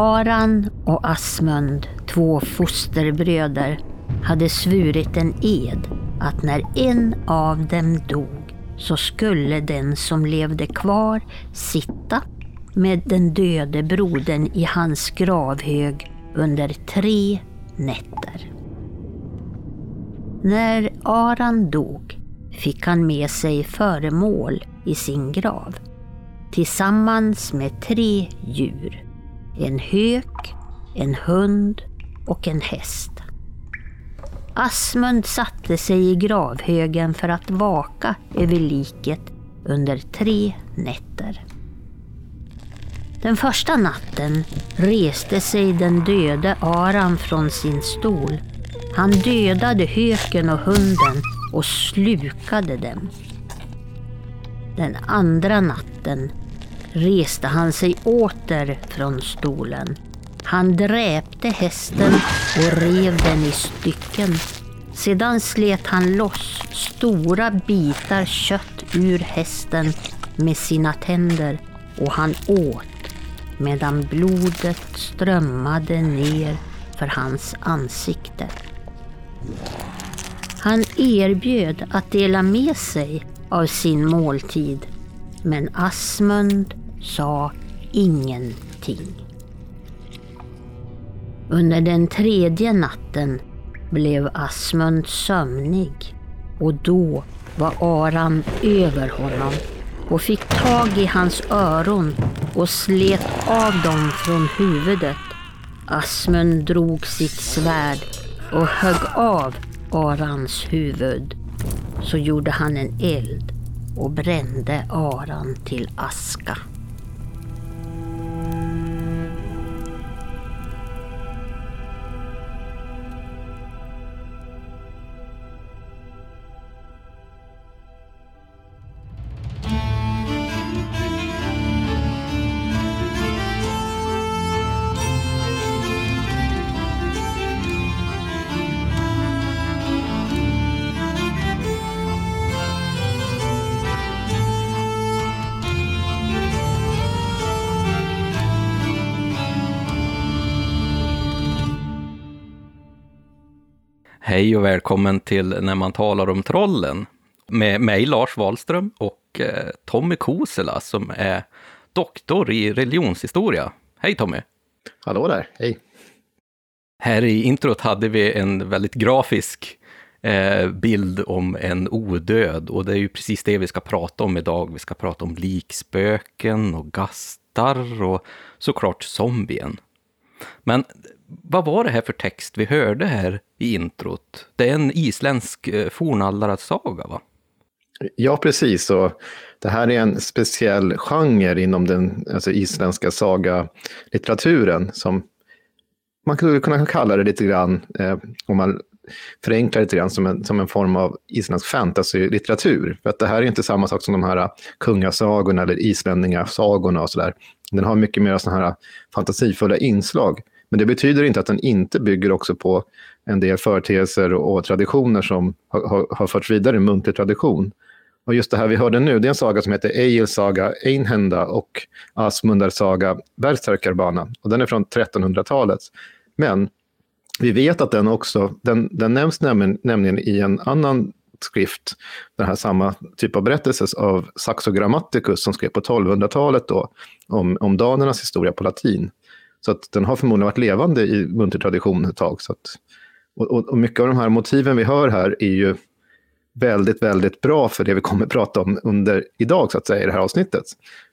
Aran och Asmund, två fosterbröder, hade svurit en ed att när en av dem dog så skulle den som levde kvar sitta med den döde brodern i hans gravhög under tre nätter. När Aran dog fick han med sig föremål i sin grav tillsammans med tre djur. En hök, en hund och en häst. Asmund satte sig i gravhögen för att vaka över liket under tre nätter. Den första natten reste sig den döde Aran från sin stol. Han dödade höken och hunden och slukade dem. Den andra natten reste han sig åter från stolen. Han dräpte hästen och rev den i stycken. Sedan slet han loss stora bitar kött ur hästen med sina tänder och han åt medan blodet strömmade ner för hans ansikte. Han erbjöd att dela med sig av sin måltid men Asmund sa ingenting. Under den tredje natten blev Asmund sömnig och då var Aran över honom och fick tag i hans öron och slet av dem från huvudet. Asmund drog sitt svärd och högg av Arans huvud. Så gjorde han en eld och brände Aran till aska. Hej och välkommen till När man talar om trollen med mig Lars Wahlström och eh, Tommy Kosela som är doktor i religionshistoria. Hej Tommy! Hallå där, hej! Här i introt hade vi en väldigt grafisk eh, bild om en odöd och det är ju precis det vi ska prata om idag. Vi ska prata om likspöken och gastar och såklart zombien. Men vad var det här för text vi hörde här i introt? Det är en isländsk eh, fornallarsaga, va? Ja, precis. Och det här är en speciell genre inom den alltså isländska sagalitteraturen som man skulle kunna kalla det lite grann, eh, om man förenklar lite grann, som en, som en form av isländsk fantasy-litteratur. För att det här är inte samma sak som de här kungasagorna eller islänningasagorna och sådär. Den har mycket mer sådana här fantasifulla inslag. Men det betyder inte att den inte bygger också på en del företeelser och traditioner som har, har, har förts vidare i muntlig tradition. Och just det här vi hörde nu, det är en saga som heter Egil saga Einhenda och Asmundars saga Berserkarbana. Och den är från 1300-talet. Men vi vet att den också, den, den nämns nämligen, nämligen i en annan skrift, den här samma typ av berättelse av Saxo Grammaticus som skrev på 1200-talet då, om, om danernas historia på latin. Så att den har förmodligen varit levande i muntertradition ett tag. Så att, och, och, mycket av de här motiven vi hör här är ju väldigt, väldigt bra för det vi kommer att prata om under idag, så att säga, i det här avsnittet.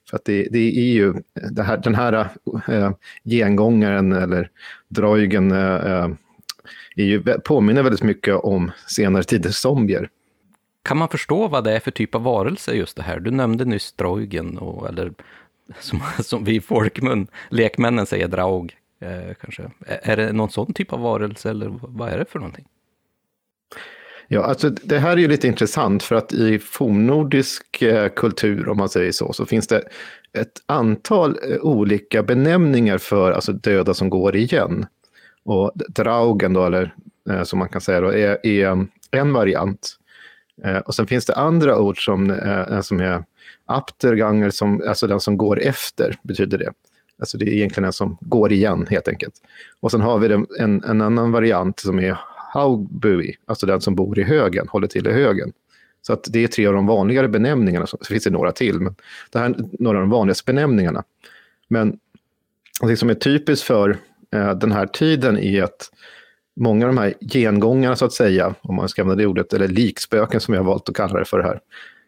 För att det, det är ju det här, den här äh, gengångaren eller droigen äh, är ju, påminner väldigt mycket om senare tiders zombier. Kan man förstå vad det är för typ av varelse just det här? Du nämnde nyss droigen, och, eller som, som vi i folkmun, lekmännen säger draug, eh, kanske. Är det någon sån typ av varelse eller vad är det för någonting? Ja, alltså det här är ju lite intressant för att i fornnordisk eh, kultur, om man säger så, så finns det ett antal eh, olika benämningar för alltså döda som går igen. Och draugen då, eller eh, som man kan säga då, är, är en variant. Eh, och sen finns det andra ord som, som är Apterganger, som, alltså den som går efter, betyder det. Alltså det är egentligen den som går igen helt enkelt. Och sen har vi en, en annan variant som är Haubui, alltså den som bor i högen, håller till i högen. Så att det är tre av de vanligare benämningarna, så finns det några till, men det här är några av de vanligaste benämningarna. Men det som är typiskt för eh, den här tiden är att många av de här gengångarna, så att säga, om man ska använda det ordet, eller likspöken som jag har valt att kalla det för här,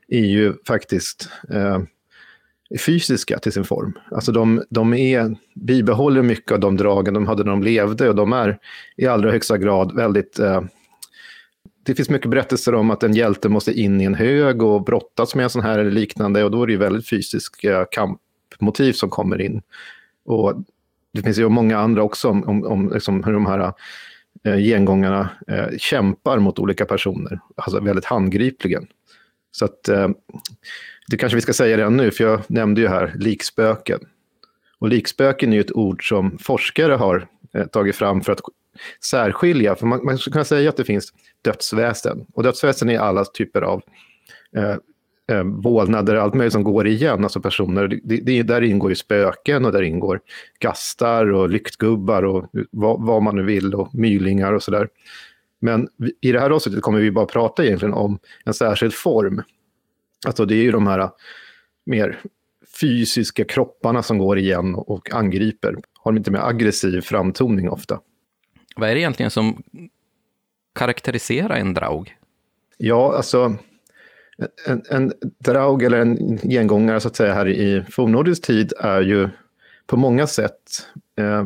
är ju faktiskt eh, fysiska till sin form. Alltså de, de är, bibehåller mycket av de dragen de hade när de levde och de är i allra högsta grad väldigt... Eh, det finns mycket berättelser om att en hjälte måste in i en hög och brottas med en sån här eller liknande och då är det ju väldigt fysiska eh, kampmotiv som kommer in. Och det finns ju många andra också om, om, om liksom hur de här eh, gengångarna eh, kämpar mot olika personer, alltså väldigt handgripligen. Så att eh, det kanske vi ska säga redan nu, för jag nämnde ju här likspöken. Och likspöken är ju ett ord som forskare har eh, tagit fram för att särskilja, för man, man skulle kunna säga att det finns dödsväsen. Och dödsväsen är alla typer av eh, eh, vålnader, allt möjligt som går igen, alltså personer. Det, det, där ingår ju spöken och där ingår gastar och lyktgubbar och vad, vad man nu vill och mylingar och sådär. Men i det här avsnittet kommer vi bara prata egentligen om en särskild form. Alltså det är ju de här mer fysiska kropparna som går igen och angriper. Har de inte mer aggressiv framtoning ofta. Vad är det egentligen som karaktäriserar en draug? Ja, alltså en, en draug eller en gengångare så att säga här i fornnordisk tid är ju på många sätt eh,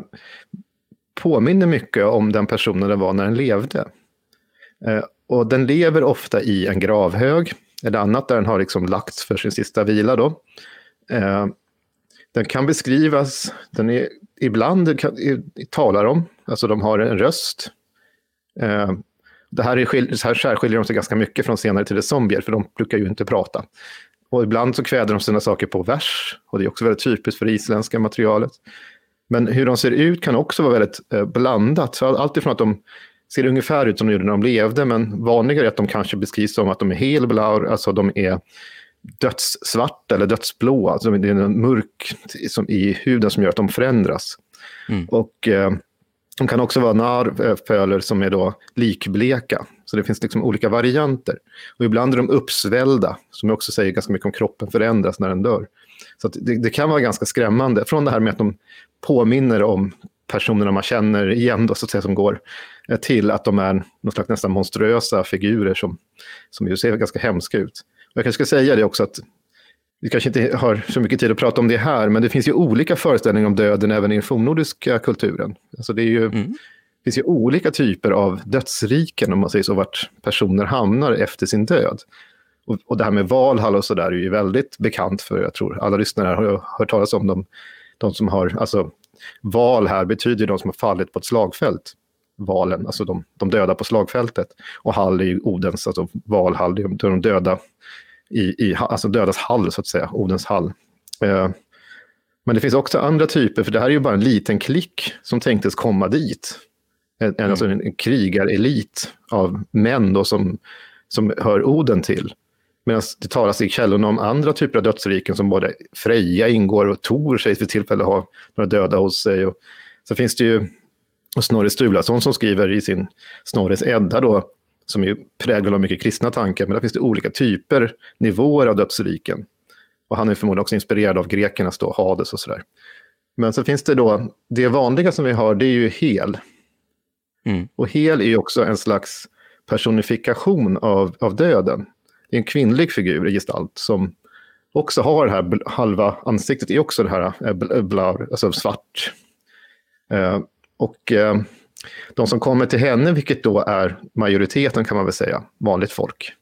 påminner mycket om den personen det var när den levde. Eh, och den lever ofta i en gravhög eller annat där den har liksom lagts för sin sista vila. Då. Eh, den kan beskrivas, den är ibland kan, talar om, alltså de har en röst. Eh, det här, är, så här särskiljer de sig ganska mycket från senare tiders zombier, för de brukar ju inte prata. Och ibland så kväder de sina saker på vers, och det är också väldigt typiskt för det isländska materialet. Men hur de ser ut kan också vara väldigt blandat. Så allt ifrån att de ser ungefär ut som de gjorde när de levde, men vanligare är att de kanske beskrivs som att de är helblaur, alltså de är dödssvarta eller dödsblå. Alltså det är en mörk som i huden som gör att de förändras. Mm. Och eh, de kan också vara narföler som är då likbleka. Så det finns liksom olika varianter. Och ibland är de uppsvällda, som jag också säger ganska mycket om kroppen förändras när den dör. Så det, det, kan vara ganska skrämmande. Från det här med att de påminner om personerna man känner igen, då, så att säga, som går eh, till att de är någon slags nästan monstruösa figurer som, som ju ser ganska hemska ut. Och jag kanske ska säga det också att vi kanske inte har så mycket tid att prata om det här, men det finns ju olika föreställningar om döden även i den fornnordiska kulturen. Alltså det är ju, mm. finns ju olika typer av dödsriken, om man säger så, vart personer hamnar efter sin död. Och, och det här med Valhall och så där är ju väldigt bekant för, jag tror alla lyssnare har hört talas om dem. De som har, alltså Val här betyder de som har fallit på ett slagfält. Valen, alltså de, de döda på slagfältet. Och Hall är ju Odens, alltså Valhall, det är de döda i, i alltså dödas hall så att säga, Odens hall. Eh, men det finns också andra typer, för det här är ju bara en liten klick som tänktes komma dit. En, mm. alltså en, en krigarelit av män då som, som hör Oden till. Medan det talas i källorna om andra typer av dödsriken som både Freja ingår och Tor sägs vid tillfälle ha några döda hos sig. Och så finns det ju Snorre Sturlason som skriver i sin Snorres Edda då, som är präglad av mycket kristna tankar, men där finns det olika typer, nivåer av dödsriken. Och han är förmodligen också inspirerad av grekernas då, Hades och sådär. Men så finns det då, det vanliga som vi har, det är ju hel. Mm. Och hel är ju också en slags personifikation av, av döden det är en kvinnlig figur i gestalt som också har det här halva ansiktet, är också det här äh, blur, alltså svart. Eh, och eh, de som kommer till henne, vilket då är majoriteten kan man väl säga, vanligt folk,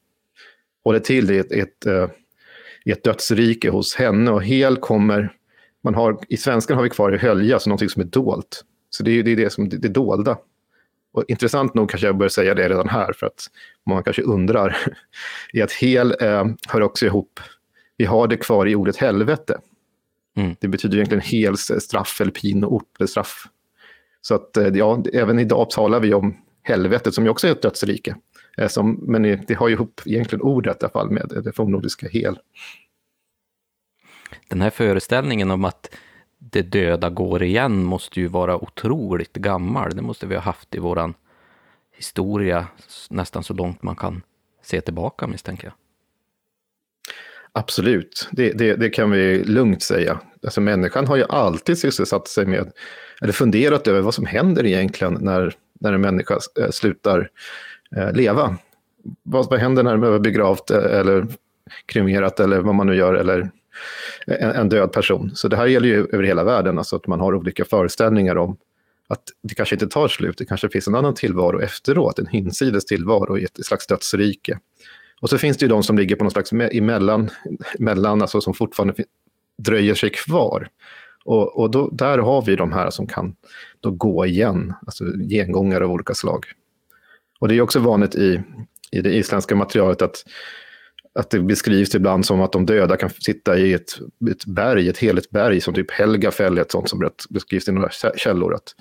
håller till i ett, ett, eh, ett dödsrike hos henne och hel kommer, man har, i svenskan har vi kvar i hölja, så någonting som är dolt. Så det är det, är det som det, det dolda. Och intressant nog kanske jag bör säga det redan här, för att man kanske undrar, är att hel eh, hör också ihop, vi har det kvar i ordet helvete. Mm. Det betyder egentligen hels straff eller pinort eller straff. Så att eh, ja, även idag talar vi om helvetet som ju också är ett dödsrike. Eh, som, men det har ju ihop egentligen ordet i alla fall med det fornnordiska hel. Den här föreställningen om att det döda går igen måste ju vara otroligt gammal. Det måste vi ha haft i våran historia nästan så långt man kan se tillbaka misstänker jag. Absolut, det, det, det, kan vi lugnt säga. Alltså människan har ju alltid sysselsatt sig med, eller funderat över vad som händer egentligen när, när en människa eh, slutar eh, leva. Vad, vad händer när de är begravt eller kremerat eller vad man nu gör, eller en, en, död person. Så det här gäller ju över hela världen, alltså att man har olika föreställningar om att det kanske inte tar slut, det kanske finns en annan tillvaro efteråt, en hinsides tillvaro i ett slags dödsrike. Och så finns det ju de som ligger på någon slags emellan, mellan, alltså som fortfarande dröjer sig kvar. Och, och då, där har vi de här som kan då gå igen, alltså gengångare av olika slag. Och det är också vanligt i, i det isländska materialet att, att det beskrivs ibland som att de döda kan sitta i ett, ett berg, ett heligt berg, som typ Helgafell, ett sånt som beskrivs i några källor. Att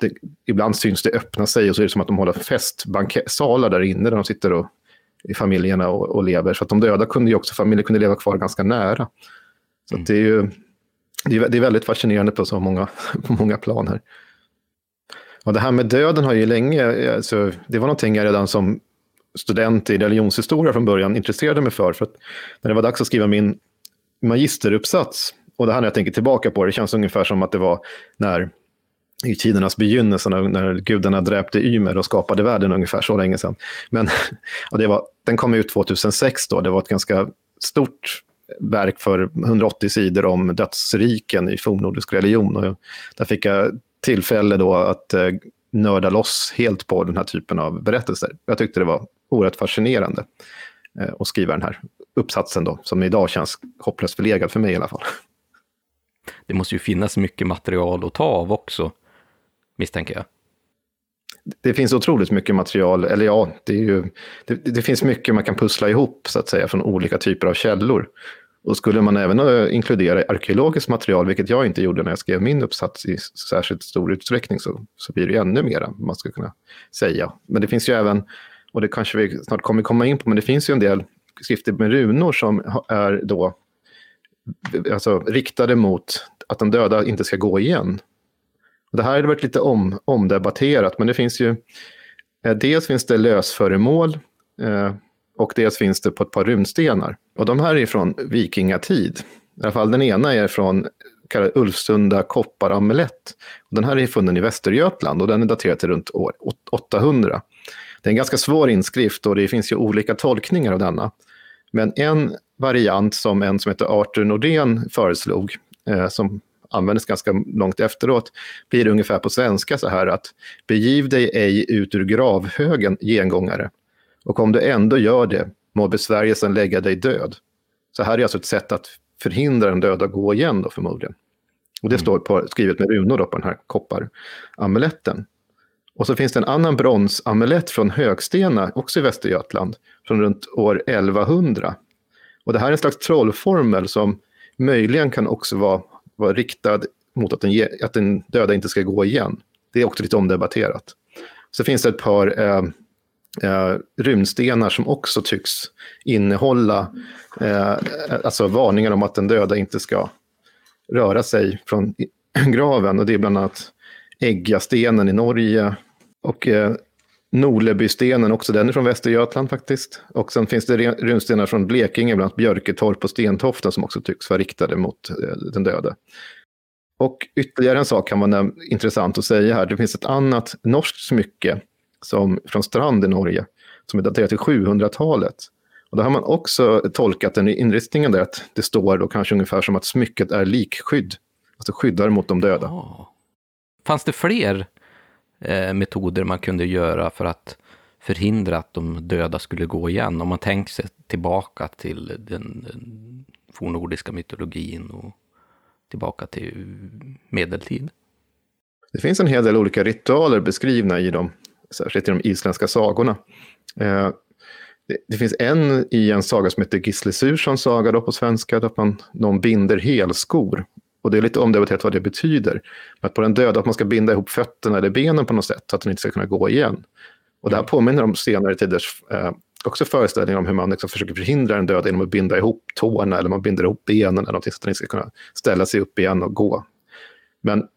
det, ibland syns det öppna sig och så är det som att de håller festsalar där inne där de sitter och i familjerna och, och, lever. Så att de döda kunde ju också, familjer kunde leva kvar ganska nära. Så mm. det är ju det är, det är väldigt fascinerande på så många, på många plan här. Och det här med döden har ju länge, alltså, det var någonting jag redan som student i religionshistoria från början intresserade mig för. För att när det var dags att skriva min magisteruppsats, och det här när jag tänker tillbaka på det, det känns ungefär som att det var när i tidernas begynnelse när, när gudarna dräpte Ymer och skapade världen ungefär så länge sedan. Men och det var, den kom ut 2006 då, det var ett ganska stort verk för 180 sidor om dödsriken i fornnordisk religion. Och där fick jag tillfälle då att eh, nörda loss helt på den här typen av berättelser. Jag tyckte det var oerhört fascinerande eh, att skriva den här uppsatsen då, som idag känns hopplöst förlegad för mig i alla fall. Det måste ju finnas mycket material att ta av också misstänker jag. Det finns otroligt mycket material, eller ja, det, är ju, det, det, finns mycket man kan pussla ihop så att säga från olika typer av källor. Och skulle man även eh, inkludera arkeologiskt material, vilket jag inte gjorde när jag skrev min uppsats i särskilt stor utsträckning, så, så blir det ännu mera man skulle kunna säga. Men det finns ju även, och det kanske vi snart kommer komma in på, men det finns ju en del skrifter med runor som är då alltså, riktade mot att de döda inte ska gå igen. Det här har varit lite om, omdebatterat, men det finns ju... Eh, dels finns det lösföremål eh, och dels finns det på ett par runstenar. Och de här är från vikingatid. I alla fall den ena är från kallad Ulfsunda kopparamulett. Den här är funnen i Västergötland och den är daterad till runt år 800. Det är en ganska svår inskrift och det finns ju olika tolkningar av denna. Men en variant som en som heter Arthur Nordén föreslog, eh, som användes ganska långt efteråt, blir det ungefär på svenska så här att begiv dig ej ut ur gravhögen, gengångare. Och om du ändå gör det, må besvärjelsen lägga dig död. Så här är alltså ett sätt att förhindra den döda att gå igen då förmodligen. Och det mm. står på, skrivet med runor då på den här kopparamuletten. Och så finns det en annan bronsamulett från Högstena, också i Västergötland, från runt år 1100. Och det här är en slags trollformel som möjligen kan också vara var riktad mot att den, att den döda inte ska gå igen. Det är också lite omdebatterat. Så finns det ett par eh, eh, runstenar som också tycks innehålla eh, alltså varningar om att den döda inte ska röra sig från graven. Och det är bland annat Äggastenen i Norge och eh, Nolebystenen, också den är från Västergötland faktiskt. Och sen finns det runstenar från Blekinge, bland annat Björketorp och Stentofta som också tycks vara riktade mot eh, den döde. Och ytterligare en sak kan vara intressant att säga här. Det finns ett annat norskt smycke som, från Strand i Norge som är daterat till 700-talet. Och då har man också tolkat den i inriktningen där att det står då kanske ungefär som att smycket är likskydd. Alltså skyddar mot de döda. Oh. Fanns det fler Eh, metoder man kunde göra för att förhindra att de döda skulle gå igen. Om man tänker sig tillbaka till den, den fornnordiska mytologin och tillbaka till medeltid. Det finns en hel del olika ritualer beskrivna i dem, särskilt i de isländska sagorna. Eh, det, det, finns en i en saga som heter Gisle Surssons saga då på svenska, där man, de binder helskor och det är lite omdebatterat vad det betyder. att på den döda, att man ska binda ihop fötterna eller benen på något sätt så att den inte ska kunna gå igen. Och det här mm. påminner om senare tiders eh, också föreställningar om hur man liksom försöker förhindra den döda genom att binda ihop tårna eller man binder ihop benen eller någonting så att den inte ska kunna ställa sig upp igen och gå. Men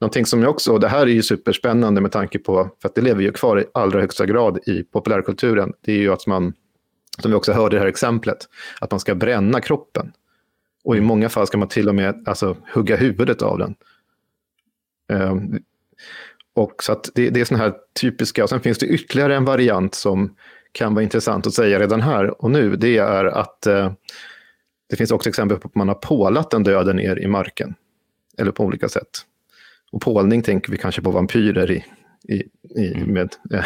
någonting som jag också, och det här är ju superspännande med tanke på, för att det lever ju kvar i allra högsta grad i populärkulturen, det är ju att man, som vi också hörde i det här exemplet, att man ska bränna kroppen. Och i många fall ska man till och med alltså, hugga huvudet av den. Um, och så det, det är sådana här typiska, och sen finns det ytterligare en variant som kan vara intressant att säga redan här och nu. Det är att eh, det finns också exempel på att man har pålat den döde ner i marken. Eller på olika sätt. Och pålning tänker vi kanske på vampyrer i, i, i mm. med, eh,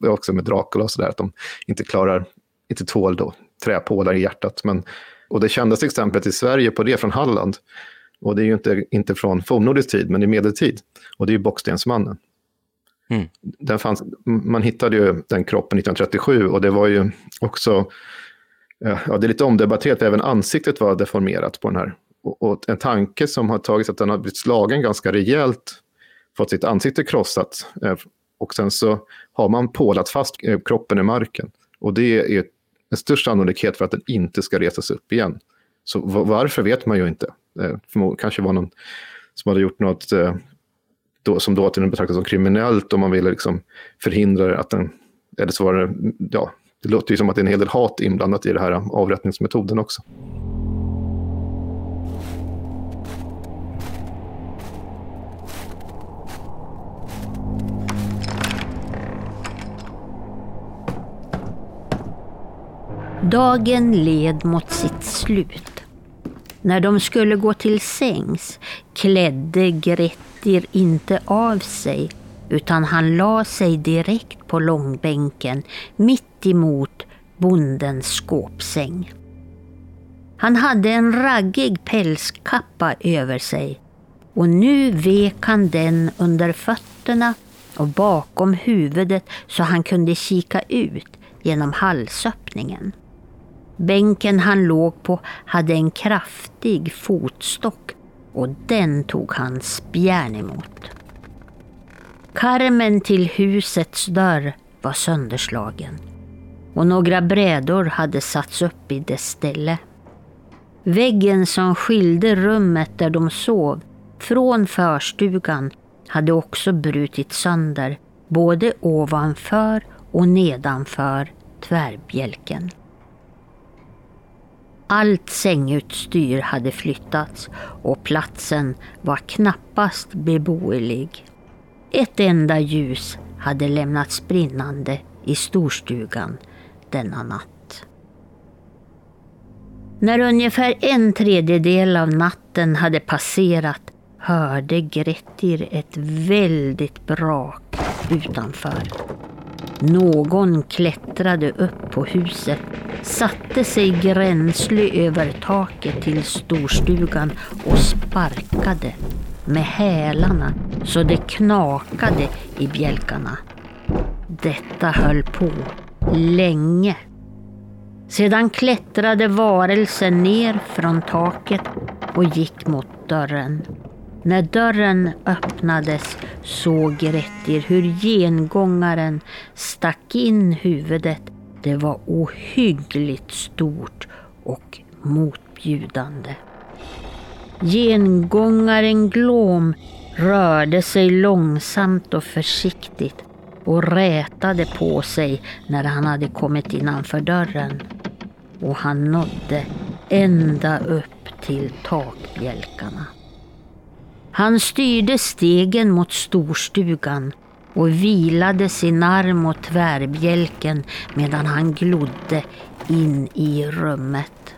också med Dracula och sådär, att de inte klarar, inte tål då träpålar i hjärtat. Men, och det kändaste exemplet i Sverige på det från Halland, och det är ju inte, inte från fornnordisk tid, men i medeltid, och det är ju Bockstensmannen. Mm. Den fanns, man hittade ju den kroppen 1937 och det var ju också, ja det är lite omdebatterat, även ansiktet var deformerat på den här. Och, och en tanke som har tagits att den har blivit slagen ganska rejält, fått sitt ansikte krossat eh, och sen så har man pålat fast eh, kroppen i marken. Och det är en störst sannolikhet för att den inte ska resas upp igen. Så varför vet man ju inte. Eh, kanske var någon som hade gjort något eh, då, som dåtiden betraktas som kriminellt och man ville liksom förhindra att den, eller så var det, ja, det låter ju som att det är en hel del hat inblandat i den här eh, avrättningsmetoden också. Dagen led mot sitt slut. När de skulle gå till sängs klädde Grettir inte av sig utan han la sig direkt på långbänken mitt emot bondens skåpsäng. Han hade en raggig pälskappa över sig och nu vek han den under fötterna och bakom huvudet så han kunde kika ut genom halsöppningen. Bänken han låg på hade en kraftig fotstock och den tog han spjärn emot. Karmen till husets dörr var sönderslagen och några brädor hade satts upp i dess ställe. Väggen som skilde rummet där de sov från förstugan hade också brutit sönder både ovanför och nedanför tvärbjälken. Allt sängutstyr hade flyttats och platsen var knappast beboelig. Ett enda ljus hade lämnats brinnande i storstugan denna natt. När ungefär en tredjedel av natten hade passerat hörde Grettir ett väldigt brak utanför. Någon klättrade upp på huset, satte sig gränslig över taket till storstugan och sparkade med hälarna så det knakade i bjälkarna. Detta höll på länge. Sedan klättrade varelsen ner från taket och gick mot dörren. När dörren öppnades såg Grettir hur gengångaren stack in huvudet. Det var ohyggligt stort och motbjudande. Gengångaren Glom rörde sig långsamt och försiktigt och rätade på sig när han hade kommit innanför dörren. Och han nådde ända upp till takbjälkarna. Han styrde stegen mot storstugan och vilade sin arm mot tvärbjälken medan han glodde in i rummet.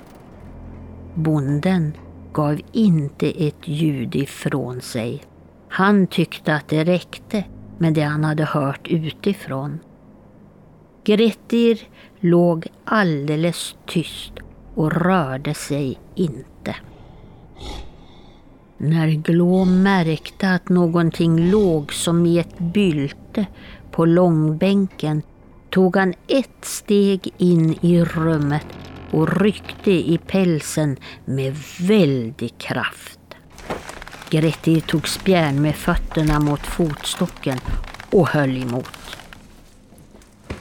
Bonden gav inte ett ljud ifrån sig. Han tyckte att det räckte med det han hade hört utifrån. Grettir låg alldeles tyst och rörde sig inte. När Glå märkte att någonting låg som i ett bylte på långbänken tog han ett steg in i rummet och ryckte i pälsen med väldig kraft. Gretti tog spjärn med fötterna mot fotstocken och höll emot.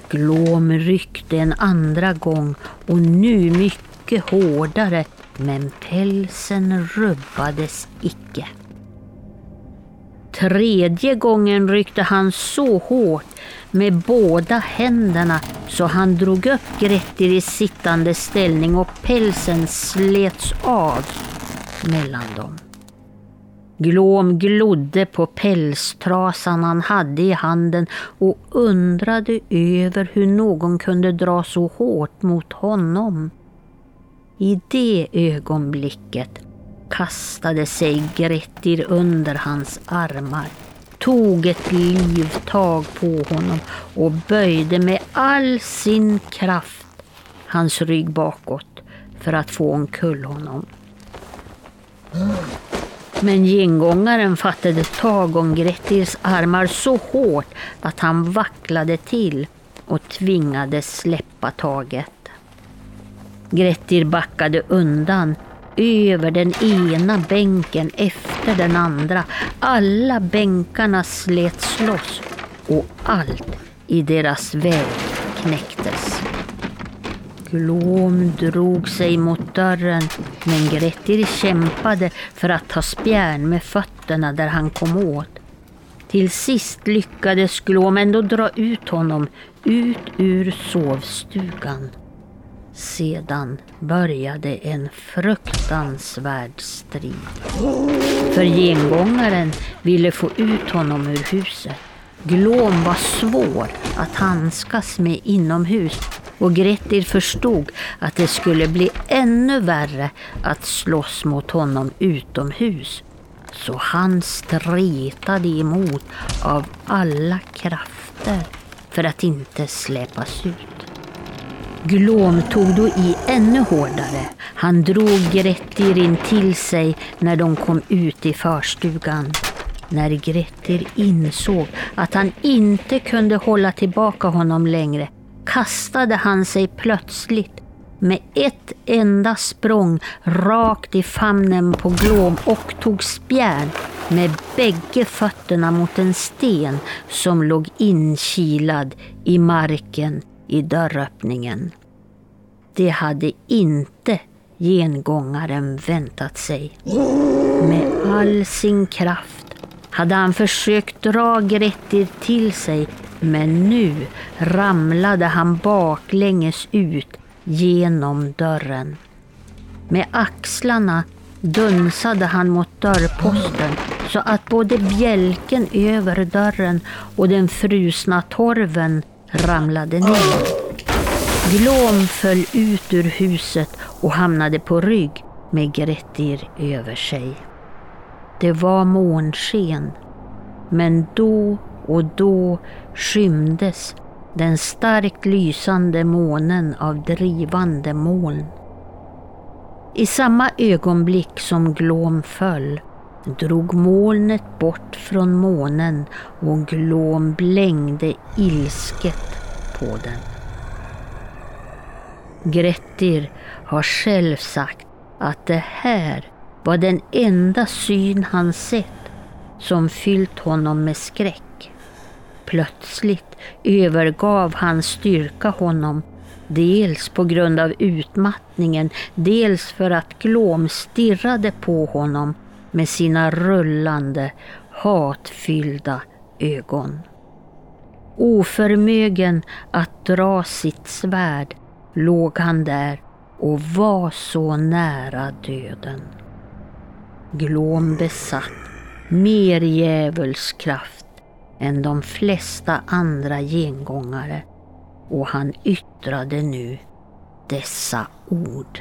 Glom ryckte en andra gång och nu mycket hårdare men pälsen rubbades icke. Tredje gången ryckte han så hårt med båda händerna så han drog upp Grettir i sittande ställning och pälsen slets av mellan dem. Glom glodde på pälstrasan han hade i handen och undrade över hur någon kunde dra så hårt mot honom. I det ögonblicket kastade sig Grettir under hans armar, tog ett livtag på honom och böjde med all sin kraft hans rygg bakåt för att få omkull honom. Men gengångaren fattade tag om Grettirs armar så hårt att han vacklade till och tvingades släppa taget. Grettir backade undan över den ena bänken efter den andra. Alla bänkarna slets loss och allt i deras väg knäcktes. Glom drog sig mot dörren men Grettir kämpade för att ta spjärn med fötterna där han kom åt. Till sist lyckades Glom ändå dra ut honom ut ur sovstugan. Sedan började en fruktansvärd strid. För gengångaren ville få ut honom ur huset. Glom var svår att handskas med inomhus och Grettir förstod att det skulle bli ännu värre att slåss mot honom utomhus. Så han stretade emot av alla krafter för att inte släpas ut. Glom tog då i ännu hårdare. Han drog Grettir in till sig när de kom ut i förstugan. När Grettir insåg att han inte kunde hålla tillbaka honom längre kastade han sig plötsligt med ett enda språng rakt i famnen på Glom och tog spjärn med bägge fötterna mot en sten som låg inkilad i marken i dörröppningen. Det hade inte gengångaren väntat sig. Med all sin kraft hade han försökt dra Grettir till sig men nu ramlade han baklänges ut genom dörren. Med axlarna dunsade han mot dörrposten så att både bjälken över dörren och den frusna torven ramlade ner. Glom föll ut ur huset och hamnade på rygg med Grettir över sig. Det var månsken, men då och då skymdes den starkt lysande månen av drivande moln. I samma ögonblick som Glom föll drog molnet bort från månen och Glom blängde ilsket på den. Grettir har själv sagt att det här var den enda syn han sett som fyllt honom med skräck. Plötsligt övergav hans styrka honom, dels på grund av utmattningen, dels för att Glom stirrade på honom med sina rullande, hatfyllda ögon. Oförmögen att dra sitt svärd låg han där och var så nära döden. Glom besatt mer djävulskraft än de flesta andra gengångare och han yttrade nu dessa ord.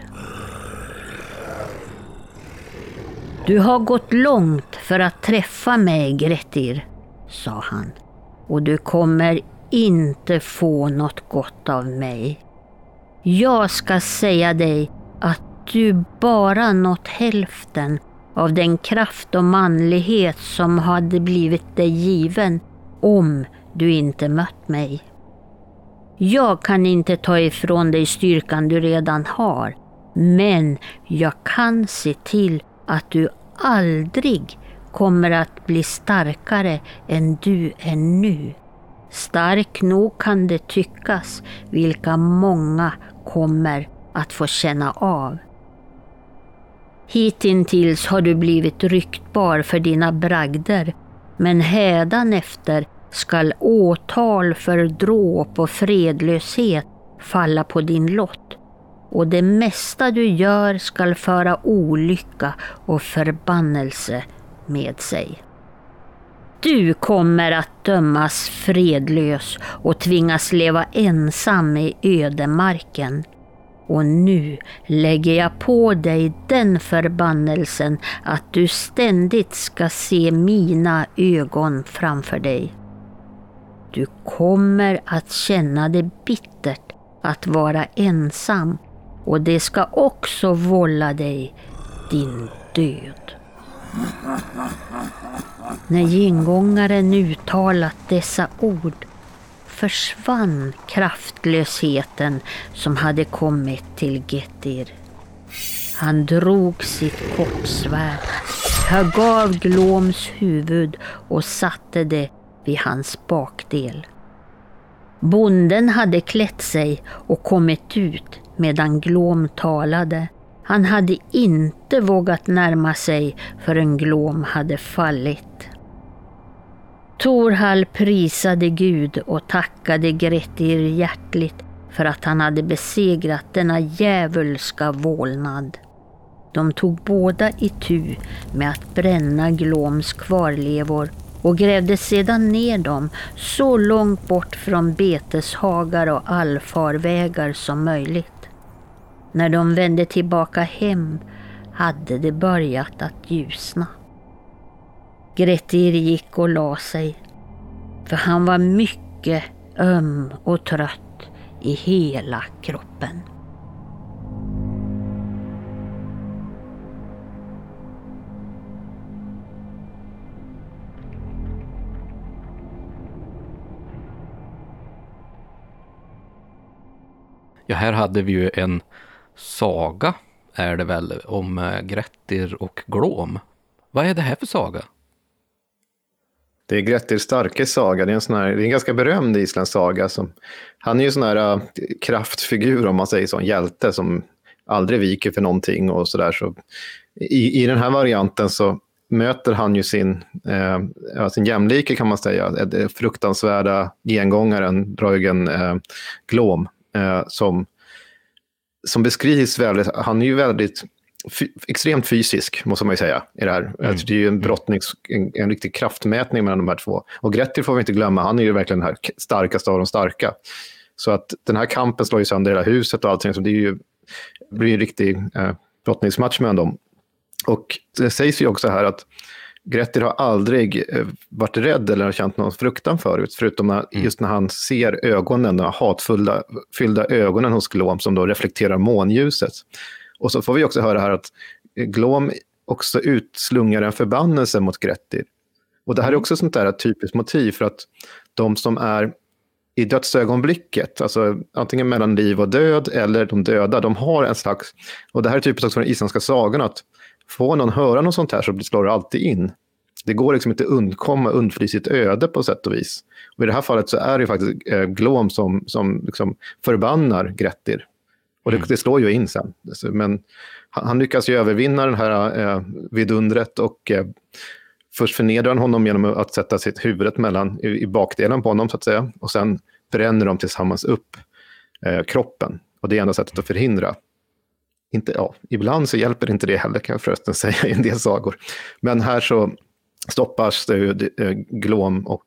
Du har gått långt för att träffa mig, Grettir, sa han, och du kommer inte få något gott av mig. Jag ska säga dig att du bara nått hälften av den kraft och manlighet som hade blivit dig given om du inte mött mig. Jag kan inte ta ifrån dig styrkan du redan har, men jag kan se till att du aldrig kommer att bli starkare än du är nu. Stark nog kan det tyckas vilka många kommer att få känna av. Hitintills har du blivit ryktbar för dina bragder Men hädanefter skall åtal för dråp och fredlöshet falla på din lott och det mesta du gör skall föra olycka och förbannelse med sig. Du kommer att dömas fredlös och tvingas leva ensam i ödemarken. Och nu lägger jag på dig den förbannelsen att du ständigt ska se mina ögon framför dig. Du kommer att känna det bittert att vara ensam och det ska också vålla dig din död. När gengångaren uttalat dessa ord försvann kraftlösheten som hade kommit till Getir. Han drog sitt kortsvärd, högg av Gloms huvud och satte det vid hans bakdel. Bonden hade klätt sig och kommit ut medan Glom talade. Han hade inte vågat närma sig förrän Glom hade fallit. Torhall prisade Gud och tackade Grettir hjärtligt för att han hade besegrat denna djävulska vålnad. De tog båda itu med att bränna Gloms kvarlevor och grävde sedan ner dem så långt bort från beteshagar och allfarvägar som möjligt. När de vände tillbaka hem hade det börjat att ljusna. Grettir gick och la sig, för han var mycket öm och trött i hela kroppen. Ja, här hade vi ju en saga, är det väl, om eh, Grettir och Glåm. Vad är det här för saga? Det är Grettir Starkes saga. Det är en, sån här, det är en ganska berömd isländsk saga. Som, han är ju en sån här eh, kraftfigur, om man säger så, en hjälte som aldrig viker för någonting och sådär. Så, i, I den här varianten så möter han ju sin, eh, sin jämlike kan man säga, eh, den fruktansvärda gengångaren Dreugen eh, Glåm, eh, som, som beskrivs väldigt, han är ju väldigt extremt fysisk, måste man ju säga. I det, här. Mm. Det är ju en brottnings, en, en riktig kraftmätning mellan de här två. Och Grettir får vi inte glömma, han är ju verkligen den här starkaste av de starka. Så att den här kampen slår ju sönder hela huset och allting, så det är ju, det blir en riktig eh, brottningsmatch mellan dem. Och det sägs ju också här att Grettir har aldrig eh, varit rädd eller känt någon fruktan förut, förutom när, mm. just när han ser ögonen, de hatfulla fyllda ögonen hos Glom som då reflekterar månljuset. Och så får vi också höra här att Glom också utslungar en förbannelse mot Grettir. Och det här är mm. också sånt där typiskt motiv för att de som är i dödsögonblicket, alltså antingen mellan liv och död eller de döda, de har en slags, och det här är typiskt också från den isländska sagan, att får någon höra något sånt här så slår det alltid in. Det går liksom inte undkomma, undfly sitt öde på sätt och vis. Och I det här fallet så är det faktiskt eh, Glom som, som liksom förbannar Grettir. Och det, mm. det, slår ju in sen. Men han, han lyckas ju övervinna den här eh, vidundret och eh, först förnedrar han honom genom att sätta sitt huvudet mellan, i, i, bakdelen på honom så att säga. Och sen bränner de tillsammans upp eh, kroppen. Och det är enda sättet att förhindra. Inte, ja, ibland så hjälper inte det heller kan jag förresten säga i en del sagor. Men här så stoppas det ju eh, glåm och,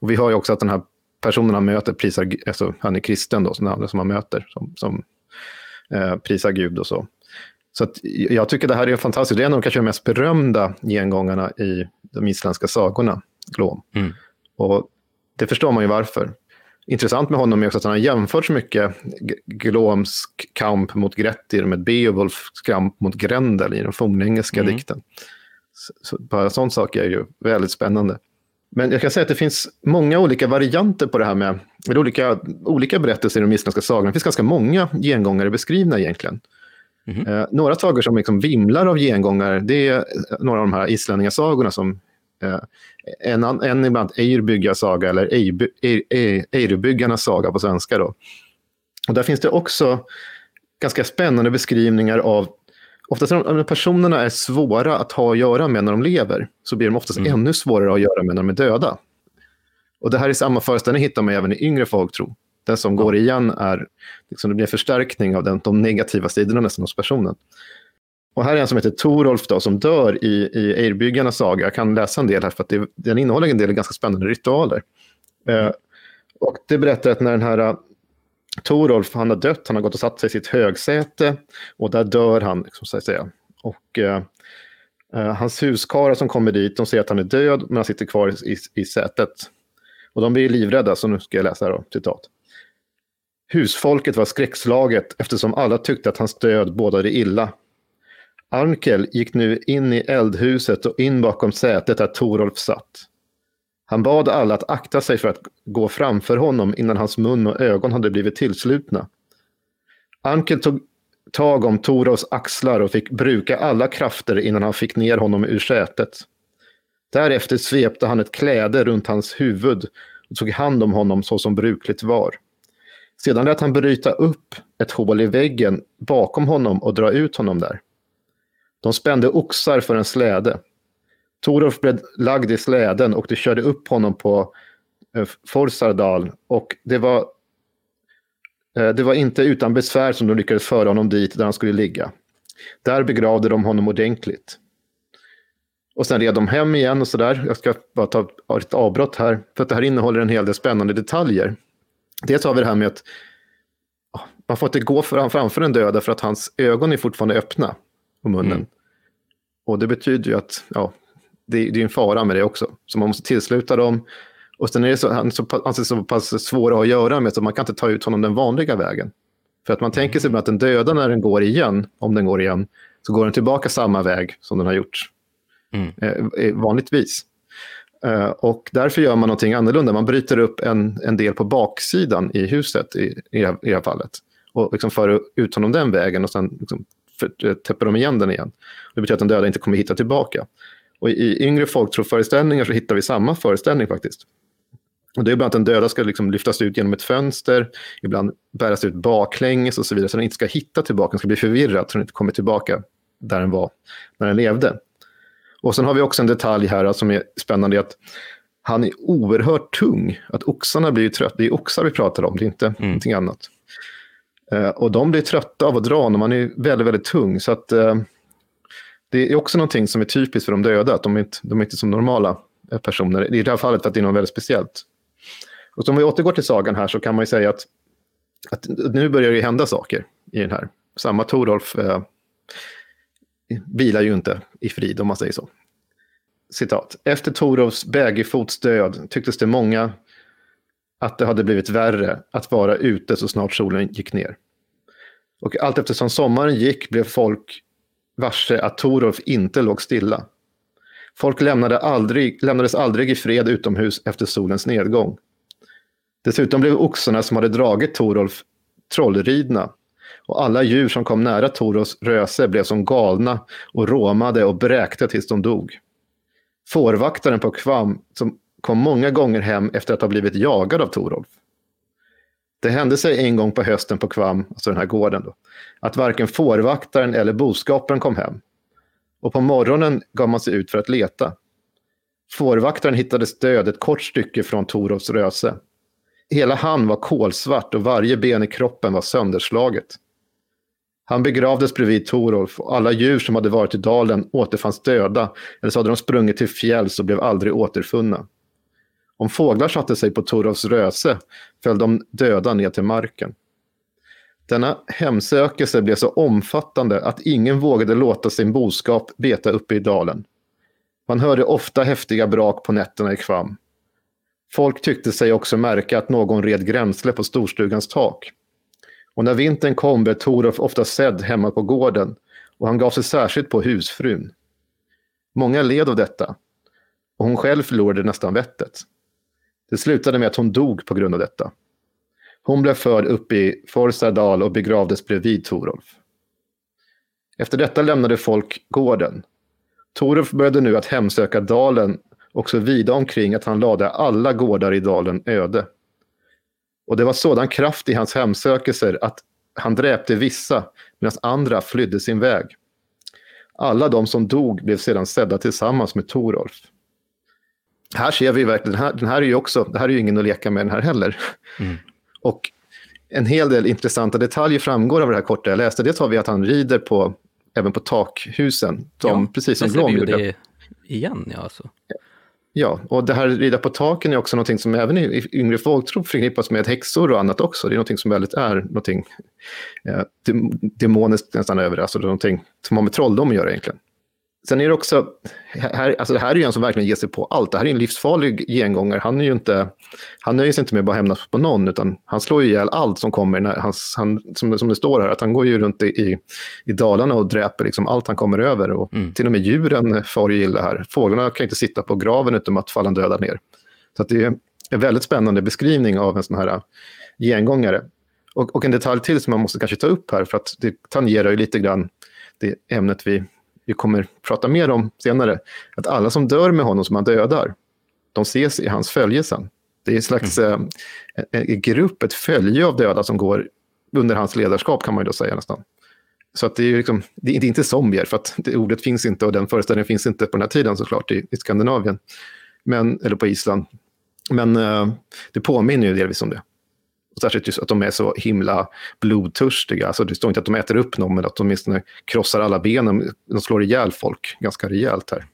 och vi har ju också att den här personen han möter prisar, alltså han är kristen då, som, andra som han möter, som, som eh, prisar Gud och så. Så jag tycker det här är fantastiskt. Det är en av de kanske mest berömda gengångarna i de isländska sagorna, Glom. Mm. Och det förstår man ju varför. Intressant med honom är också att han har jämfört så mycket Gloms kamp mot Grettir med Beowulfs kamp mot Grendel i den fornengelska mm. dikten. Så, så bara sån sak är ju väldigt spännande. Men jag kan säga att det finns många olika varianter på det här med, med olika, olika berättelser i de isländska sagorna. Det finns ganska många gengångare beskrivna egentligen. Mm. Eh, några sagor som liksom vimlar av gengångare, det är några av de här islänningasagorna som en, en ibland Eirbygga saga eller Eirbyggarnas saga på svenska. Då. Och där finns det också ganska spännande beskrivningar av oftast när personerna är svåra att ha att göra med när de lever, så blir de oftast mm. ännu svårare att ha att göra med när de är döda. Och det här är samma föreställning hittar man även i yngre folktro. Den som går igen är, liksom, det blir en förstärkning av den, de negativa sidorna nästan hos personen. Och här är en som heter Torolf då, som dör i, i Eirbyggarnas saga. Jag kan läsa en del här för att det, den innehåller en del ganska spännande ritualer. Eh, och det berättar att när den här eh, Torolf, han har dött, han har gått och satt sig i sitt högsäte och där dör han, liksom, så att säga. Och eh, eh hans huskarlar som kommer dit, de ser att han är död, men han sitter kvar i, i sätet. Och de blir livrädda, så nu ska jag läsa då, citat. Husfolket var skräckslaget eftersom alla tyckte att hans död bådade illa. Armkel gick nu in i eldhuset och in bakom sätet där Torolf satt. Han bad alla att akta sig för att gå framför honom innan hans mun och ögon hade blivit tillslutna. Ankel tog tag om Torolfs axlar och fick bruka alla krafter innan han fick ner honom ur sätet. Därefter svepte han ett kläde runt hans huvud och tog hand om honom så som brukligt var. Sedan lät han bryta upp ett hål i väggen bakom honom och dra ut honom där. De spände oxar för en släde. Torolf blev lagd i släden och de körde upp honom på eh, Forsardal och det var, eh, det var inte utan besvär som de lyckades föra honom dit där han skulle ligga. Där begravde de honom ordentligt. Och sen red de hem igen och sådär. Jag ska bara ta ett avbrott här, för att det här innehåller en hel del spännande detaljer. Dels har vi det här med att man får inte gå framför den döda för att hans ögon är fortfarande öppna och munnen. Mm. Och det betyder ju att ja, det, det är en fara med det också. Så man måste tillsluta dem. Och sen är det så, han så, han så pass svår att göra med så man kan inte ta ut honom den vanliga vägen. För att man tänker sig att den döda när den går igen, om den går igen, så går den tillbaka samma väg som den har gjort mm. eh, eh vanligtvis. Eh, och därför gör man någonting annorlunda. Man bryter upp en, en del på baksidan i huset i, i, det, här, i det här fallet. Och liksom för ut honom den vägen och sen liksom för, eh, täpper de igen den igen. Det betyder att den döda inte kommer hitta tillbaka. Och i yngre folktroföreställningar så hittar vi samma föreställning faktiskt. Och det är ibland att den döda ska liksom lyftas ut genom ett fönster, ibland bäras ut baklänges och så vidare, så den inte ska hitta tillbaka, den ska bli förvirrad, så den inte kommer tillbaka där den var när den levde. Och sen har vi också en detalj här som är spännande, att han är oerhört tung. Att oxarna blir trötta, det är oxar vi pratar om, det är inte mm. någonting annat. Eh, och de blir trötta av att dra när man är väldigt, väldigt tung. Så att eh, det är också någonting som är typiskt för de döda, att de är inte, de är inte som normala eh, personer. I det här fallet för att det är något väldigt speciellt. Och om vi återgår till sagan här så kan man ju säga att, att nu börjar det hända saker i den här. Samma Torolf eh, vilar ju inte i frid om man säger så. Citat. Efter Torolfs bägerfots död tycktes det många att det hade blivit värre att vara ute så snart solen gick ner. Och allt eftersom sommaren gick blev folk varse att Torolf inte låg stilla. Folk lämnade aldrig, lämnades aldrig i fred utomhus efter solens nedgång. Dessutom blev oxarna som hade dragit Torolf trollridna och alla djur som kom nära Torolfs röse blev som galna och råmade och bräkte tills de dog. Fårvaktaren på Kvam som kom många gånger hem efter att ha blivit jagad av Torolf. Det hände sig en gång på hösten på Kvam, alltså den här gården, då, att varken fårvaktaren eller boskapen kom hem. Och på morgonen gav man sig ut för att leta. Fårvaktaren hittades död ett kort stycke från Torovs röse. Hela han var kolsvart och varje ben i kroppen var sönderslaget. Han begravdes bredvid Torolf och alla djur som hade varit i dalen återfanns döda eller så hade de sprungit till fjälls och blev aldrig återfunna. Om fåglar satte sig på Torovs röse föll de döda ner till marken. Denna hemsökelse blev så omfattande att ingen vågade låta sin boskap beta uppe i dalen. Man hörde ofta häftiga brak på nätterna i Kvam. Folk tyckte sig också märka att någon red gränsle på storstugans tak. Och när vintern kom blev Torolf ofta sedd hemma på gården och han gav sig särskilt på husfrun. Många led av detta och hon själv förlorade nästan vettet. Det slutade med att hon dog på grund av detta. Hon blev förd upp i Forsardal och begravdes bredvid Torolf. Efter detta lämnade folk gården. Torolf började nu att hemsöka dalen och så vida omkring att han lade alla gårdar i dalen öde. Och det var sådan kraft i hans hemsökelser att han dräpte vissa medan andra flydde sin väg. Alla de som dog blev sedan sedda tillsammans med Torolf. Här ser vi verkligen, den här, den här är ju också, det här är ju ingen att leka med den här heller. Mm. Och en hel del intressanta detaljer framgår av det här korta jag läste. Dels har vi att han rider på, även på takhusen. De, ja, precis som Blom gjorde. Det igen, ja. Alltså. Ja, och det här rida på taken är också någonting som även i yngre folktro förknippas med häxor och annat också. Det är någonting som väldigt är någonting eh, demoniskt nästan över det, alltså någonting som har med trolldom att göra egentligen. Sen är det också, här, alltså det här är ju en som verkligen ger sig på allt. Det här är en livsfarlig gengångare. Han, är ju inte, han nöjer sig inte med att bara hämnas på någon, utan han slår ju ihjäl allt som kommer. När hans, han, som, som det står här, att han går ju runt i, i Dalarna och dräper liksom allt han kommer över. Och mm. Till och med djuren far ju illa här. Fåglarna kan inte sitta på graven utan att falla döda ner. Så det är en väldigt spännande beskrivning av en sån här gengångare. Och, och en detalj till som man måste kanske ta upp här, för att det tangerar ju lite grann det ämnet vi vi kommer prata mer om senare, att alla som dör med honom som han dödar, de ses i hans följe sen. Det är en slags mm. eh, en grupp, ett följe av döda som går under hans ledarskap kan man ju då säga nästan. Så att det är, liksom, det är inte zombier, för att det ordet finns inte och den föreställningen finns inte på den här tiden såklart i, i Skandinavien, men, eller på Island. Men eh, det påminner ju delvis om det. Och särskilt just att de är så himla blodtörstiga. Alltså det står inte att de äter upp någon, men att de åtminstone krossar alla benen. De slår ihjäl folk ganska rejält här.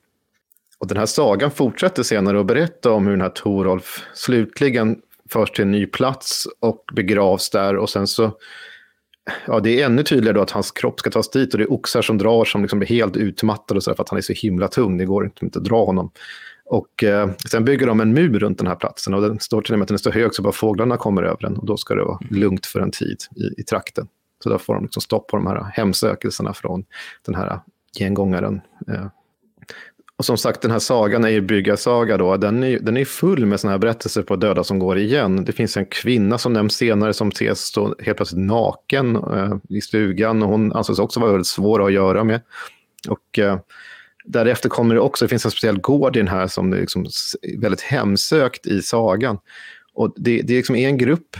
Och den här sagan fortsätter senare att berätta om hur den här Torolf slutligen förs till en ny plats och begravs där. Och sen så, ja det är ännu tydligare då att hans kropp ska tas dit och det är oxar som drar som liksom blir helt utmattade och så där, för att han är så himla tung. Det går inte att dra honom. Och eh, sen bygger de en mur runt den här platsen och den står till och med att den är så hög så bara fåglarna kommer över den och då ska det vara lugnt för en tid i, i trakten. Så då får de liksom stopp på de här hemsökelserna från den här gengångaren. Eh. Och som sagt, den här sagan är ju byggarsaga då. Den är, den är full med sådana här berättelser på döda som går igen. Det finns en kvinna som nämns senare som ses stå helt plötsligt naken eh, i stugan och hon anses också vara väldigt svår att göra med. Och eh, Därefter kommer det också, det finns en speciell gård i den här som är liksom väldigt hemsökt i sagan. Och det, det är liksom en grupp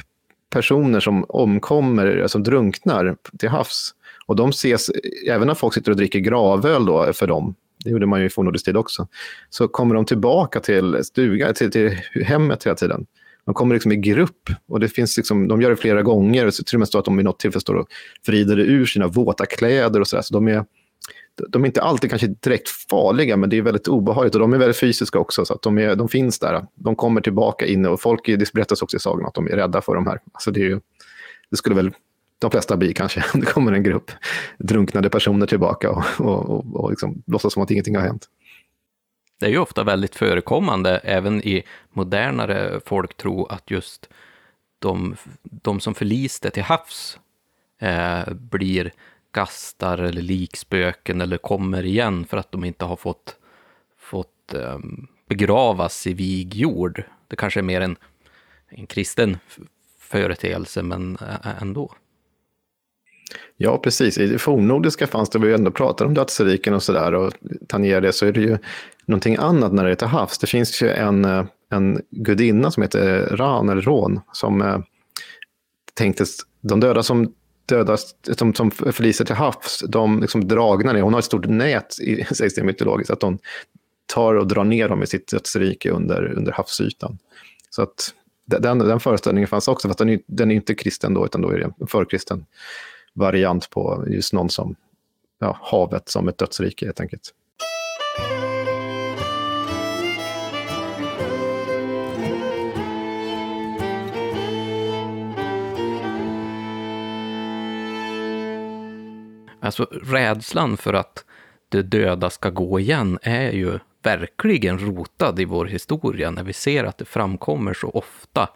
personer som omkommer, som drunknar till havs. Och de ses, även när folk sitter och dricker gravöl då för dem, det gjorde man ju i fornnordisk tid också, så kommer de tillbaka till stuga, till, till hemmet hela tiden. De kommer liksom i grupp och det finns liksom, de gör det flera gånger. Så till och med står att de vid något tillfälle står och vrider ur sina våta kläder och sådär. Så de är, de är inte alltid kanske direkt farliga, men det är väldigt obehagligt. Och de är väldigt fysiska också, så att de, är, de finns där. De kommer tillbaka in och folk, det berättas också i sagan att de är rädda för de här. Alltså det, är ju, det skulle väl de flesta bli kanske. Det kommer en grupp drunknade personer tillbaka och, och, och, och liksom låtsas som att ingenting har hänt. Det är ju ofta väldigt förekommande, även i modernare folktro, att just de, de som förliste till havs eh, blir gastar eller likspöken eller kommer igen för att de inte har fått, fått ehm, begravas i vig jord. Det kanske är mer en, en kristen företeelse, men ändå. Ja, precis. I det fornnordiska fanns det, vi ändå pratar om dödsriken och sådär, och tangerar det, så är det ju någonting annat när det är till havs. Det finns ju en, eh, en gudinna som heter Ran, eller Rån, som eh, tänktes, de döda som dödas, som, som förliser till havs, de liksom dragna ner. Hon har ett stort nät, i, sägs det mytologiskt, att hon tar och drar ner dem i sitt dödsrike under, under havsytan. Så att den, den föreställningen fanns också, fast den är, den är inte kristen då, utan då är det en förkristen variant på just någon som, ja, havet som ett dödsrike helt enkelt. Alltså rädslan för att det döda ska gå igen är ju verkligen rotad i vår historia när vi ser att det framkommer så ofta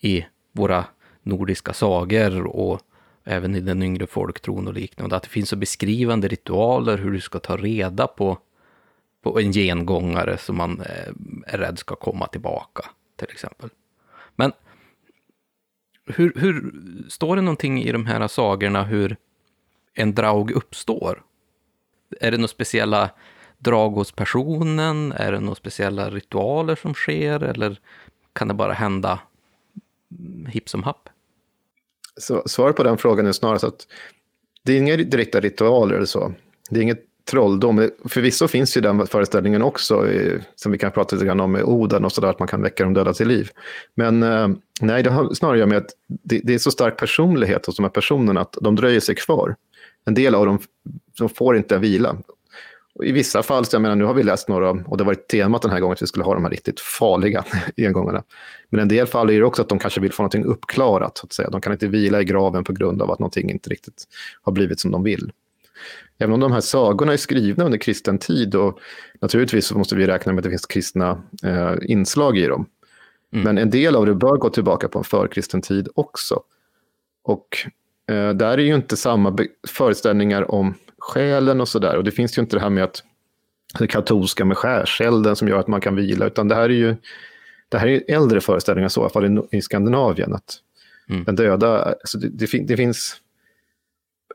i våra nordiska sagor och även i den yngre folktron och liknande. Att det finns så beskrivande ritualer hur du ska ta reda på, på en gengångare som man eh, är rädd ska komma tillbaka, till exempel. Men hur, hur står det någonting i de här sagorna hur en draug uppstår? Är det några speciella drag hos personen? Är det några speciella ritualer som sker? Eller kan det bara hända hipp som happ? Så, svaret på den frågan är snarast att det är inga direkta ritualer eller så. Det är inget trolldom. Förvisso finns ju den föreställningen också, som vi kan prata lite grann om med Oden och sådär, att man kan väcka de döda till liv. Men eh, nej, det har snarare att göra med att det, det, är så stark personlighet hos de här personerna att de dröjer sig kvar. En del av dem de får inte vila. Och I vissa fall, så jag menar, nu har vi läst några, och det har varit temat den här gången att vi skulle ha de här riktigt farliga engångarna. Men en del fall är det också att de kanske vill få någonting uppklarat, så att säga. De kan inte vila i graven på grund av att någonting inte riktigt har blivit som de vill. Även om de här sagorna är skrivna under kristen tid och naturligtvis måste vi räkna med att det finns kristna eh, inslag i dem. Mm. Men en del av det bör gå tillbaka på en förkristen tid också. Och eh, där är ju inte samma föreställningar om själen och sådär. Och det finns ju inte det här med att det katolska med skärselden som gör att man kan vila, utan det här är ju det här är äldre föreställningar så, i alla fall i, i Skandinavien. Att mm. den döda, alltså det, det, det finns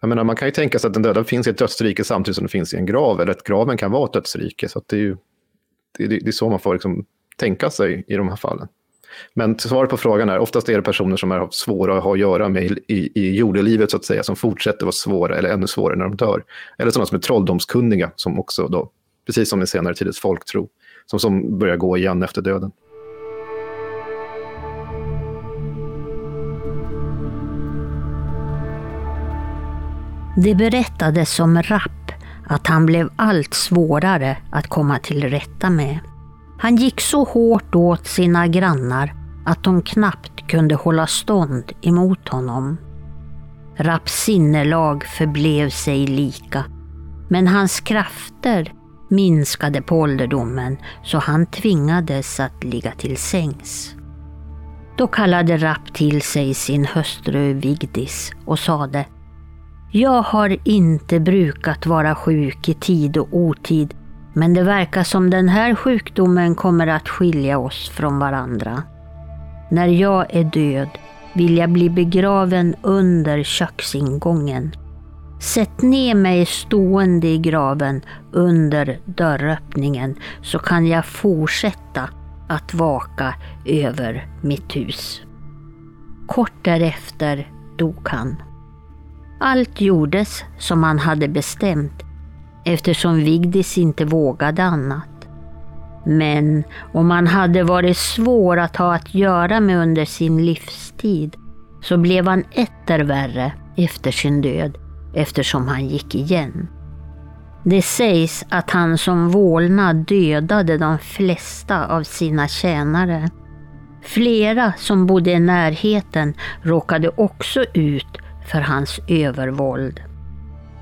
jag menar, man kan ju tänka sig att den döda finns i ett dödsrike samtidigt som det finns i en grav, eller att graven kan vara ett dödsrike. Så det, är ju, det, det, är så man får liksom tänka sig i de här fallen. Men svaret på frågan är, oftast är det personer som är svåra att ha att göra med i, i jordelivet, så att säga, som fortsätter vara svåra, eller ännu svårare när de dör. Eller sådana som är trolldomskunniga, som också då, precis som i senare tidens folktro, som, som börjar gå igen efter döden. Det berättades om Rapp att han blev allt svårare att komma till rätta med. Han gick så hårt åt sina grannar att de knappt kunde hålla stånd emot honom. Rapps sinnelag förblev sig lika, men hans krafter minskade på ålderdomen så han tvingades att ligga till sängs. Då kallade Rapp till sig sin hustru Vigdis och sade jag har inte brukat vara sjuk i tid och otid, men det verkar som den här sjukdomen kommer att skilja oss från varandra. När jag är död vill jag bli begraven under köksingången. Sätt ner mig stående i graven under dörröppningen så kan jag fortsätta att vaka över mitt hus. Kort därefter dog han. Allt gjordes som han hade bestämt eftersom Vigdis inte vågade annat. Men om han hade varit svår att ha att göra med under sin livstid så blev han etter värre efter sin död eftersom han gick igen. Det sägs att han som vålnad dödade de flesta av sina tjänare. Flera som bodde i närheten råkade också ut för hans övervåld.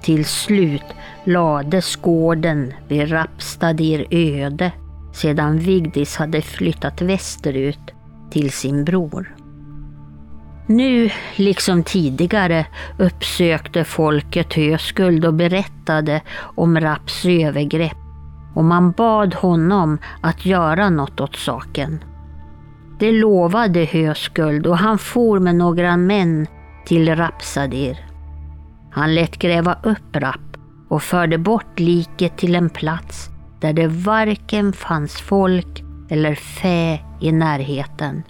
Till slut lades gården vid Rapstadir öde sedan Vigdis hade flyttat västerut till sin bror. Nu, liksom tidigare, uppsökte folket Höskuld och berättade om Raps övergrepp och man bad honom att göra något åt saken. Det lovade Höskuld och han for med några män till Rapsadir. Han lät gräva upp Rapp och förde bort liket till en plats där det varken fanns folk eller fä i närheten.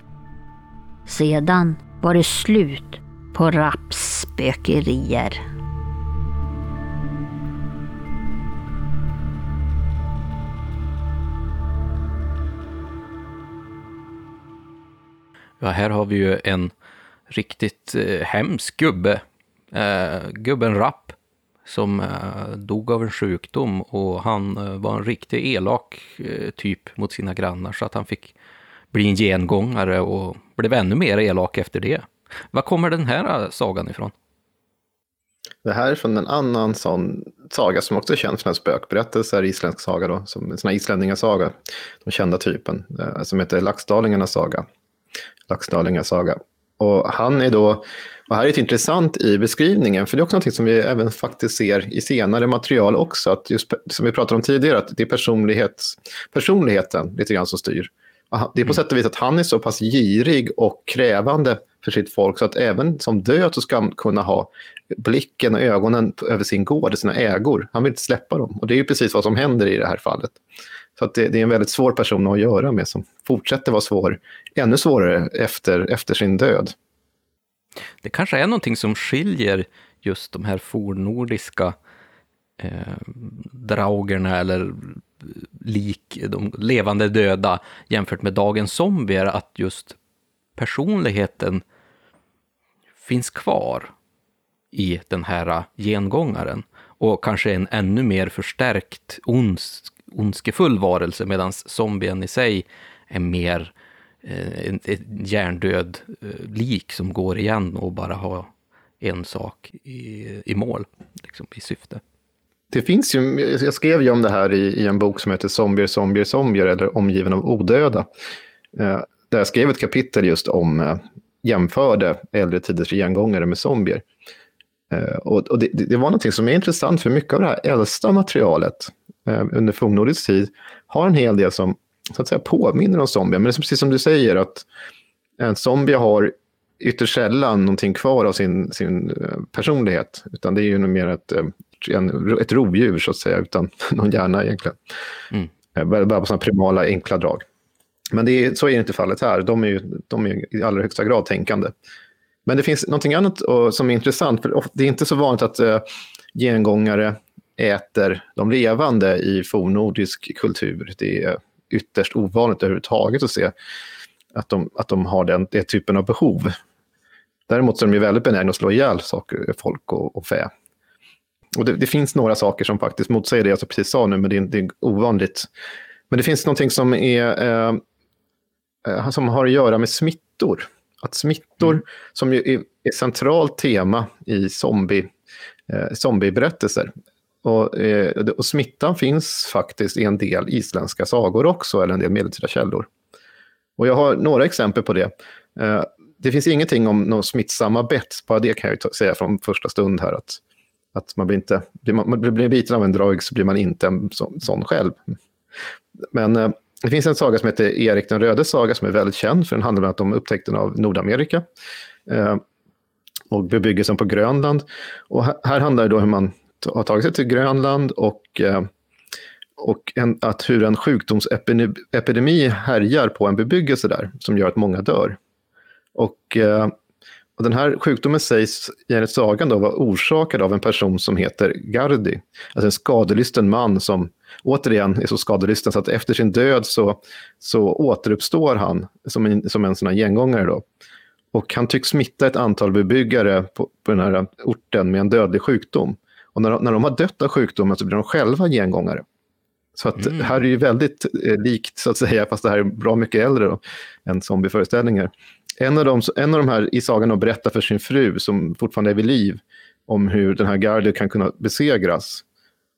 Sedan var det slut på Rapps spökerier. Ja, här har vi ju en riktigt eh, hemsk gubbe. Eh, gubben Rapp som eh, dog av en sjukdom och han eh, var en riktigt elak eh, typ mot sina grannar så att han fick bli en gengångare och blev ännu mer elak efter det. Var kommer den här eh, sagan ifrån? Det här är från en annan sån saga som också är känd för spökberättelser, isländsk saga då, som en sån här islänningasaga, den kända typen, eh, som heter Laxdalingarnas saga. Laxdalingarnas saga. Och han är då, och här är det intressant i beskrivningen, för det är också något som vi även faktiskt ser i senare material också, att just som vi pratade om tidigare, att det är personlighets, personligheten lite grann som styr. Det är på mm. sätt och vis att han är så pass girig och krävande för sitt folk så att även som död så ska han kunna ha blicken och ögonen över sin gård, sina ägor. Han vill inte släppa dem. Och det är ju precis vad som händer i det här fallet. Så att det, det, är en väldigt svår person att göra med som fortsätter vara svår, ännu svårare efter, efter sin död. Det kanske är någonting som skiljer just de här fornnordiska eh, draugerna eller lik, de levande döda jämfört med dagens zombier, att just personligheten finns kvar i den här gengångaren. Och kanske en ännu mer förstärkt ondskefull varelse, medan zombien i sig är mer eh, Eh, ett hjärndöd eh, lik som går igen och bara har en sak i, i mål, liksom, i syfte. Det finns ju, jag skrev ju om det här i, i en bok som heter Zombier, zombier, zombier eller Omgiven av odöda. Eh, där jag skrev ett kapitel just om, eh, jämförde äldre tiders gengångare med zombier. Eh, och, och det, det, var någonting som är intressant, för mycket av det här äldsta materialet eh, under fornnordisk tid har en hel del som så att säga, påminner om zombier. Men det är precis som du säger, att en zombie har ytterst sällan någonting kvar av sin, sin eh, personlighet, utan det är ju mer ett, eh, ett rovdjur så att säga, utan någon hjärna egentligen. Mm. Eh, bara på sådana primala enkla drag. Men det är, så är inte fallet här, de är ju de är i allra högsta grad tänkande. Men det finns någonting annat som är intressant, för det är inte så vanligt att gengångare äter de levande i fornnordisk kultur. Det är ytterst ovanligt överhuvudtaget att se att de, att de har den, den typen av behov. Däremot så är de väldigt benägna att slå ihjäl saker, folk och, och fä. Och det, det, finns några saker som faktiskt motsäger det jag precis sa nu, men det är, det är ovanligt. Men det finns någonting som, är, eh, eh som har att göra med smittor. Att smittor, mm. som ju är ett centralt tema i zombie, eh, zombieberättelser, och, eh, och, smittan finns faktiskt i en del isländska sagor också, eller en del medeltida källor. Och jag har några exempel på det. Eh, det finns ingenting om några smittsamma bett, bara det kan jag säga från första stund här. Att, att man blir inte, blir man, blir biten av en drag så blir man inte en sån, sån själv. Men eh, det finns en saga som heter Erik den röde saga som är väldigt känd, för den handlar bland annat om upptäckten av Nordamerika eh, och bebyggelsen på Grönland. Och här, här handlar det då om hur man har tagit sig till Grönland och, eh, och en, att hur en sjukdomsepidemi härjar på en bebyggelse där som gör att många dör. Och, eh, och den här sjukdomen sägs enligt sagan då vara orsakad av en person som heter Gardi, alltså en skadelysten man som återigen är så skadelysten så att efter sin död så, så återuppstår han som en, som en sån här gengångare. Då. Och han tycks smitta ett antal bebyggare på, på den här orten med en dödlig sjukdom. Och när, när de har dött av sjukdomen så blir de själva gengångare. Så att mm. här är ju väldigt eh, likt, så att säga, fast det här är bra mycket äldre då, än zombieföreställningar. En av, dem, en av de här i sagan berättar för sin fru, som fortfarande är vid liv, om hur den här Gardi kan kunna besegras.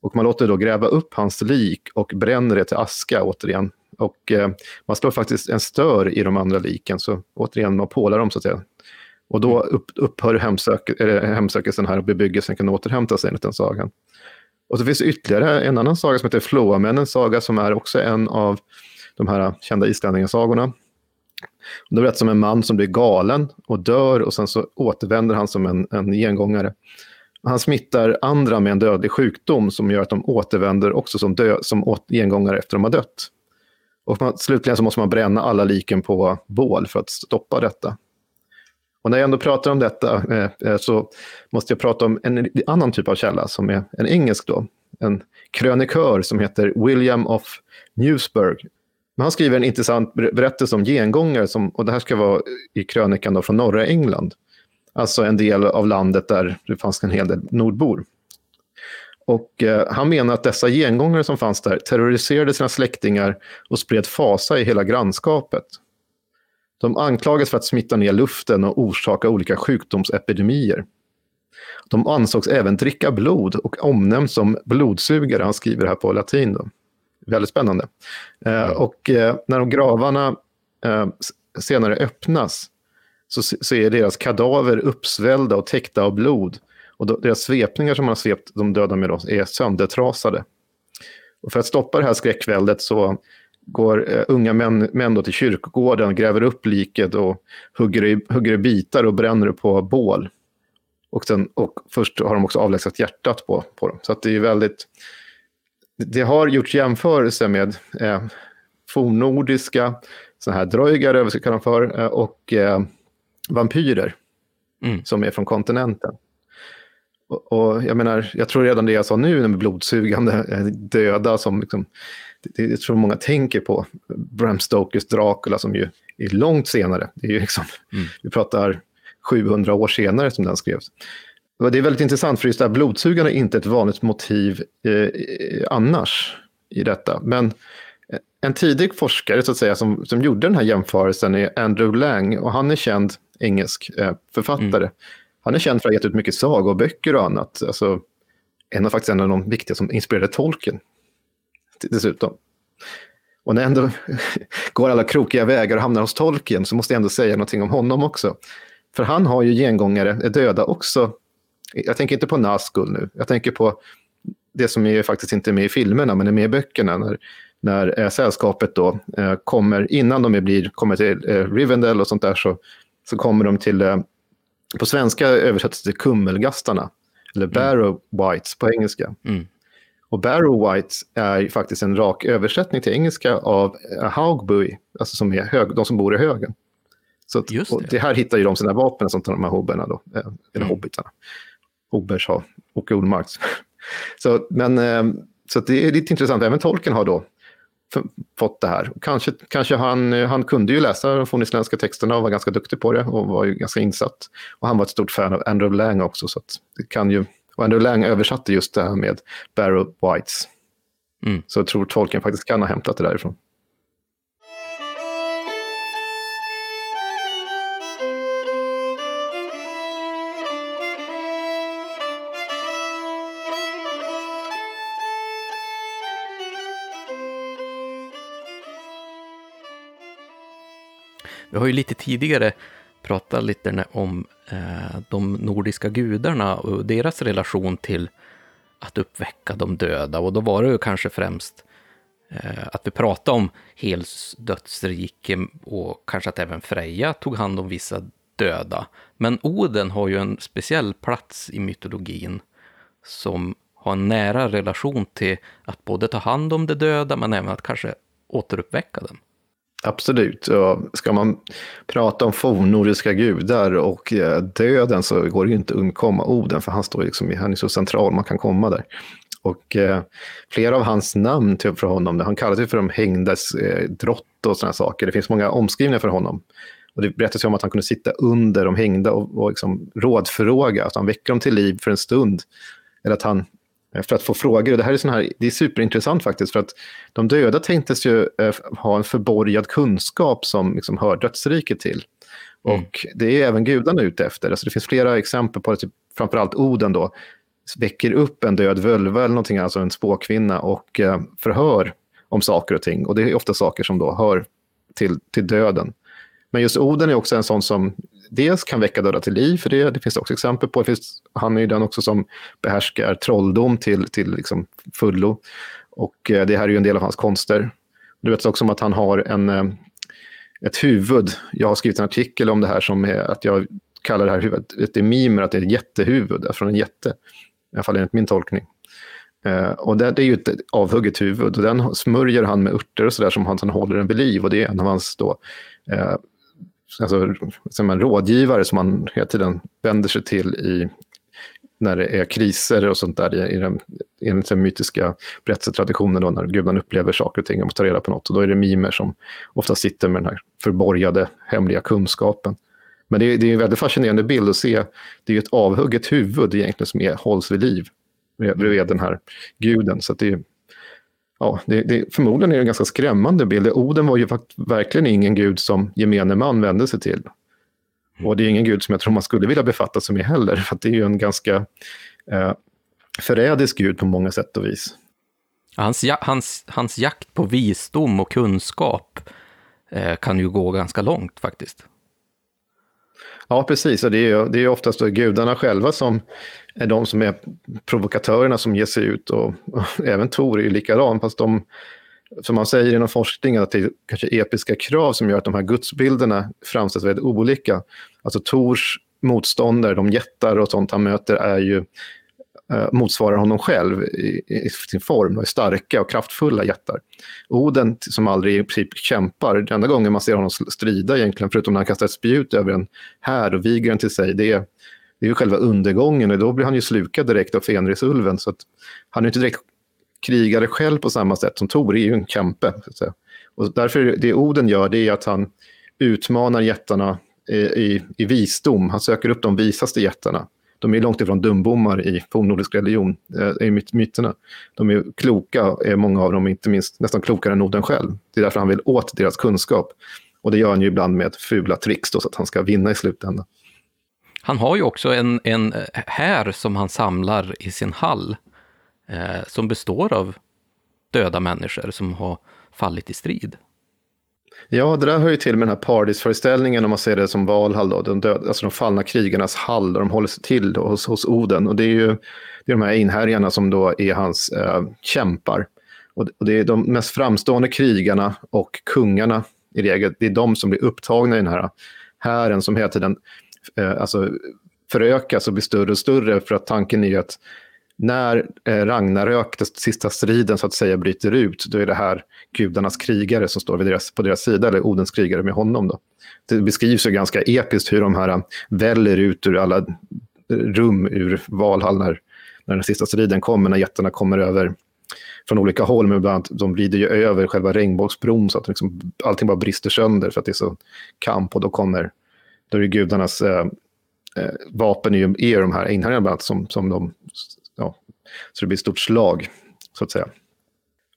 Och man låter då gräva upp hans lik och bränner det till aska återigen. Och eh, man slår faktiskt en stör i de andra liken, så återigen man pålar dem så att säga. Och då upp, upphör hemsök, hemsökelsen här och bebyggelsen kan återhämta sig enligt den sagan. Och så finns det ytterligare en annan saga som heter Flåamännens saga som är också en av de här kända islänningasagorna. Det berättas om en man som blir galen och dör och sen så återvänder han som en, en gengångare. Han smittar andra med en dödlig sjukdom som gör att de återvänder också som, dö, som gengångare efter de har dött. Och man, slutligen så måste man bränna alla liken på bål för att stoppa detta. Och när jag ändå pratar om detta eh, eh, så måste jag prata om en annan typ av källa som är en engelsk då. En krönikör som heter William of Newsburg. Men han skriver en intressant berättelse om gengångare som, och det här ska vara i krönikan då från norra England. Alltså en del av landet där det fanns en hel del nordbor. Och eh, han menar att dessa gengångare som fanns där terroriserade sina släktingar och spred fasa i hela grannskapet. De anklagas för att smitta ner luften och orsaka olika sjukdomsepidemier. De ansågs även dricka blod och omnämns som blodsugare. Han skriver här på latin. Då. Väldigt spännande. Eh, och eh, när de gravarna eh, senare öppnas så, så är deras kadaver uppsvällda och täckta av blod. Och då, deras svepningar som man har svept de döda med då, är söndertrasade. Och för att stoppa det här skräckväldet så går uh, unga män, män till kyrkogården, gräver upp liket och hugger i, hugger i bitar och bränner det på bål. Och, sen, och först har de också avlägsnat hjärtat på, på dem. Så det är väldigt... Det har gjorts jämförelser med eh, fornnordiska sådana här dröjgare, vad vi ska kalla dem för, eh, och eh, vampyrer mm. som är från kontinenten. Och, och, jag menar, jag tror redan det jag sa nu med blodsugande eh, döda som liksom, det, det tror många tänker på. Bram Stokers Dracula som ju är långt senare. Det är ju liksom, mm. Vi pratar 700 år senare som den skrevs. Det är väldigt intressant för just det här blodsugande är inte ett vanligt motiv eh, annars i detta. Men en tidig forskare så att säga, som, som gjorde den här jämförelsen är Andrew Lang och han är känd engelsk eh, författare. Mm. Han är känd för att ha gett ut mycket sagoböcker och annat. Alltså, en av faktiskt en av de viktiga som inspirerade tolken dessutom. Och när jag ändå går alla krokiga vägar och hamnar hos tolken så måste jag ändå säga någonting om honom också. För han har ju gengångare, är döda också. Jag tänker inte på Nazgul nu, jag tänker på det som är faktiskt inte med i filmerna men är med i böckerna. När, när eh, sällskapet då eh, kommer, innan de blir, kommer till eh, Rivendell och sånt där så, så kommer de till, eh, på svenska översätts det till kummelgastarna, eller mm. Barrow Whites på engelska. Mm. Och Barrow Whites är faktiskt en rak översättning till engelska av uh, Haugbuy, alltså som är hög, de som bor i högen. Så att, det. det. här hittar ju de sina vapen, som tar de här hobberna då, eh, eller mm. hobbitarna. Hobbers har Åke Olmarks. så, men, eh, så det är lite intressant, även tolken har då fått det här. Kanske, kanske han, han kunde ju läsa de fornisländska texterna och var ganska duktig på det och var ju ganska insatt. Och han var ett stort fan av Andrew Lang också, så det kan ju... Och Andrew Lang översatte just det här med Barrow Whites. Mm. Så jag tror tolken faktiskt kan ha hämtat det därifrån. Vi har ju lite tidigare prata lite om eh, de nordiska gudarna och deras relation till att uppväcka de döda. Och då var det ju kanske främst eh, att vi pratade om Hels dödsrike och kanske att även Freja tog hand om vissa döda. Men Oden har ju en speciell plats i mytologin som har en nära relation till att både ta hand om de döda men även att kanske återuppväcka dem. Absolut. ska man prata om fornnordiska gudar och eh, döden så går det ju inte att undkomma Oden, för han, står liksom, han är så central man kan komma där. Och eh, flera av hans namn till för honom, han kallas ju för de hängdes eh, drott och sådana saker. Det finns många omskrivningar för honom. Och det berättas ju om att han kunde sitta under de hängda och, och liksom rådfråga, att han väcker dem till liv för en stund. Eller att han för att få frågor. Och det här är, sån här, det är superintressant faktiskt, för att de döda tänktes ju eh, ha en förborgad kunskap som liksom hör dödsriket till. Mm. Och det är även gudarna ute efter. Alltså det finns flera exempel på det, typ, framförallt Oden då, väcker upp en död völva eller någonting, alltså en spåkvinna, och eh, förhör om saker och ting. Och det är ofta saker som då hör till, till döden. Men just Oden är också en sån som dels kan väcka döda till liv, för det, det finns det också exempel på. Det finns, han är ju den också som behärskar trolldom till, till liksom fullo. Och eh, det här är ju en del av hans konster. Du vet också om att han har en, eh, ett huvud. Jag har skrivit en artikel om det här som är att jag kallar det här huvudet det är mimer, att det är ett jättehuvud från en jätte. I alla fall enligt min tolkning. Uh, och det, det, är ju ett avhugget huvud och den smörjer han med örter och sådär som han, han håller den vid liv och det är en av hans då, uh, alltså, som en rådgivare som man hela tiden vänder sig till i, när det är kriser och sånt där i, i den, enligt den mytiska berättelsetraditionen, då, när gudarna upplever saker och ting och måste ta reda på något. Och då är det mimer som ofta sitter med den här förborgade hemliga kunskapen. Men det är, det är en väldigt fascinerande bild att se. Det är ett avhugget huvud egentligen som är, hålls vid liv bredvid den här guden. Så det är ja, det, det, förmodligen är det en ganska skrämmande bild. Oden var ju verkligen ingen gud som gemene man vände sig till. Mm. Och det är ingen gud som jag tror man skulle vilja befatta sig med heller, för det är ju en ganska eh, förrädisk gud på många sätt och vis. Hans, hans, hans jakt på visdom och kunskap eh, kan ju gå ganska långt faktiskt. Ja, precis. Och det är, det är oftast gudarna själva som är de som är provokatörerna som ger sig ut. Och, och även Tor är ju likadan, fast de, som man säger inom forskningen, att det är kanske episka krav som gör att de här gudsbilderna framställs väldigt olika. Alltså Tors motståndare, de jättar och sånt han möter, är ju Eh, motsvarar honom själv i, i sin form, är starka och kraftfulla jättar. Oden, som aldrig i princip kämpar, den enda gången man ser honom strida egentligen, förutom när han kastar ett spjut över en här och viger den till sig, det är det är ju själva undergången och då blir han ju slukad direkt av Fenrisulven. Så att han är inte direkt krigare själv på samma sätt som Tor, är ju en kämpe. Så att säga. Och därför, det Oden gör, det är att han utmanar jättarna i, i, i visdom. Han söker upp de visaste jättarna. De är långt ifrån dumbommar i fornnordisk religion, eh, i myterna. De är kloka, är många av dem, inte minst nästan klokare än Oden själv. Det är därför han vill åt deras kunskap. Och det gör han ju ibland med fula tricks då, så att han ska vinna i slutändan. Han har ju också en, en här som han samlar i sin hall, eh, som består av döda människor som har fallit i strid. Ja, det där hör ju till med den här Pardis-föreställningen, om man ser det som Valhall, då, de, döda, alltså de fallna krigarnas hall, där de håller sig till då, hos, hos Oden. Och det är ju det är de här inhärjarna som då är hans eh, kämpar. Och, och det är de mest framstående krigarna och kungarna i regel, det är de som blir upptagna i den här hären som hela tiden eh, alltså, förökas och blir större och större, för att tanken är ju att när eh, Ragnarök, den sista striden så att säga, bryter ut, då är det här gudarnas krigare som står vid deras, på deras sida, eller Odens krigare med honom. Då. Det beskrivs ju ganska episkt hur de här eh, väller ut ur alla rum ur Valhall när, när den sista striden kommer, när jättarna kommer över från olika håll, men bland annat, de rider ju över själva regnbågsbron så att liksom, allting bara brister sönder för att det är så kamp och då kommer, då är det gudarnas eh, eh vapen är ju är de här inhärjarna som, som de ja, så det blir ett stort slag, så att säga.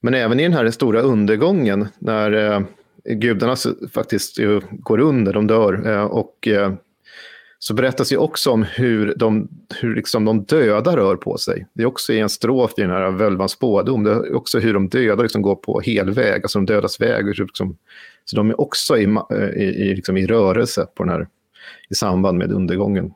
Men även i den här stora undergången, när eh, gudarna faktiskt ju, går under, de dör, eh, och eh, så berättas ju också om hur de, hur liksom de döda rör på sig. Det är också i en strof i den här Völvans spådom, det är också hur de döda liksom går på helväg, alltså de dödas väg. Liksom, så de är också i, eh, i, i, liksom i rörelse på den här, i samband med undergången.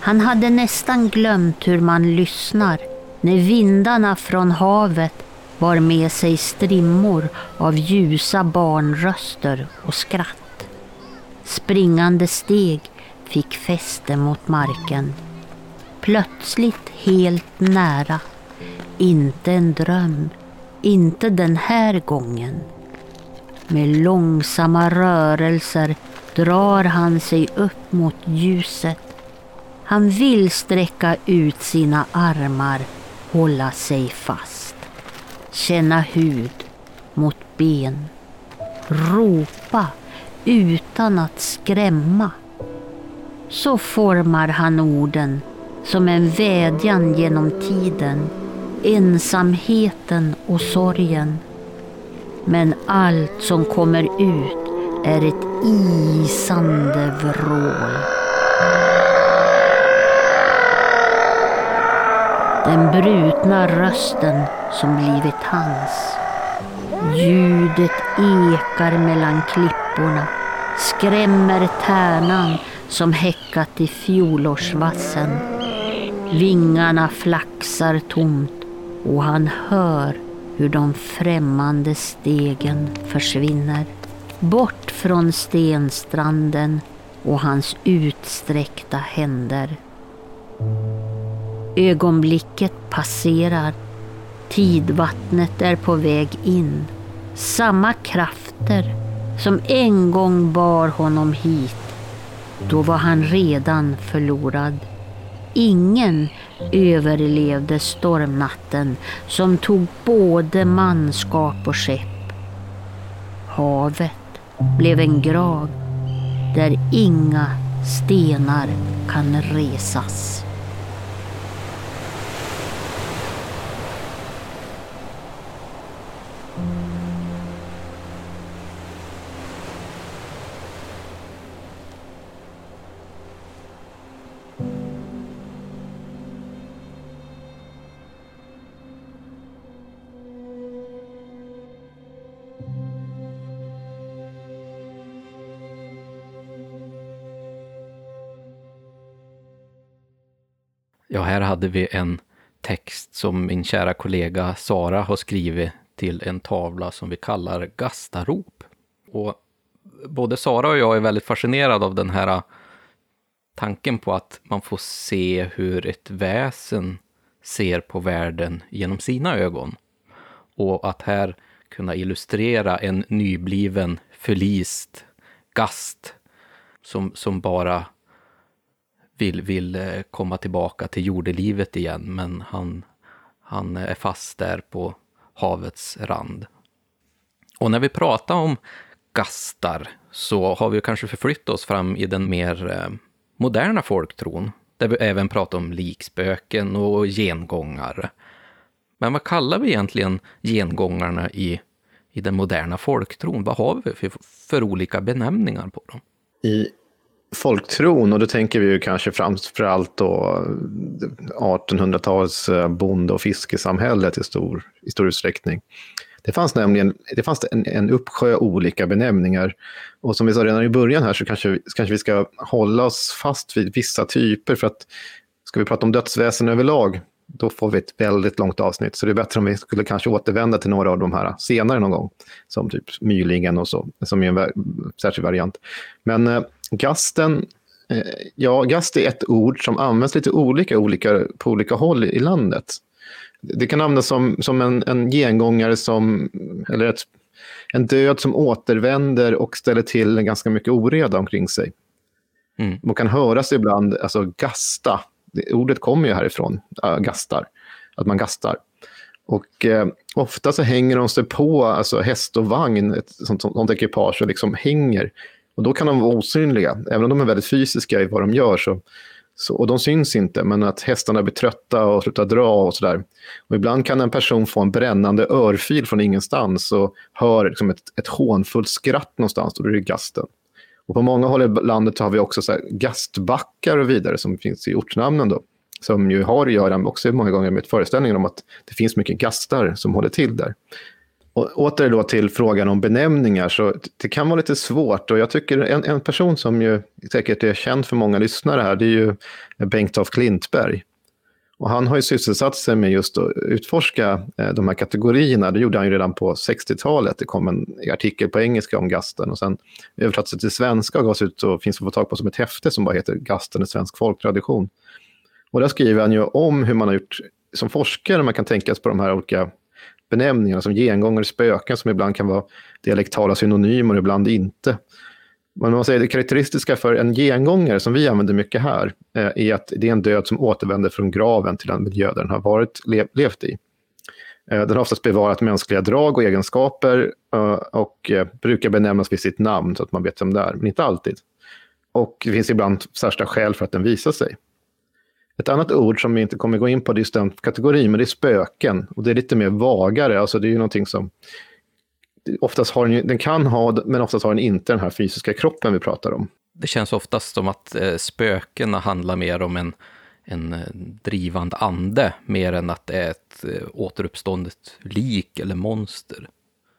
Han hade nästan glömt hur man lyssnar när vindarna från havet bar med sig strimmor av ljusa barnröster och skratt. Springande steg fick fäste mot marken. Plötsligt helt nära. Inte en dröm, inte den här gången. Med långsamma rörelser drar han sig upp mot ljuset han vill sträcka ut sina armar, hålla sig fast. Känna hud mot ben. Ropa utan att skrämma. Så formar han orden som en vädjan genom tiden, ensamheten och sorgen. Men allt som kommer ut är ett isande vrål. Den brutna rösten som blivit hans. Ljudet ekar mellan klipporna, skrämmer tärnan som häckat i fjolårsvassen. Vingarna flaxar tomt och han hör hur de främmande stegen försvinner. Bort från stenstranden och hans utsträckta händer. Ögonblicket passerar. Tidvattnet är på väg in. Samma krafter som en gång bar honom hit. Då var han redan förlorad. Ingen överlevde stormnatten som tog både manskap och skepp. Havet blev en grav där inga stenar kan resas. Ja, här hade vi en text som min kära kollega Sara har skrivit till en tavla som vi kallar Gastarop. Och både Sara och jag är väldigt fascinerade av den här tanken på att man får se hur ett väsen ser på världen genom sina ögon. Och att här kunna illustrera en nybliven, förlist gast som, som bara vill, vill eh, komma tillbaka till jordelivet igen, men han, han är fast där på havets rand. Och när vi pratar om gastar så har vi kanske förflyttat oss fram i den mer eh, moderna folktron, där vi även pratar om likspöken och gengångare. Men vad kallar vi egentligen gengångarna i, i den moderna folktron? Vad har vi för, för olika benämningar på dem? I folktron, och då tänker vi ju kanske framför allt då eh, 1800-tals eh, bonde och fiskesamhället i stor, i stor utsträckning. Det fanns nämligen det fanns en, en uppsjö olika benämningar. Och som vi sa redan i början här så kanske, kanske vi ska hålla oss fast vid vissa typer. För att ska vi prata om dödsväsen överlag, då får vi ett väldigt långt avsnitt. Så det är bättre om vi skulle kanske återvända till några av de här senare någon gång. Som typ mylingen och så, som är en särskild variant. Men eh, gasten, eh, ja, gast är ett ord som används lite olika, olika på olika håll i landet. Det kan användas som, som en, en gengångare, som, eller ett, en död som återvänder och ställer till en ganska mycket oreda omkring sig. Mm. Man kan höras ibland, alltså gasta, det, ordet kommer ju härifrån, äh, gastar, att man gastar. Och eh, ofta så hänger de sig på alltså häst och vagn, ett sånt, sånt ekipage, och liksom hänger. Och då kan de vara osynliga, även om de är väldigt fysiska i vad de gör. Så, så, och de syns inte, men att hästarna blir trötta och slutar dra och sådär. Och ibland kan en person få en brännande örfil från ingenstans och hör liksom ett, ett hånfullt skratt någonstans, och då är det gasten. Och på många håll i landet har vi också så gastbackar och vidare som finns i ortnamnen. Då, som ju har att göra också många gånger med föreställningen om att det finns mycket gastar som håller till där. Och åter då till frågan om benämningar, så det kan vara lite svårt. Och jag tycker en, en person som ju säkert är känd för många lyssnare här, det är ju Bengt af Klintberg. Och han har ju sysselsatt sig med just att utforska eh, de här kategorierna. Det gjorde han ju redan på 60-talet. Det kom en artikel på engelska om gasten och sen översattes till svenska och gavs ut och finns att få tag på som ett häfte som bara heter Gasten i svensk folktradition. Och där skriver han ju om hur man har gjort som forskare, man kan tänkas på de här olika benämningarna som gengångare, spöken som ibland kan vara dialektala synonymer och ibland inte. Men man säger det karaktäristiska för en gengångare som vi använder mycket här eh, är att det är en död som återvänder från graven till den miljö den har varit, lev, levt i. Eh, den har oftast bevarat mänskliga drag och egenskaper eh, och brukar benämnas vid sitt namn så att man vet vem det är, men inte alltid. Och det finns ibland särskilda skäl för att den visar sig. Ett annat ord som vi inte kommer gå in på, det är just den kategorin, men det är spöken. Och det är lite mer vagare, alltså det är ju någonting som oftast har den, den kan ha, men oftast har den inte den här fysiska kroppen vi pratar om. Det känns oftast som att eh, spökena handlar mer om en, en eh, drivande ande, mer än att det är ett eh, återuppståndet lik eller monster.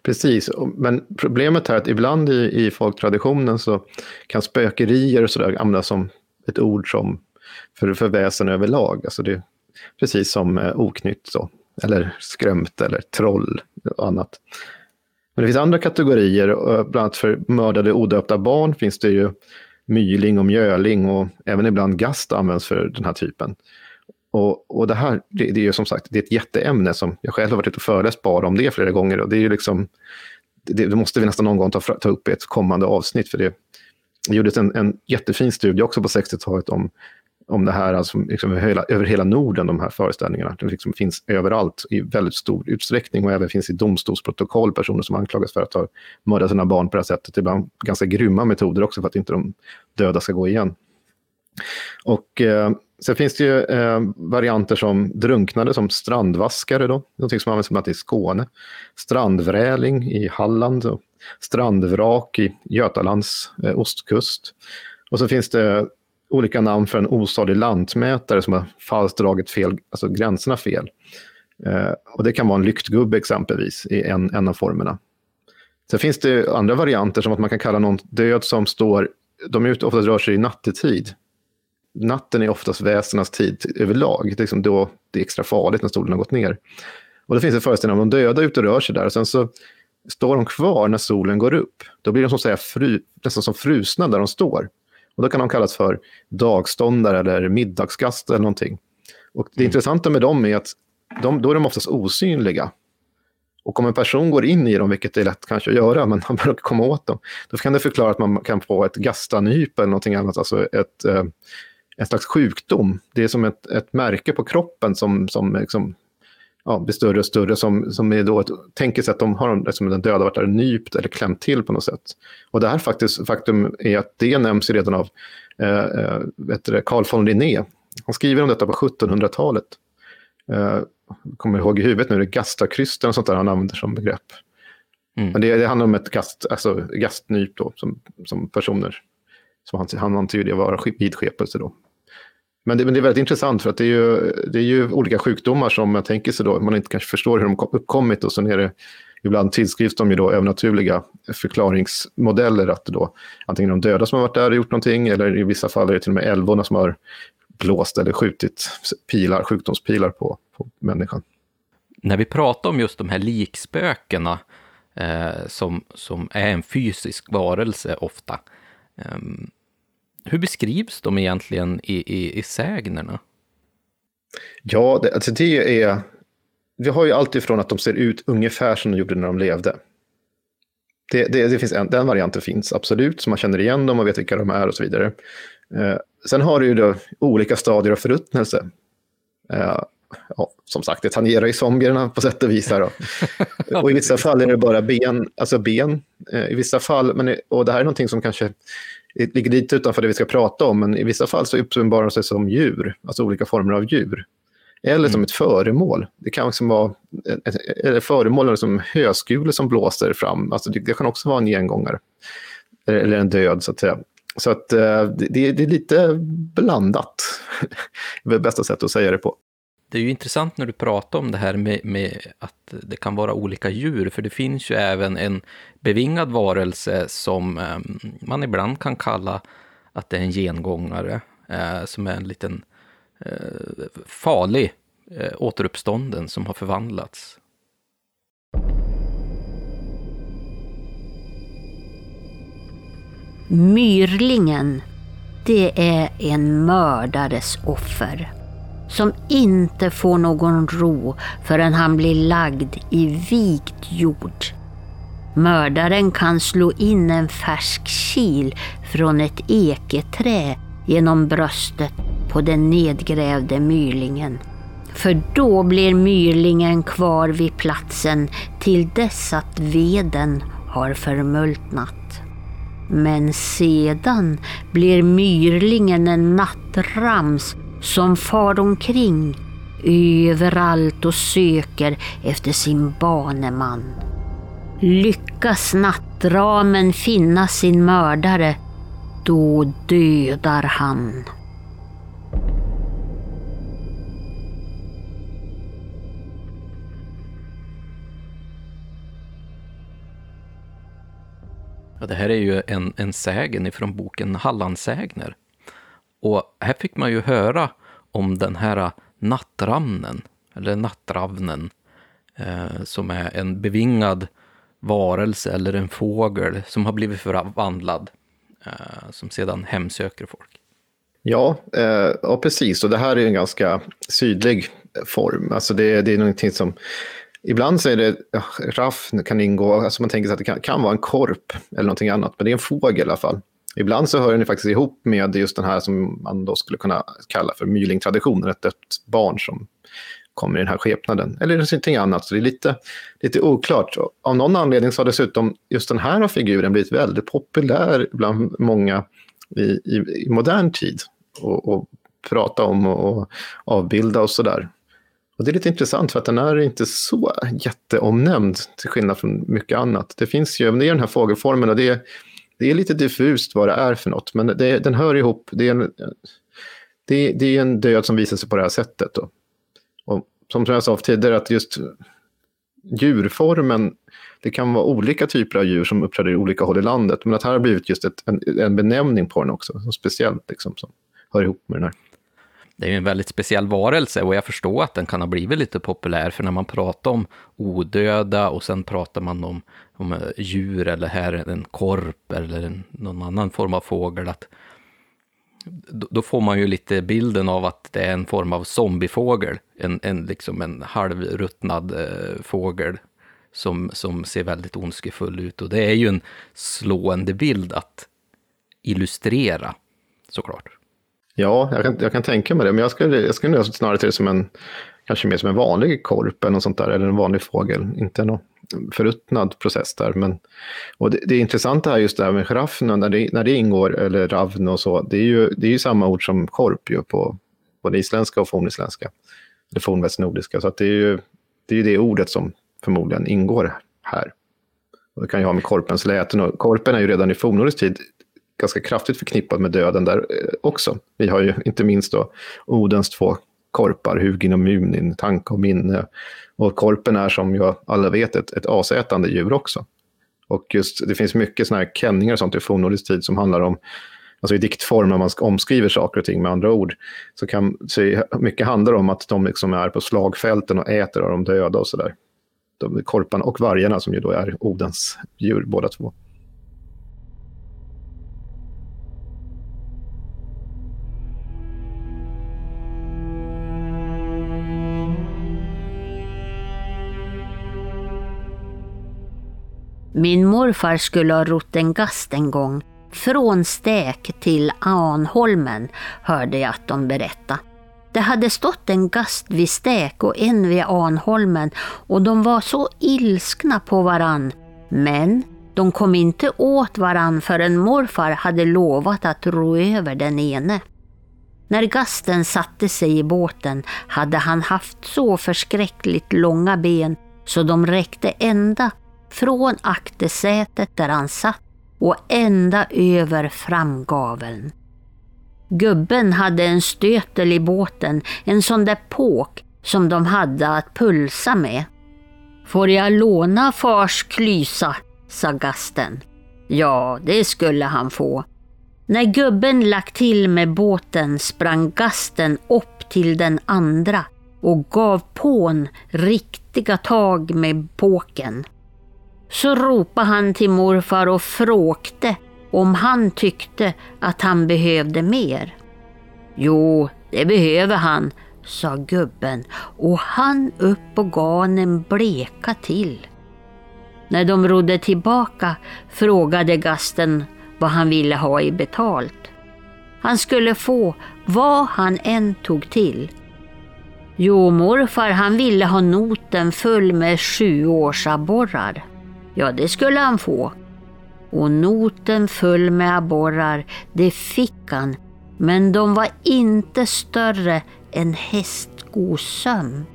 Precis, men problemet är att ibland i, i folktraditionen så kan spökerier och sådär användas som ett ord som för, för väsen överlag. Alltså det, precis som eh, oknytt, så, eller skrömt eller troll och annat. Men det finns andra kategorier, eh, bland annat för mördade odöpta barn finns det ju myling och mjöling och även ibland gast används för den här typen. Och, och det här, det, det är ju som sagt det är ett jätteämne som jag själv har varit ute och föreläst bara om det flera gånger. Och det är ju liksom, det, det måste vi nästan någon gång ta, ta upp i ett kommande avsnitt. För det, det gjordes en, en jättefin studie också på 60-talet om om det här alltså, liksom över, hela, över hela Norden, de här föreställningarna. De liksom finns överallt i väldigt stor utsträckning och även finns i domstolsprotokoll personer som anklagas för att ha mördat sina barn på det här sättet. Ibland ganska grymma metoder också för att inte de döda ska gå igen. Och eh, sen finns det ju eh, varianter som drunknade som strandvaskare då, någonting som används bland annat i Skåne. Strandvräling i Halland, och strandvrak i Götalands eh, ostkust. Och så finns det olika namn för en osalig lantmätare som har falskt dragit fel, alltså gränserna fel. Eh, och det kan vara en lyktgubbe exempelvis i en, en av formerna. Sen finns det andra varianter som att man kan kalla någon död som står, de är oftast rör sig i nattetid. Natten är oftast väsenas tid överlag, det är liksom då det är extra farligt när solen har gått ner. Och det finns en föreställning om de döda ute och rör sig där och sen så står de kvar när solen går upp. Då blir de som säga fru, nästan som frusna där de står. Och då kan de kallas för dagståndare eller middagsgast eller någonting. Och det mm. intressanta med dem är att de, då är de oftast osynliga. Och om en person går in i dem, vilket är lätt kanske att göra, men man behöver komma åt dem, då kan det förklara att man kan få ett gastanyp eller någonting annat, alltså ett, eh, en slags sjukdom. Det är som ett, ett märke på kroppen som, som liksom, ja, blir större och större, som, som är då ett tänkesätt, de har som den döda varit där nypt eller klämt till på något sätt. Och det här faktiskt, faktum är att det nämns redan av eh, eh Carl von Linné. Han skriver om detta på 1700-talet. Eh, kommer ihåg i huvudet nu, det är gastakrysten och sånt där han använder som begrepp. Mm. Men det, det, handlar om ett gast, alltså gastnyp då, som, som personer, som han, han antyder vara vidskepelse då. Men det, men det, är väldigt intressant för att det är, ju, det är ju olika sjukdomar som jag tänker sig då, man inte kanske förstår hur de uppkommit och sen är det ibland tillskrivs de ju då övernaturliga förklaringsmodeller att då antingen de döda som har varit där och gjort någonting eller i vissa fall är det till och med älvorna som har blåst eller skjutit pilar, sjukdomspilar på, på människan. När vi pratar om just de här likspökena eh, som, som är en fysisk varelse ofta, eh, hur beskrivs de egentligen i, i, i sägnerna? Ja, det, alltså det är... Vi har ju allt ifrån att de ser ut ungefär som de gjorde när de levde. Det, det, det finns en, den varianten finns absolut, så man känner igen dem och vet vilka de är och så vidare. Eh, sen har du ju då olika stadier av förruttnelse. Eh, ja, som sagt, det tangerar ju zombierna på sätt och vis. Här och i vissa fall är det bara ben, alltså ben. Eh, I vissa fall, men, och det här är någonting som kanske ligger lite utanför det vi ska prata om, men i vissa fall så uppenbarar de sig som djur, alltså olika former av djur. Eller mm. som ett föremål. Det kan också vara ett, ett föremål som höskulor som blåser fram. Alltså det, det, kan också vara en gengångare. Eller en död, så att säga. Så att eh, det, det är lite blandat. det är bästa sättet att säga det på. Det är ju intressant när du pratar om det här med, med, att det kan vara olika djur, för det finns ju även en bevingad varelse som eh, man ibland kan kalla att det är en gengångare, eh, som är en liten eh, farlig eh, återuppstånden som har förvandlats. Myrlingen, det är en mördares offer som inte får någon ro förrän han blir lagd i vikt jord. Mördaren kan slå in en färsk kil från ett eketrä genom bröstet på den nedgrävde myrlingen. För då blir myrlingen kvar vid platsen till dess att veden har förmultnat. Men sedan blir myrlingen en nattrams som far omkring överallt och söker efter sin baneman. Lyckas nattramen finna sin mördare, då dödar han. Ja, det här är ju en, en sägen ifrån boken Hallandsägner. Och här fick man ju höra om den här nattramnen, eller nattravnen, eh, som är en bevingad varelse eller en fågel som har blivit förvandlad, eh, som sedan hemsöker folk. Ja, eh, ja, precis. Och det här är en ganska sydlig form. Alltså det, det är någonting som... Ibland så är det, raff kan ingå, alltså man tänker sig att det kan, kan vara en korp eller någonting annat, men det är en fågel i alla fall. Ibland så hör den faktiskt ihop med just den här som man då skulle kunna kalla för mylingtraditionen, ett dött barn som kommer i den här skepnaden. Eller någonting annat, så det är lite, lite oklart. Av någon anledning så har dessutom just den här figuren blivit väldigt populär bland många i, i, i modern tid. Och, och prata om och, och avbilda och sådär. Och det är lite intressant för att den är inte så jätteomnämnd till skillnad från mycket annat. Det finns ju, det är den här fågelformen och det är det är lite diffust vad det är för något, men det, den hör ihop. Det är, en, det, det, är en död som visar sig på det här sättet. Då. Och som jag sa tidigare, att just djurformen, det kan vara olika typer av djur som uppträder i olika håll i landet, men att här har blivit just ett, en, en benämning på den också, som speciellt liksom, som hör ihop med den här det är ju en väldigt speciell varelse och jag förstår att den kan ha blivit lite populär, för när man pratar om odöda och sen pratar man om, om eh, djur eller här är en korp eller någon annan form av fågel, att då får man ju lite bilden av att det är en form av zombiefågel. En, en, liksom en halvruttnad eh, fågel som, som ser väldigt ondskefull ut. Och det är ju en slående bild att illustrera, såklart. Ja, jag kan, jag kan tänka mig det, men jag skulle, jag skulle nog snarare till det som en, kanske mer som en vanlig korp eller något sånt där, eller en vanlig fågel, inte någon förruttnad process där. Men, och det, det intressanta är just det här med giraffen, när det, när det ingår, eller ravn och så, det är ju, det är ju samma ord som korp ju på både isländska och fornisländska, eller fornvästnordiska, så att det är ju det, är ju det ordet som förmodligen ingår här. Och det kan ju ha med korpens läten och korpen är ju redan i fornnordisk tid ganska kraftigt förknippad med döden där eh, också. Vi har ju inte minst då Odens två korpar, Hugin och Munin, tanke och minne. Och korpen är som jag alla vet ett, ett asätande djur också. Och just det finns mycket sådana här känningar och sånt i fornnordisk tid som handlar om alltså i diktform, när man omskriver saker och ting med andra ord, så kan så mycket handlar om att de liksom är på slagfälten och äter av de döda och sådär. Korparna och vargarna som ju då är Odens djur båda två. Min morfar skulle ha rott en gast en gång. Från Stäk till Anholmen hörde jag att de berätta. Det hade stått en gast vid Stäk och en vid Anholmen och de var så ilskna på varann. Men de kom inte åt varann förrän morfar hade lovat att ro över den ene. När gasten satte sig i båten hade han haft så förskräckligt långa ben så de räckte ända från aktersätet där han satt och ända över framgaveln. Gubben hade en stötel i båten, en sån där påk som de hade att pulsa med. Får jag låna fars klysa, sa gasten. Ja, det skulle han få. När gubben lagt till med båten sprang gasten upp till den andra och gav pån riktiga tag med påken så ropade han till morfar och frågade om han tyckte att han behövde mer. Jo, det behöver han, sa gubben och han upp på ganen bleka till. När de rodde tillbaka frågade gasten vad han ville ha i betalt. Han skulle få vad han än tog till. Jo, morfar han ville ha noten full med sjuårsabborrar. Ja, det skulle han få. Och noten full med abborrar, det fick han, men de var inte större än hästgosöm.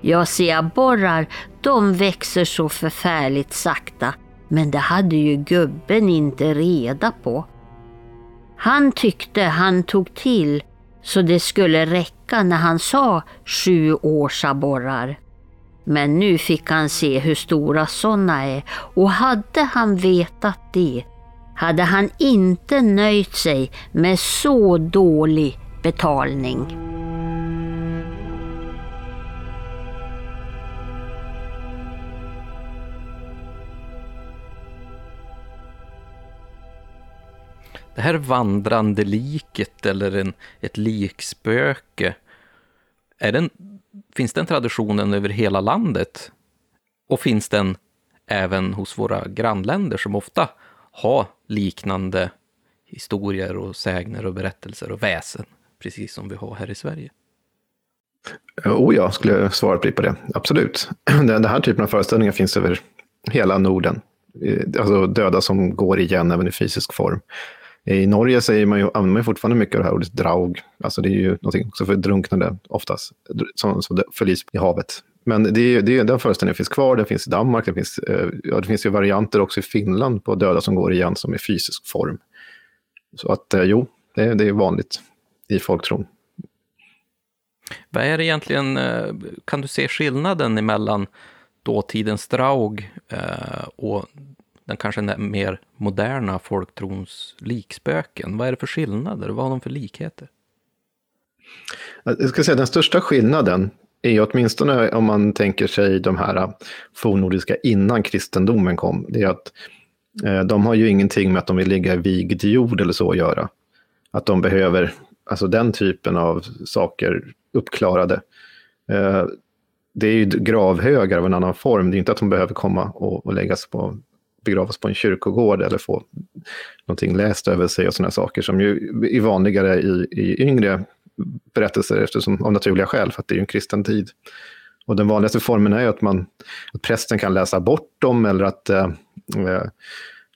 Ja, se abborrar, de växer så förfärligt sakta, men det hade ju gubben inte reda på. Han tyckte han tog till så det skulle räcka när han sa sju årsabborrar. Men nu fick han se hur stora sådana är och hade han vetat det hade han inte nöjt sig med så dålig betalning. Det här vandrande liket eller en, ett likspöke, är den finns den traditionen över hela landet? Och finns den även hos våra grannländer som ofta har liknande historier och sägner och berättelser och väsen, precis som vi har här i Sverige? Eh, oh ja, skulle jag svara på det. Absolut. Den här typen av föreställningar finns över hela Norden. Eh, alltså döda som går igen även i fysisk form. I Norge säger man ju, använder man ju fortfarande mycket av det här ordet draug. Alltså det är ju någonting också för drunknande oftast, som, som förlis i havet. Men det är, det är, den föreställningen finns kvar, den finns i Danmark, det finns, eh, ja, det finns ju varianter också i Finland på döda som går igen som i fysisk form. Så att eh, jo, det, det är vanligt i folktron. Vad är det egentligen, eh, kan du se skillnaden mellan dåtidens draug och den kanske mer moderna folktrons likspöken. Vad är det för skillnader? Vad har de för likheter? Jag ska säga den största skillnaden är åtminstone om man tänker sig de här fornnordiska innan kristendomen kom. Det är att eh, de har ju ingenting med att de vill ligga i vigd jord eller så att göra. att de behöver alltså den typen av saker uppklarade. Eh, det är ju gravhögar av en annan form. Det är inte att de behöver komma och, och läggas på, begravas på en kyrkogård eller få någonting läst över sig och sådana saker som ju är vanligare i, i yngre berättelser eftersom, av naturliga skäl, för att det är ju en kristen tid. Och den vanligaste formen är ju att, man, att prästen kan läsa bort dem eller att eh, eh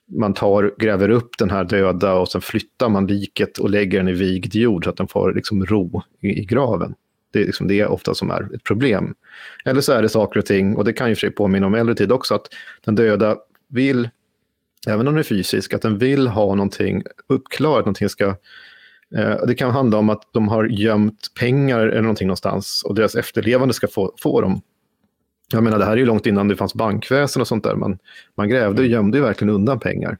man tar, gräver upp den här döda och sen flyttar man liket och lägger den i vigd jord så att den får liksom ro i, i graven. Det är liksom det ofta som är ett problem. Eller så är det saker och ting, och det kan ju för sig påminna om äldre tid också, att den döda vill, även om den är fysisk, att den vill ha någonting uppklarat, någonting ska eh, det kan handla om att de har gömt pengar eller någonting någonstans och deras efterlevande ska få, få dem. Jag menar, det här är ju långt innan det fanns bankväsen och sånt där. Man, man grävde och gömde ju verkligen undan pengar.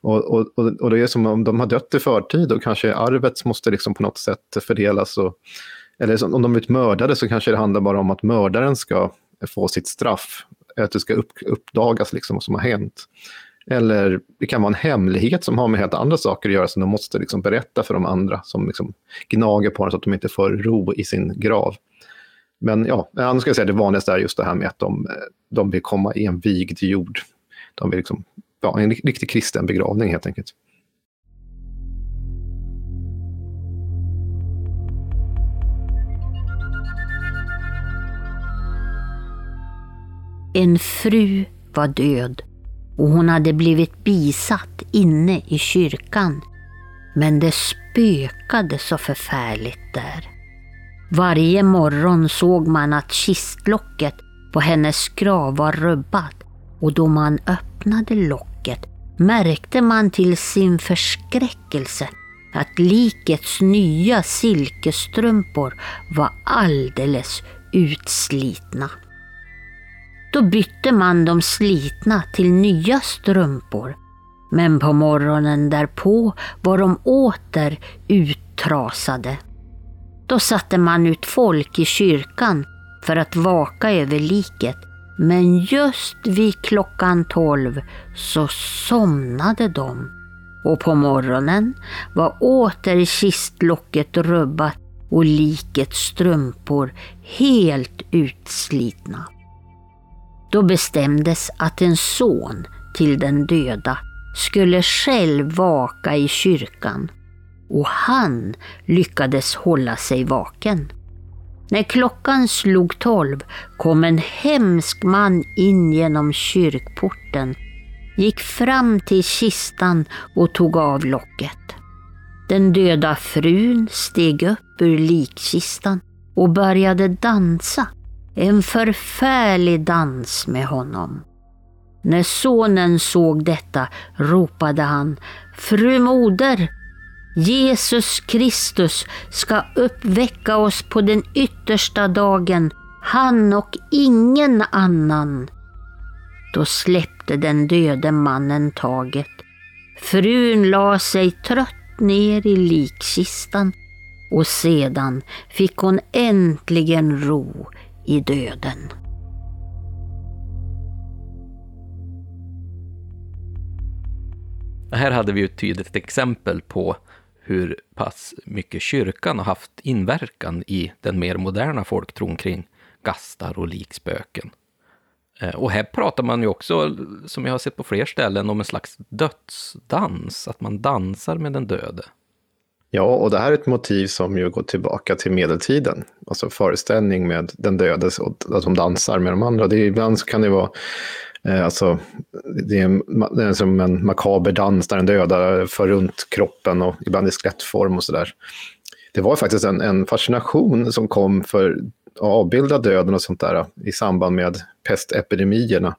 Och, och, och, det är som om de har dött i förtid och kanske arvet måste liksom på något sätt fördelas. Och, eller om de blivit mördade så kanske det handlar bara om att mördaren ska få sitt straff. Att det ska upp, uppdagas liksom vad som har hänt. Eller det kan vara en hemlighet som har med helt andra saker att göra som de måste liksom berätta för de andra som liksom gnager på dem så att de inte får ro i sin grav. Men ja, annars ska jag säga det vanligaste är just det här med att de, de vill komma i en vigd jord. De vill liksom, ja, en riktig kristen begravning helt enkelt. En fru var död och hon hade blivit bisatt inne i kyrkan. Men det spökade så förfärligt där. Varje morgon såg man att kistlocket på hennes grav var rubbat och då man öppnade locket märkte man till sin förskräckelse att likets nya silkesstrumpor var alldeles utslitna. Då bytte man de slitna till nya strumpor. Men på morgonen därpå var de åter uttrasade. Då satte man ut folk i kyrkan för att vaka över liket. Men just vid klockan tolv så somnade de. Och på morgonen var åter kistlocket rubbat och likets strumpor helt utslitna. Då bestämdes att en son till den döda skulle själv vaka i kyrkan och han lyckades hålla sig vaken. När klockan slog tolv kom en hemsk man in genom kyrkporten, gick fram till kistan och tog av locket. Den döda frun steg upp ur likkistan och började dansa, en förfärlig dans med honom. När sonen såg detta ropade han Fru moder, Jesus Kristus ska uppväcka oss på den yttersta dagen, han och ingen annan. Då släppte den döde mannen taget. Frun la sig trött ner i likkistan och sedan fick hon äntligen ro i döden. Här hade vi ett tydligt exempel på hur pass mycket kyrkan har haft inverkan i den mer moderna folktron kring gastar och likspöken. Eh, och här pratar man ju också, som jag har sett på fler ställen, om en slags dödsdans, att man dansar med den döde. Ja, och det här är ett motiv som ju går tillbaka till medeltiden. Alltså föreställning med den döde som dansar med de andra. Det är, ibland så kan det vara Eh, alltså, det är, det är som en makaber dans där den döda för runt kroppen och ibland i skelettform och sådär. Det var faktiskt en, en fascination som kom för att avbilda döden och sånt där i samband med pestepidemierna.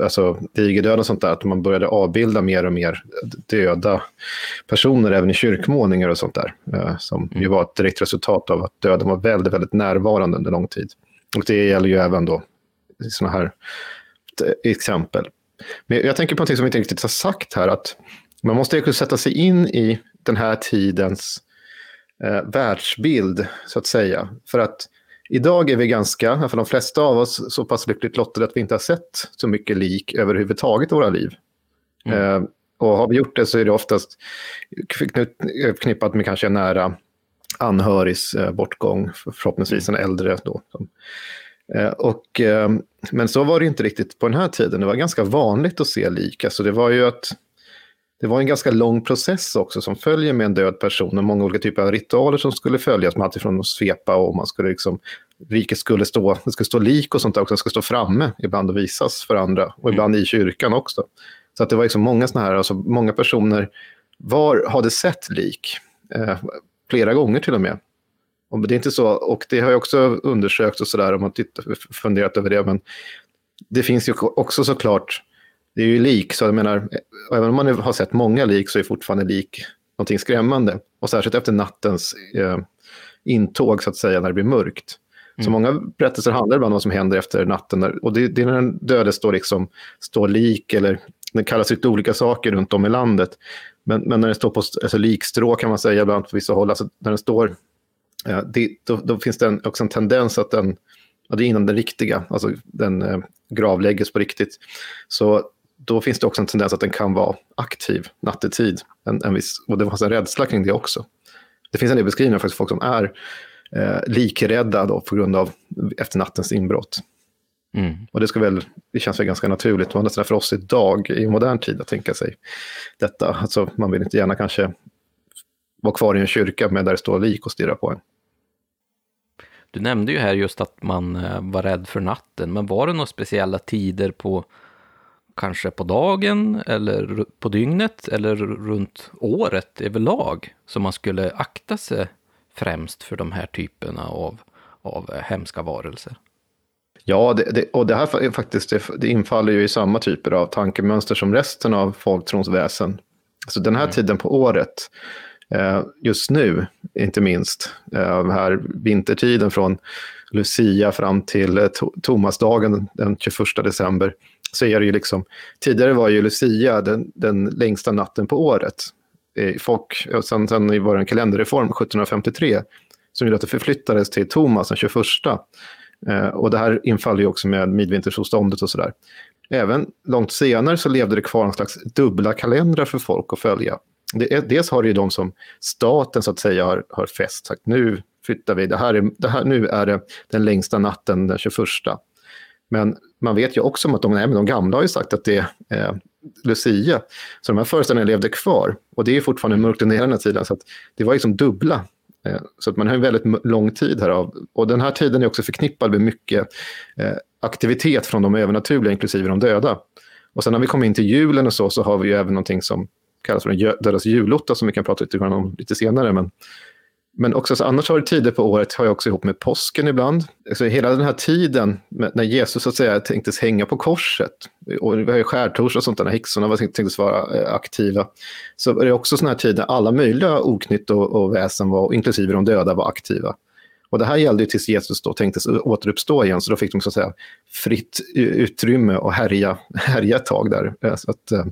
Alltså digerdöden och sånt där, att man började avbilda mer och mer döda personer även i kyrkmålningar och sånt där. Eh, som ju var ett direkt resultat av att döden var väldigt, väldigt närvarande under lång tid. Och det gäller ju även då sådana här exempel. Men jag tänker på något som vi inte riktigt har sagt här, att man måste sätta sig in i den här tidens eh, världsbild, så att säga. För att idag är vi ganska, för de flesta av oss, så pass lyckligt lottade att vi inte har sett så mycket lik överhuvudtaget i våra liv. Mm. Eh, och har vi gjort det så är det oftast förknippat med kanske en nära anhörigs eh, bortgång, förhoppningsvis en äldre då. Eh, och, eh, men så var det inte riktigt på den här tiden. Det var ganska vanligt att se lik. Alltså det var ju att det var en ganska lång process också som följer med en död person och många olika typer av ritualer som skulle följas. Man alltifrån att svepa och man skulle liksom, riket skulle stå, det skulle stå lik och sånt där också, det skulle stå framme ibland och visas för andra och ibland i kyrkan också. Så att det var liksom många sådana här, alltså många personer var, hade sett lik, eh, flera gånger till och med. Och det är inte så, och det har jag också undersökt och sådär, om man tittar, funderat över det, men det finns ju också såklart, det är ju lik, så jag menar, även om man har sett många lik så är fortfarande lik någonting skrämmande. Och särskilt efter nattens eh, intåg, så att säga, när det blir mörkt. Mm. Så många berättelser handlar ibland om vad som händer efter natten. och det, det är när den döde står, liksom, står lik, eller det kallas lite olika saker runt om i landet. Men, men när det står på alltså, likstrå kan man säga ibland på vissa håll, alltså när den står, eh, det, då, då, finns det en, också en tendens att den, ja, det är innan den riktiga, alltså den eh, gravlägges på riktigt. Så då finns det också en tendens att den kan vara aktiv nattetid. En, en viss, och det fanns en rädsla kring det också. Det finns en del beskrivningar för folk som är eh, likrädda då på grund av efter nattens inbrott. Mm. Och det, ska väl, det känns väl ganska naturligt, och för oss idag i modern tid att tänka sig detta. Alltså, man vill inte gärna kanske vara kvar i en kyrka med där det står lik och stirrar på en. Du nämnde ju här just att man eh, var rädd för natten, men var det några speciella tider på kanske på dagen eller på dygnet eller runt året överlag som man skulle akta sig främst för de här typerna av, av hemska varelser? Ja, det, det, och det här faktiskt, det, det, infaller ju i samma typer av tankemönster som resten av folktrons väsen. Så den här mm. tiden på året, eh, just nu inte minst, eh, här vintertiden från Lucia fram till eh, to Tomasdagen den 21 december, så är det ju liksom, tidigare var ju Lucia den, den längsta natten på året. Folk, sen, sen det en kalenderreform 1753, som gjorde att det förflyttades till Thomas den 21. Eh, och det här infaller ju också med midvintersolståndet och sådär. Även långt senare så levde det kvar en slags dubbla kalendrar för folk att följa. Det dels har det ju de som staten så att säga har, har fäst, sagt nu flyttar vi, det här är, det här, nu är det den längsta natten den 21. Men man vet ju också om att de, nej, de gamla har ju sagt att det är eh, Lucia. Så de här föreställningarna levde kvar. Och det är fortfarande mörkt under hela tiden. Så det var liksom dubbla Eh, så att man har en väldigt lång tid här av. Och den här tiden är också förknippad med mycket eh, aktivitet från de övernaturliga, inklusive de döda. Och sen när vi kommer in till julen och så, så har vi ju även någonting som kallas för den dödas julotta, som vi kan prata lite grann om lite senare. Men men också, så annars har det tider på året, har jag också ihop med påsken ibland. Alltså hela den här tiden när Jesus så att säga tänktes hänga på korset, och vi har ju skärtorsdag och sånt där, när häxorna var, tänktes vara eh, aktiva, så är det också sådana här tider alla möjliga oknytt och, och väsen, var, inklusive de döda, var aktiva. Och det här gällde ju tills Jesus då tänktes återuppstå igen, så då fick de så att säga fritt utrymme och härja, härja ett tag där. Eh, så att, eh,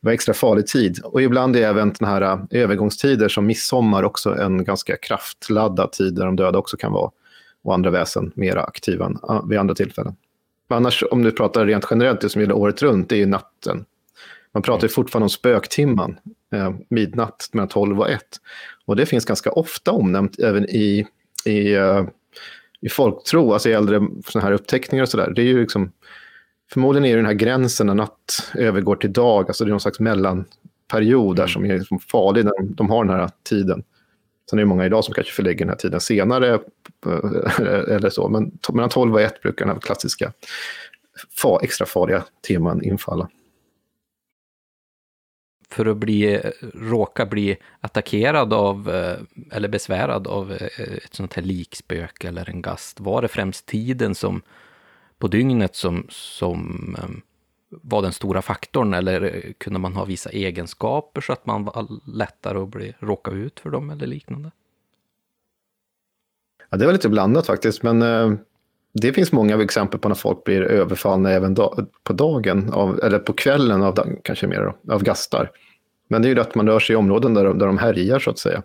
det var extra farlig tid. Och ibland är även den här eh, övergångstider som midsommar också en ganska kraftladdad tid där de döda också kan vara och andra väsen mer aktiva än vid andra tillfällen. Men annars, om du pratar rent generellt, det som gäller året runt, det är ju natten. Man pratar ju fortfarande om spöktimman, eh, midnatt mellan 12 och 1. Och det finns ganska ofta omnämnt även i, i, eh, i folktro, alltså i äldre såna här uppteckningar och sådär. Det är ju liksom Förmodligen är det den här gränsen när natt övergår till dag, alltså det är någon slags mellanperiod där mm. som är liksom farlig när de, har den här tiden. Sen är det många idag som kanske förlägger den här tiden senare eller så, men mellan 12 och 1 brukar den här klassiska extra farliga teman infalla. För att bli, råka bli attackerad av, eh, eller besvärad av eh, ett sånt här likspöke eller en gast, var det främst tiden som på dygnet som, som ehm, var den stora faktorn eller eh, kunde man ha vissa egenskaper så att man var lättare att bli, råka ut för dem eller liknande? Ja, det var lite blandat faktiskt, men eh, det finns många exempel på när folk blir överfallna även da på dagen, av, eller på kvällen av, kanske mer då, av gastar. Men det är ju att man rör sig i områden där, där de härjar så att säga.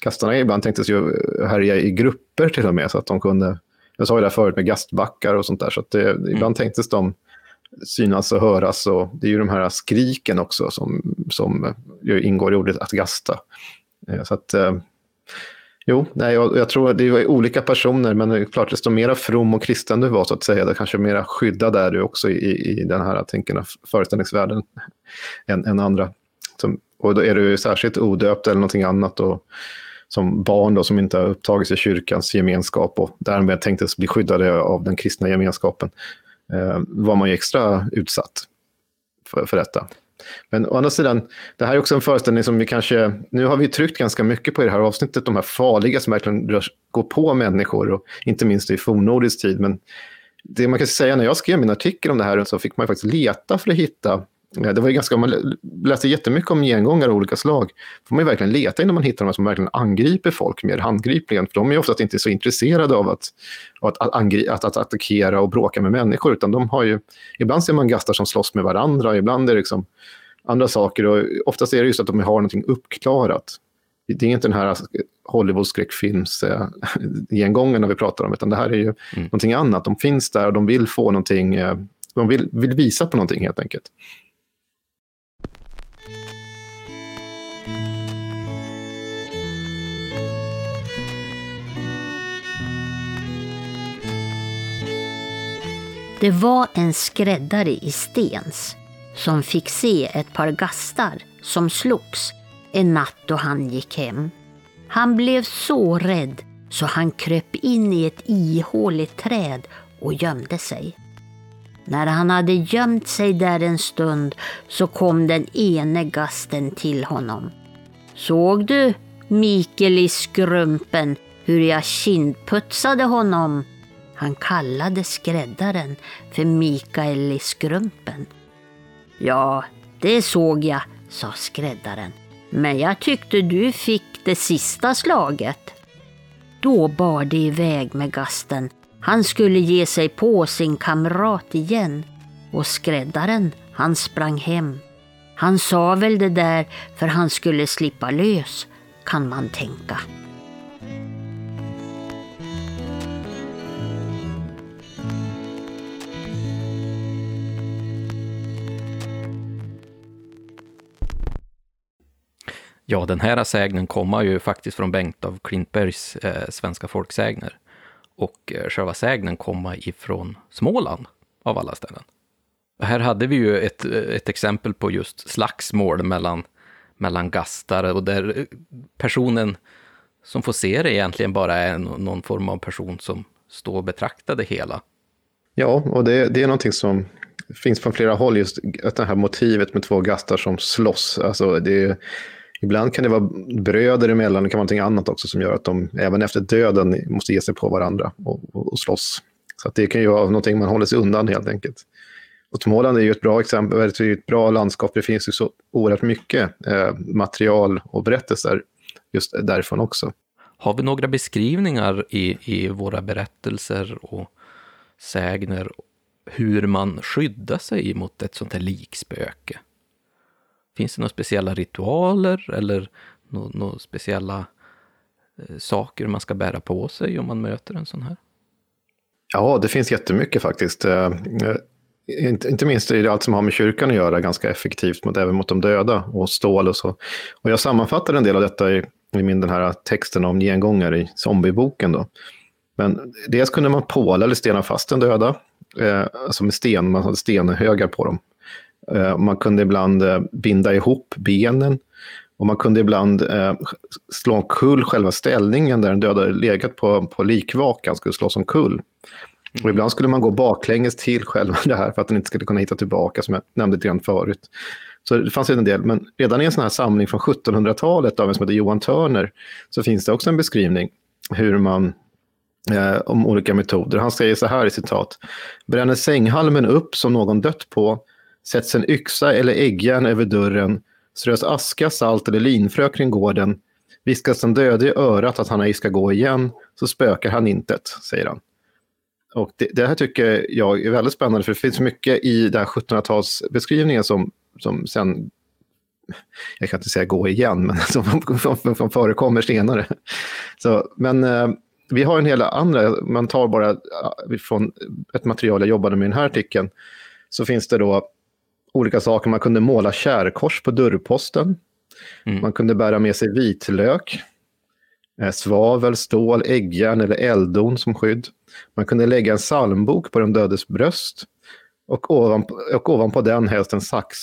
Gastarna ibland tänktes ju härja i grupper till och med så att de kunde jag sa ju det förut med gastbackar och sånt där, så att det, mm. ibland tänktes de synas och höras. Och det är ju de här skriken också som, som ingår i ordet att gasta. Eh, så att, eh, jo, nej, jag, jag tror att det var olika personer, men det är klart, desto mer from och kristen du var, så att säga, det kanske mera skyddad är du också i, i den här tänken, föreställningsvärlden än, än andra. Som, och då är du särskilt odöpt eller någonting annat. Och, som barn då, som inte har upptagits i kyrkans gemenskap och därmed tänktes bli skyddade av den kristna gemenskapen, eh, var man ju extra utsatt för, för detta. Men å andra sidan, det här är också en föreställning som vi kanske, nu har vi tryckt ganska mycket på i det här avsnittet, de här farliga som verkligen går på människor, och inte minst i fornnordisk tid. Men det man kan säga, när jag skrev min artikel om det här så fick man faktiskt leta för att hitta det var ju ganska, man läste jättemycket om gengångare av olika slag. får man ju verkligen leta innan man hittar de som verkligen angriper folk mer handgripligen. För de är oftast inte så intresserade av att, att, att, att, att attackera och bråka med människor. Utan de har ju, ibland ser man gastar som slåss med varandra, ibland är det liksom andra saker. Och oftast är det just att de har någonting uppklarat. Det är inte den här Hollywood-skräckfilms-gengångarna vi pratar om, utan det här är ju mm. någonting annat. De finns där och de vill få någonting, eh, de vill, vill visa på någonting helt enkelt. Det var en skräddare i Stens som fick se ett par gastar som slogs en natt då han gick hem. Han blev så rädd så han kröp in i ett ihåligt träd och gömde sig. När han hade gömt sig där en stund så kom den ene gasten till honom. Såg du, Mikael i skrumpen, hur jag kindputsade honom? Han kallade skräddaren för Mikael i skrumpen. Ja, det såg jag, sa skräddaren. Men jag tyckte du fick det sista slaget. Då bar det iväg med gasten. Han skulle ge sig på sin kamrat igen. Och skräddaren, han sprang hem. Han sa väl det där för han skulle slippa lös, kan man tänka. Ja, den här sägnen kommer ju faktiskt från Bengt av Klintbergs eh, Svenska folksägner. Och eh, själva sägnen kommer ifrån Småland, av alla ställen. Här hade vi ju ett, eh, ett exempel på just slagsmål mellan, mellan gastar och där eh, personen som får se det egentligen bara är någon form av person som står och betraktar det hela. Ja, och det, det är någonting som finns från flera håll, just det här motivet med två gastar som slåss. Alltså det, Ibland kan det vara bröder emellan, det kan vara någonting annat också som gör att de även efter döden måste ge sig på varandra och, och, och slåss. Så det kan ju vara någonting man håller sig undan helt enkelt. Och Småland är ju ett bra exempel, det är ett bra landskap. Det finns ju så oerhört mycket eh, material och berättelser just därifrån också. Har vi några beskrivningar i, i våra berättelser och sägner hur man skyddar sig mot ett sånt här likspöke? Finns det några speciella ritualer eller några, speciella eh, saker man ska bära på sig om man möter en sån här? Ja, det finns jättemycket faktiskt. Eh, eh, inte, inte minst är det allt som har med kyrkan att göra ganska effektivt, mot, även mot de döda och stål och så. Och jag sammanfattar en del av detta i, i min den här texten om gengångare i zombieboken. Då. Men dels kunde man påla eller stena fast den döda, eh, alltså med sten, man hade stenhögar på dem. Eh, man kunde ibland eh, binda ihop benen och man kunde ibland eh, slå omkull själva ställningen där den döda legat på, på likvakan, skulle slås omkull. Och ibland skulle man gå baklänges till själva det här för att den inte skulle kunna hitta tillbaka, som jag nämnde lite grann förut. Så det fanns en del, men redan i en sån här samling från 1700-talet av en som heter Johan Törner så finns det också en beskrivning hur man eh, om olika metoder. Han säger så här i citat. Bränner sänghalmen upp som någon dött på sätts en yxa eller äggjärn över dörren, strös aska, salt eller linfrö kring gården, viskas den döde i örat att han ej ska gå igen, så spökar han intet, säger han. Och det, det, här tycker jag är väldigt spännande, för det finns mycket i den här 1700-talsbeskrivningen som, som sen, jag kan inte säga gå igen, men som, som, som förekommer senare. Så, men eh, vi har en hel andra, man tar bara från ett material jag jobbade med i den här artikeln, så finns det då olika saker. Man kunde måla kärkors på dörrposten. Mm. Man kunde bära med sig vitlök, eh, svavel, stål, äggjärn eller elddon som skydd. Man kunde lägga en psalmbok på den dödes bröst och ovanpå, och ovanpå den helst en sax.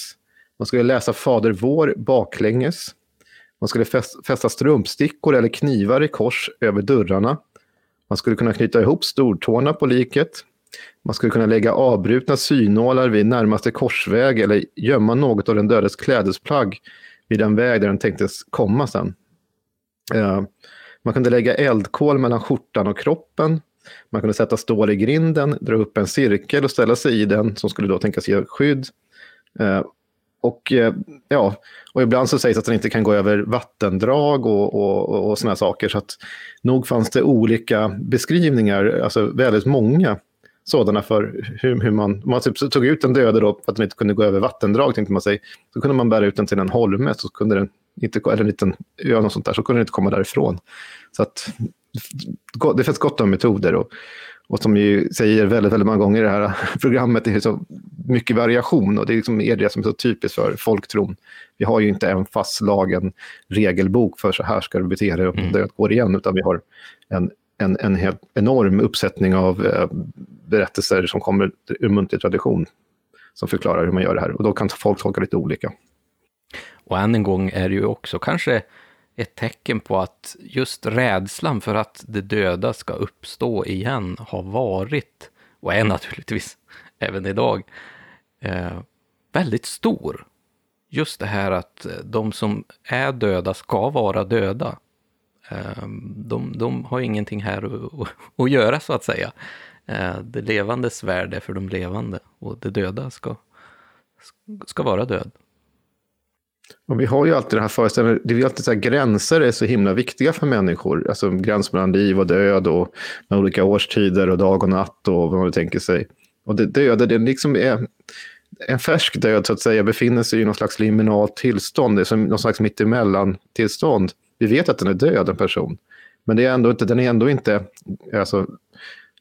Man skulle läsa Fader vår baklänges. Man skulle fästa strumpstickor eller knivar i kors över dörrarna. Man skulle kunna knyta ihop stortårna på liket. Man skulle kunna lägga avbrutna synålar vid närmaste korsväg eller gömma något av den dödes klädesplagg vid den väg där den tänktes komma sen. Eh, man kunde lägga eldkol mellan skjortan och kroppen. Man kunde sätta stål i grinden, dra upp en cirkel och ställa sig i den som skulle då tänkas ge skydd. Eh, och, eh, ja, och ibland så sägs att den inte kan gå över vattendrag och, och, och, såna sådana saker. Så att nog fanns det olika beskrivningar, alltså väldigt många sådana för hur, hur man, om man typ tog ut en döde då för att den inte kunde gå över vattendrag, tänkte man sig, så kunde man bära ut den till en holme, så kunde den inte, eller en liten ö och sånt där, så kunde den inte komma därifrån. Så att det finns gott om metoder och, och som vi säger väldigt, väldigt många gånger i det här programmet, det är så mycket variation och det är, liksom är det som är så typiskt för folktron. Vi har ju inte en fastslagen regelbok för så här ska du bete dig och mm. det går igen, utan vi har en en, en helt enorm uppsättning av eh, berättelser som kommer ur muntlig tradition som förklarar hur man gör det här. Och då kan folk tolka lite olika. Och än en gång är det ju också kanske ett tecken på att just rädslan för att det döda ska uppstå igen har varit, och är naturligtvis även idag, eh, väldigt stor. Just det här att de som är döda ska vara döda. Eh, de, de har ingenting här att, att göra så att säga. Eh, det levandes värld är för de levande och det döda ska, ska vara död. Och vi har ju alltid det här föreställningen, det är alltid så här, gränser är så himla viktiga för människor. Alltså gräns mellan liv och död och med olika årstider och dag och natt och vad man tänker sig. Och det döda, det liksom är en färsk död så att säga, befinner sig i någon slags liminalt tillstånd, det är som någon slags mittemellan tillstånd. Vi vet att den är död, en person. Men det är ändå inte, den är ändå inte alltså,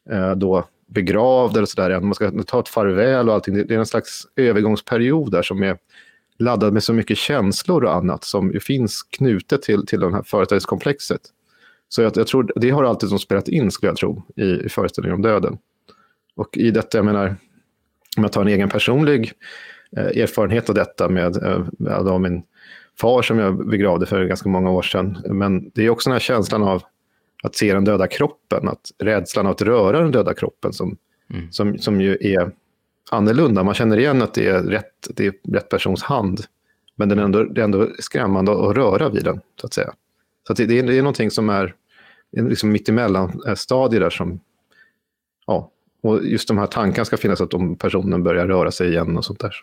Eh, då begravd eller sådär Man ska ta ett farväl och allting. Det är en slags övergångsperiod där som är laddad med så mycket känslor och annat som finns knutet till, till det här föreställningskomplexet. Så jag, jag tror det har alltid som spelat in, skulle jag tro, i, i föreställningen om döden. Och i detta, jag menar, om jag tar en egen personlig eh, erfarenhet av detta med, eh, med min far som jag begravde för ganska många år sedan. Men det är också den här känslan av att se den döda kroppen, att rädslan att röra den döda kroppen som, mm. som, som ju är annorlunda. Man känner igen att det är rätt, det är rätt persons hand, men den är ändå, det är ändå skrämmande att röra vid den, så att säga. Så att det, det, är, det är någonting som är liksom mittemellan eh, stadier där som, ja, och just de här tankarna ska finnas att om personen börjar röra sig igen och sånt där.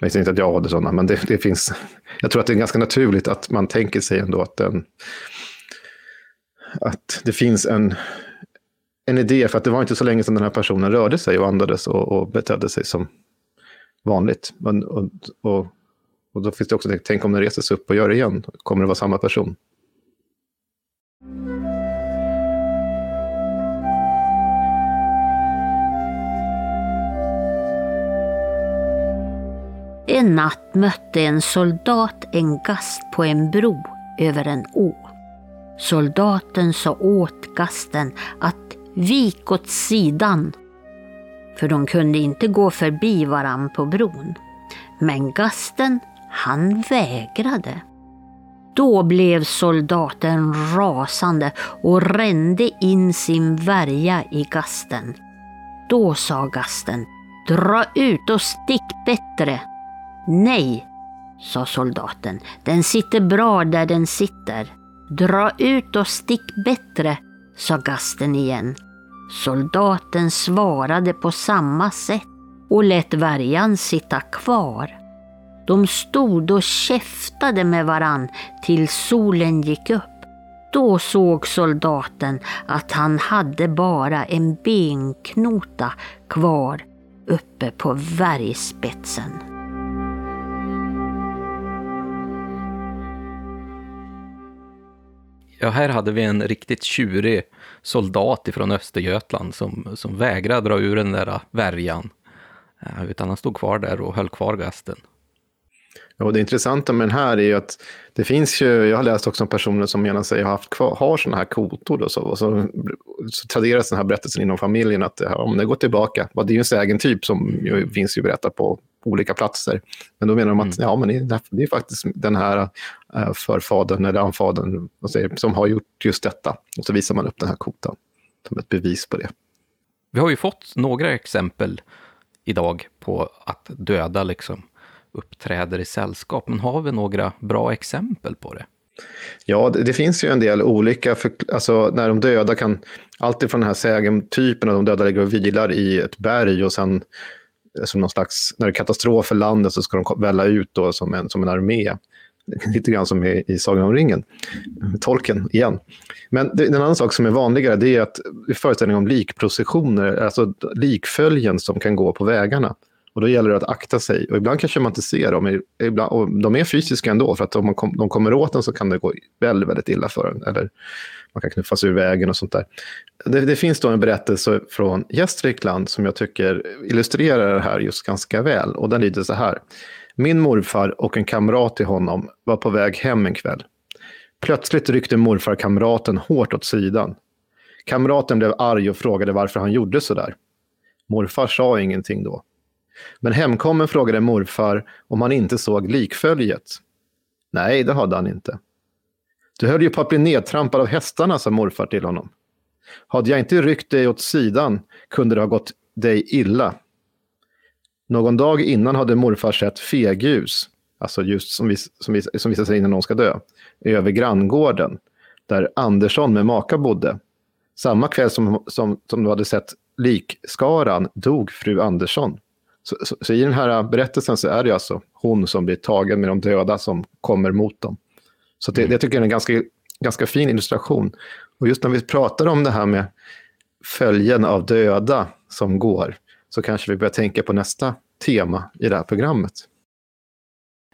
Jag säger inte att jag har det sådana, men det, det, finns. Jag tror att det är ganska naturligt att man tänker sig ändå att, den, att det finns en, en idé, för att det var inte så länge sedan den här personen rörde sig och andades och, och betedde sig som vanligt. Men, och, och, och då finns det också, tänk om den reser sig upp och gör det igen, kommer det vara samma person? En natt mötte en soldat en gast på en bro över en å. Soldaten sa åt gasten att vik åt sidan, för de kunde inte gå förbi varann på bron. Men gasten, han vägrade. Då blev soldaten rasande och rände in sin värja i gasten. Då sa gasten, dra ut och stick bättre. Nej, sa soldaten. Den sitter bra där den sitter. Dra ut och stick bättre, sa gasten igen. Soldaten svarade på samma sätt och lät värjan sitta kvar. De stod och käftade med varann tills solen gick upp. Då såg soldaten att han hade bara en benknota kvar uppe på värjspetsen. Ja, här hade vi en riktigt tjurig soldat ifrån Östergötland som, som vägrade dra ur den där värjan. Eh, utan han stod kvar där och höll kvar gasten. Och det intressanta med den här är ju att det finns ju, jag har läst också om personer som menar sig ha haft kvar, har sådana här kotor och så, och så, så traderas den här berättelsen inom familjen att om det går tillbaka, det är ju en sägentyp som ju, finns ju berättat på olika platser. Men då menar de att mm. ja, men det, är faktiskt den här uh, förfadern eller anfadern som har gjort just detta. Och så visar man upp den här kotan som ett bevis på det. Vi har ju fått några exempel idag på att döda liksom uppträder i sällskap. Men har vi några bra exempel på det? Ja, det, det finns ju en del olika, för, alltså när de döda kan, alltifrån den här sägen-typen, att de döda ligger och vilar i ett berg och sen eh, som någon slags, när det är katastrof för landet så ska de välla ut då som en, som en armé. Lite grann som i, i Sagan om ringen, tolken igen. Men det, en annan sak som är vanligare det är att föreställningar om likprocessioner, alltså likföljen som kan gå på vägarna. Och då gäller det att akta sig. Och ibland kanske man inte ser dem. Ibland, och de är fysiska ändå, för att om man kom, de kommer åt en så kan det gå väldigt, väldigt illa för en. Eller man kan knuffas ur vägen och sånt där. Det, det finns då en berättelse från Gästrikland som jag tycker illustrerar det här just ganska väl. Och den lyder så här. Min morfar och en kamrat till honom var på väg hem en kväll. Plötsligt ryckte morfar kamraten hårt åt sidan. Kamraten blev arg och frågade varför han gjorde så där. Morfar sa ingenting då. Men hemkommen frågade morfar om han inte såg likföljet. Nej, det hade han inte. Du höll ju på att bli nedtrampad av hästarna, sa morfar till honom. Hade jag inte ryckt dig åt sidan kunde det ha gått dig illa. Någon dag innan hade morfar sett fegljus, alltså just som, vis, som, vis, som visar sig innan någon ska dö, över granngården, där Andersson med maka bodde. Samma kväll som, som, som du hade sett likskaran dog fru Andersson. Så, så, så, i den här berättelsen så är det alltså hon som blir tagen med de döda som kommer mot dem. Så det, mm. det tycker jag är en ganska, ganska fin illustration. Och just när vi pratar om det här med följen av döda som går, så kanske vi börjar tänka på nästa tema i det här programmet.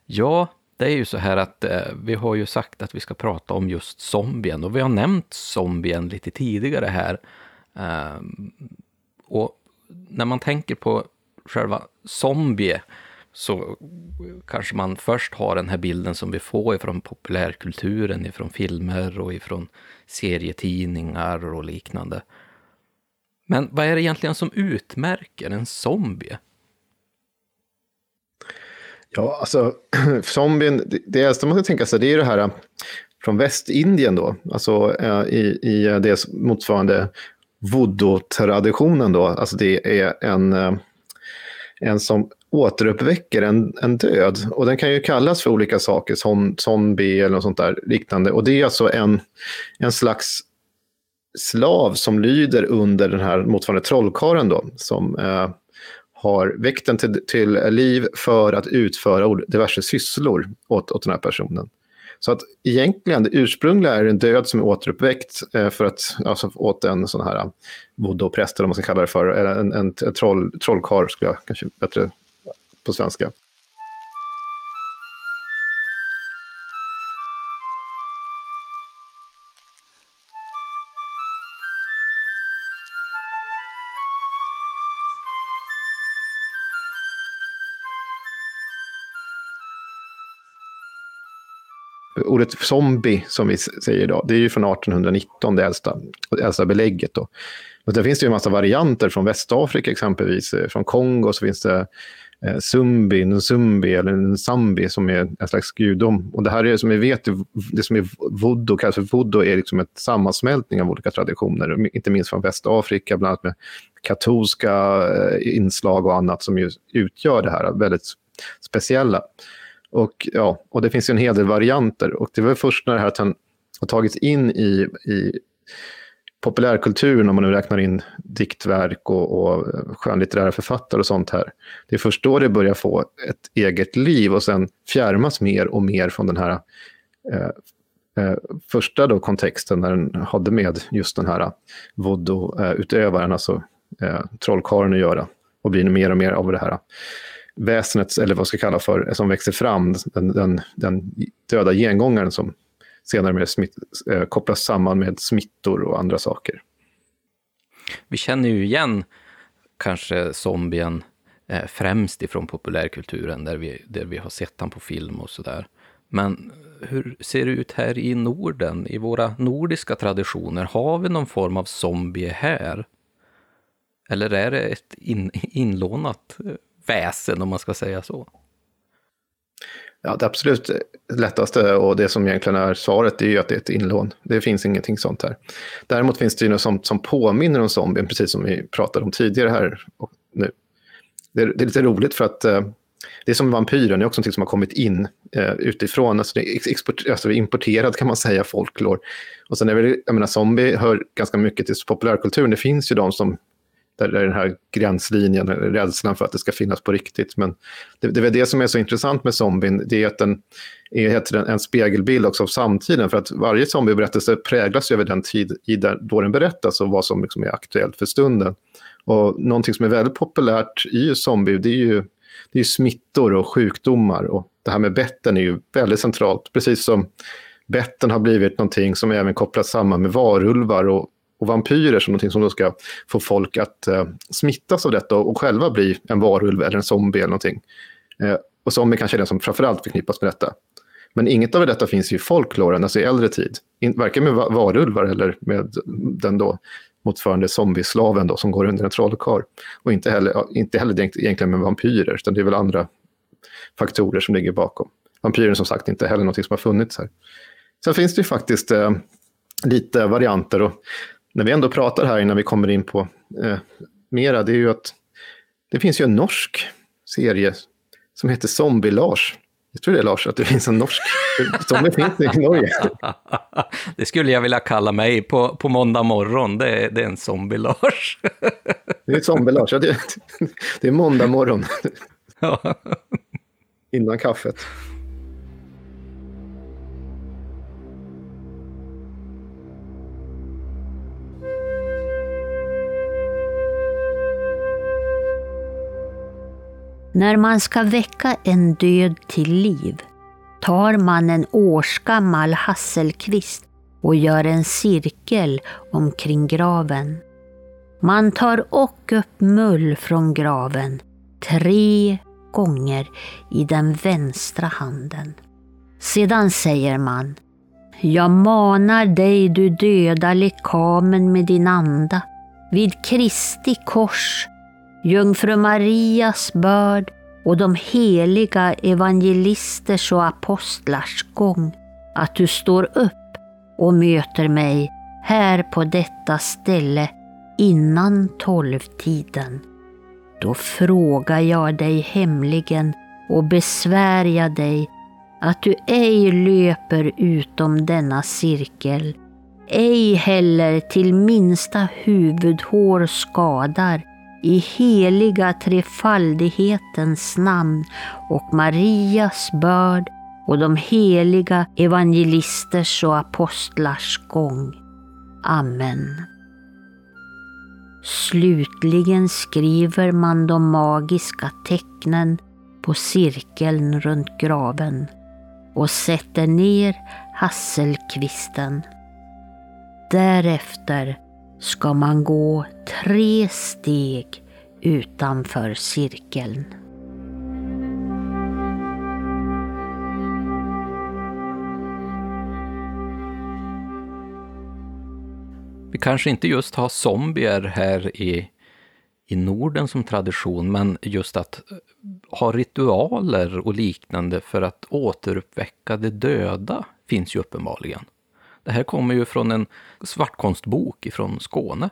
Ja, det är ju så här att eh, vi har ju sagt att vi ska prata om just zombien och vi har nämnt zombien lite tidigare här. Eh, och när man tänker på själva zombie så kanske man först har den här bilden som vi får ifrån populärkulturen, ifrån filmer och ifrån serietidningar och liknande. Men vad är det egentligen som utmärker en zombie? Ja, alltså zombien, det, det man ska tänka sig det är det här äh, från Västindien då, alltså äh, i, i det motsvarande voodoo-traditionen då, alltså det är en äh, en som återuppväcker en, en död. Och den kan ju kallas för olika saker, som zombie eller något sånt där liknande. Och det är alltså en, en slags slav som lyder under den här motsvarande trollkaren då, som eh, har väckt den till, till liv för att utföra diverse sysslor åt, åt den här personen. Så att egentligen, det ursprungliga är en död som är återuppväckt eh, för att, alltså åt en sån här eh, voodoo-präst, eller vad man ska kalla det för, en, en, en troll, trollkarl, skulle jag kanske bättre på svenska. Ordet zombie, som vi säger idag, det är ju från 1819, det äldsta, det äldsta belägget. Då. Men det finns det ju en massa varianter från Västafrika exempelvis. Eh, från Kongo så finns det eh, Zumbi, Nzumbi eller Nzambi som är en slags gudom. Och det här är som vi vet, det som är voodoo, kallas för voodoo, är liksom en sammansmältning av olika traditioner, inte minst från Västafrika, bland annat med katolska eh, inslag och annat som ju utgör det här väldigt speciella. Och, ja, och det finns en hel del varianter. Och det var först när det här har tagits in i, i populärkulturen, om man nu räknar in diktverk och, och skönlitterära författare och sånt här. Det är först då det börjar få ett eget liv och sen fjärmas mer och mer från den här eh, eh, första då kontexten när den hade med just den här voodoo-utövaren, eh, alltså eh, trollkarlen att göra och blir mer och mer av det här väsendet, eller vad ska jag kalla för, som växer fram, den, den, den döda gengångaren som senare med smitt, eh, kopplas samman med smittor och andra saker. Vi känner ju igen kanske zombien eh, främst ifrån populärkulturen, där vi, där vi har sett han på film och sådär. Men hur ser det ut här i Norden, i våra nordiska traditioner? Har vi någon form av zombie här? Eller är det ett in, inlånat eh, väsen, om man ska säga så? Ja, det absolut lättaste och det som egentligen är svaret är ju att det är ett inlån. Det finns ingenting sånt här. Däremot finns det ju något som, som påminner om zombien, precis som vi pratade om tidigare här och nu. Det är, det är lite roligt för att eh, det är som vampyren, det är också något som har kommit in eh, utifrån. Alltså det är export, alltså importerad kan man säga, folklore. Och sen är väl, jag menar, zombie hör ganska mycket till populärkulturen. Det finns ju de som där är den här gränslinjen, rädslan för att det ska finnas på riktigt. Men det, det är det som är så intressant med zombien, det är att den är heter en, en spegelbild också av samtiden. För att varje zombieberättelse präglas över den tid i där, då den berättas och vad som liksom är aktuellt för stunden. Och någonting som är väldigt populärt i zombie, det är ju, det är smittor och sjukdomar. Och det här med betten är ju väldigt centralt, precis som betten har blivit någonting som även kopplas samman med varulvar och och vampyrer som någonting som då ska få folk att eh, smittas av detta och, och själva bli en varulv eller en zombie eller någonting. Eh, och zombie kanske är den som framförallt förknippas med detta. Men inget av detta finns i folkloren, alltså i äldre tid. In, varken med varulvar eller med den då motsvarande zombieslaven då, som går under en trollkarl. Och inte heller, inte heller egentligen med vampyrer, utan det är väl andra faktorer som ligger bakom. Vampyrer som sagt inte heller något som har funnits här. Sen finns det ju faktiskt eh, lite varianter. Och när vi ändå pratar här innan vi kommer in på eh, mera, det är ju att det finns ju en norsk serie som heter Zombie-Lars. Jag tror det är Lars, att det finns en norsk. Zombie finns i Norge. Det skulle jag vilja kalla mig på, på måndag morgon. Det är, det är en Zombie-Lars. Det är Zombie-Lars, ja, det, det är måndag morgon. Innan kaffet. När man ska väcka en död till liv tar man en årsgammal hasselkvist och gör en cirkel omkring graven. Man tar och upp mull från graven tre gånger i den vänstra handen. Sedan säger man Jag manar dig du döda lekamen med din anda vid Kristi kors Jungfru Marias börd och de heliga evangelisters och apostlars gång, att du står upp och möter mig här på detta ställe innan tolvtiden. Då frågar jag dig hemligen och besvär jag dig att du ej löper utom denna cirkel, ej heller till minsta huvudhår skadar, i heliga trefaldighetens namn och Marias börd och de heliga evangelisters och apostlars gång. Amen. Slutligen skriver man de magiska tecknen på cirkeln runt graven och sätter ner hasselkvisten. Därefter ska man gå tre steg utanför cirkeln. Vi kanske inte just har zombier här i, i Norden som tradition, men just att eh, ha ritualer och liknande för att återuppväcka det döda finns ju uppenbarligen. Det här kommer ju från en svartkonstbok från Skåne.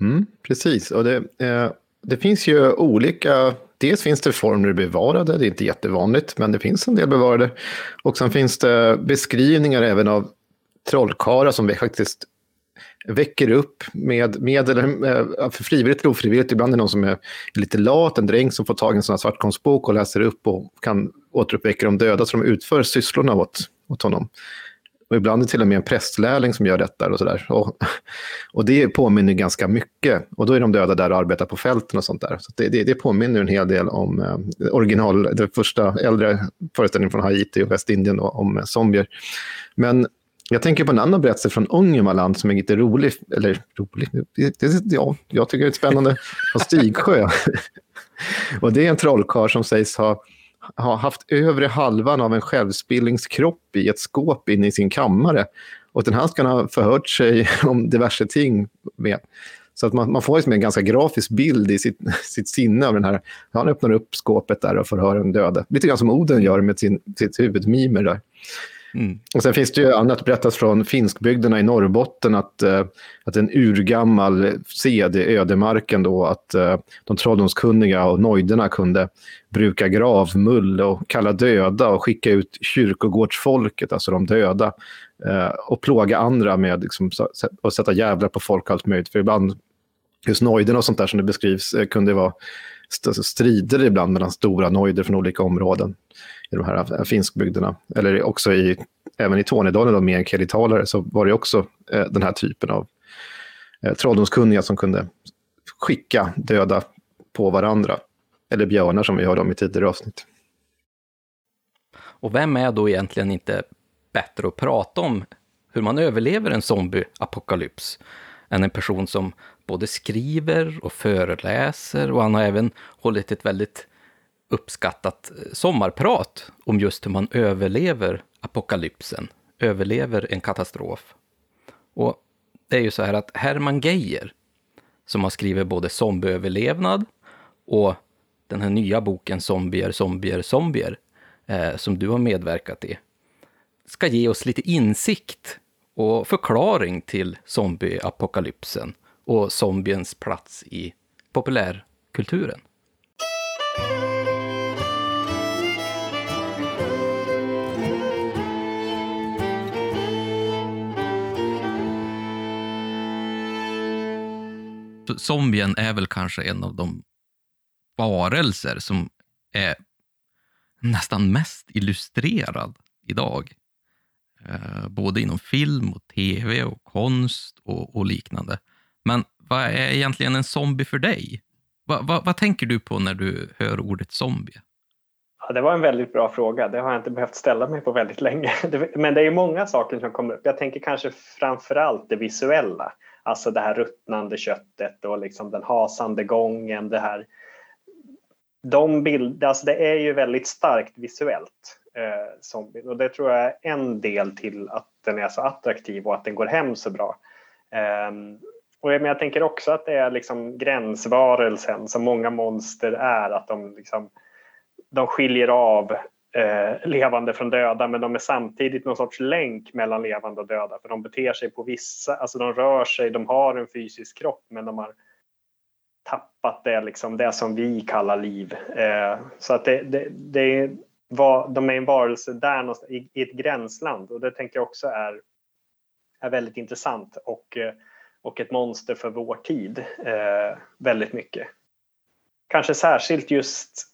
Mm, precis, och det, eh, det finns ju olika Dels finns det former bevarade, det är inte jättevanligt, men det finns en del bevarade. Och sen finns det beskrivningar även av trollkarlar som vi faktiskt väcker upp med, med eller eh, för frivilligt eller ofrivilligt. Ibland är det någon som är lite lat, en dräng som får tag i en sån här svartkonstbok och läser upp och kan återuppväcka de döda, så de utför sysslorna åt, åt honom. Och ibland är det till och med en prästlärling som gör detta och sådär. Och, och det påminner ganska mycket. Och då är de döda där och arbetar på fälten och sånt där. Så det, det, det påminner en hel del om eh, original, den första äldre föreställningen från Haiti och Västindien då, om zombier. Men jag tänker på en annan berättelse från Ångermanland som är lite rolig. Eller rolig? Det, det, ja, jag tycker det är spännande. Från Stigsjö. Och det är en trollkarl som sägs ha, ha haft övre halvan av en självspillingskropp i ett skåp inne i sin kammare. Och den här ska ha förhört sig om diverse ting med. Så att man, man får liksom en ganska grafisk bild i sitt, sitt sinne av den här. Han öppnar upp skåpet där och förhör en döde. Lite grann som Oden gör med sin, sitt huvudmimer där. Mm. Och sen finns det ju annat berättas från finskbygderna i Norrbotten att, uh, att en urgammal sed i ödemarken då att eh, de trolldomskunniga och nojderna kunde bruka gravmull och kalla döda och skicka ut kyrkogårdsfolket, alltså de döda, eh, och plåga andra med liksom, att sätta jävlar på folk och allt möjligt. För ibland, just nojderna och sånt där som det beskrivs, kunde vara strider ibland mellan stora nojder från olika områden i de här finskbygderna. Eller också i, även i Tornedalen, med meänkielitalare, så var det också eh, den här typen av eh, trolldomskunniga som kunde skicka döda på varandra. Eller björnar som vi hörde om i tidigare avsnitt. Och vem är då egentligen inte bättre att prata om hur man överlever en zombieapokalyps än en person som både skriver och föreläser och han har även hållit ett väldigt uppskattat eh, sommarprat om just hur man överlever apokalypsen, överlever en katastrof. Och det är ju så här att Hermann Geijer, som har skrivit både zombieöverlevnad och den här nya boken Zombier, zombier, zombier, eh, som du har medverkat i, ska ge oss lite insikt och förklaring till zombieapokalypsen och zombiens plats i populärkulturen. Zombien är väl kanske en av de varelser som är nästan mest illustrerad idag. Eh, både inom film och tv och konst och, och, liknande. Men vad är egentligen en zombie för dig? Va, va, vad tänker du på när du hör ordet zombie? Ja, det var en väldigt bra fråga. Det har jag inte behövt ställa mig på väldigt länge. Men det är många saker som kommer upp. Jag tänker kanske framför allt det visuella. Alltså det här ruttnande köttet och liksom den hasande gången. Det här. De bild, alltså det är ju väldigt starkt visuellt. Eh, zombie. Och det tror jag är en del till att den är så attraktiv och att den går hem så bra. Eh, och jag, men jag tänker också att det är liksom gränsvarelsen som många monster är. Att de, liksom, de skiljer av eh, levande från döda men de är samtidigt någon sorts länk mellan levande och döda för de beter sig på vissa, alltså de rör sig, de har en fysisk kropp men de har tappat det, liksom, det som vi kallar liv. Eh, så att det, det, det var, de är en varelse där i, i ett gränsland och det tänker jag också är, är väldigt intressant och, eh, och ett monster för vår tid eh, väldigt mycket. Kanske särskilt just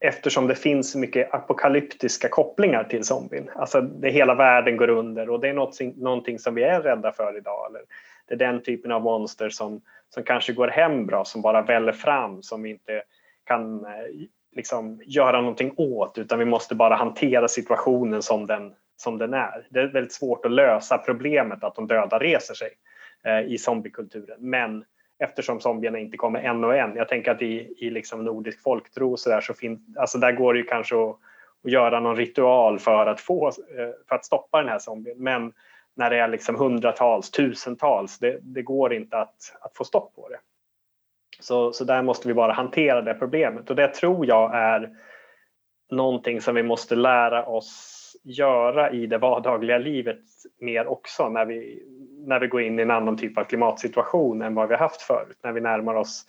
eftersom det finns mycket apokalyptiska kopplingar till zombien. Alltså det hela världen går under och det är något, någonting som vi är rädda för idag. Eller det är den typen av monster som, som kanske går hem bra, som bara väller fram, som vi inte kan eh, liksom, göra någonting åt utan vi måste bara hantera situationen som den, som den är. Det är väldigt svårt att lösa problemet att de döda reser sig eh, i zombiekulturen. Men eftersom zombierna inte kommer en och en. Jag tänker att i, i liksom nordisk folktro så där, så fin, alltså där går det ju kanske att, att göra någon ritual för att, få, eh, för att stoppa den här zombien. Men när det är liksom hundratals, tusentals, det, det går inte att, att få stopp på det. Så, så där måste vi bara hantera det problemet och det tror jag är någonting som vi måste lära oss göra i det vardagliga livet mer också när vi, när vi går in i en annan typ av klimatsituation än vad vi har haft förut. När vi närmar oss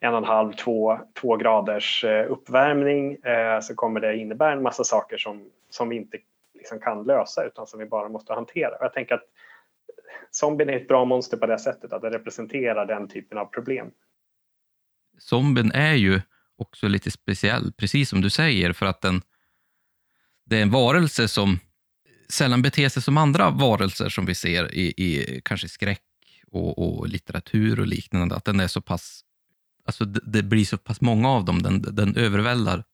en och en halv, två, två graders eh, uppvärmning eh, så kommer det innebära en massa saker som, som vi inte liksom kan lösa utan som vi bara måste hantera. Jag tänker att zombien är ett bra monster på det sättet att det representerar den typen av problem. Zombien är ju också lite speciell, precis som du säger, för att den, det är en varelse som sällan beter sig som andra varelser som vi ser i, i kanske skräck och, och, litteratur och liknande. Att den är så pass, alltså det, det blir så pass många av dem, den, den övervällar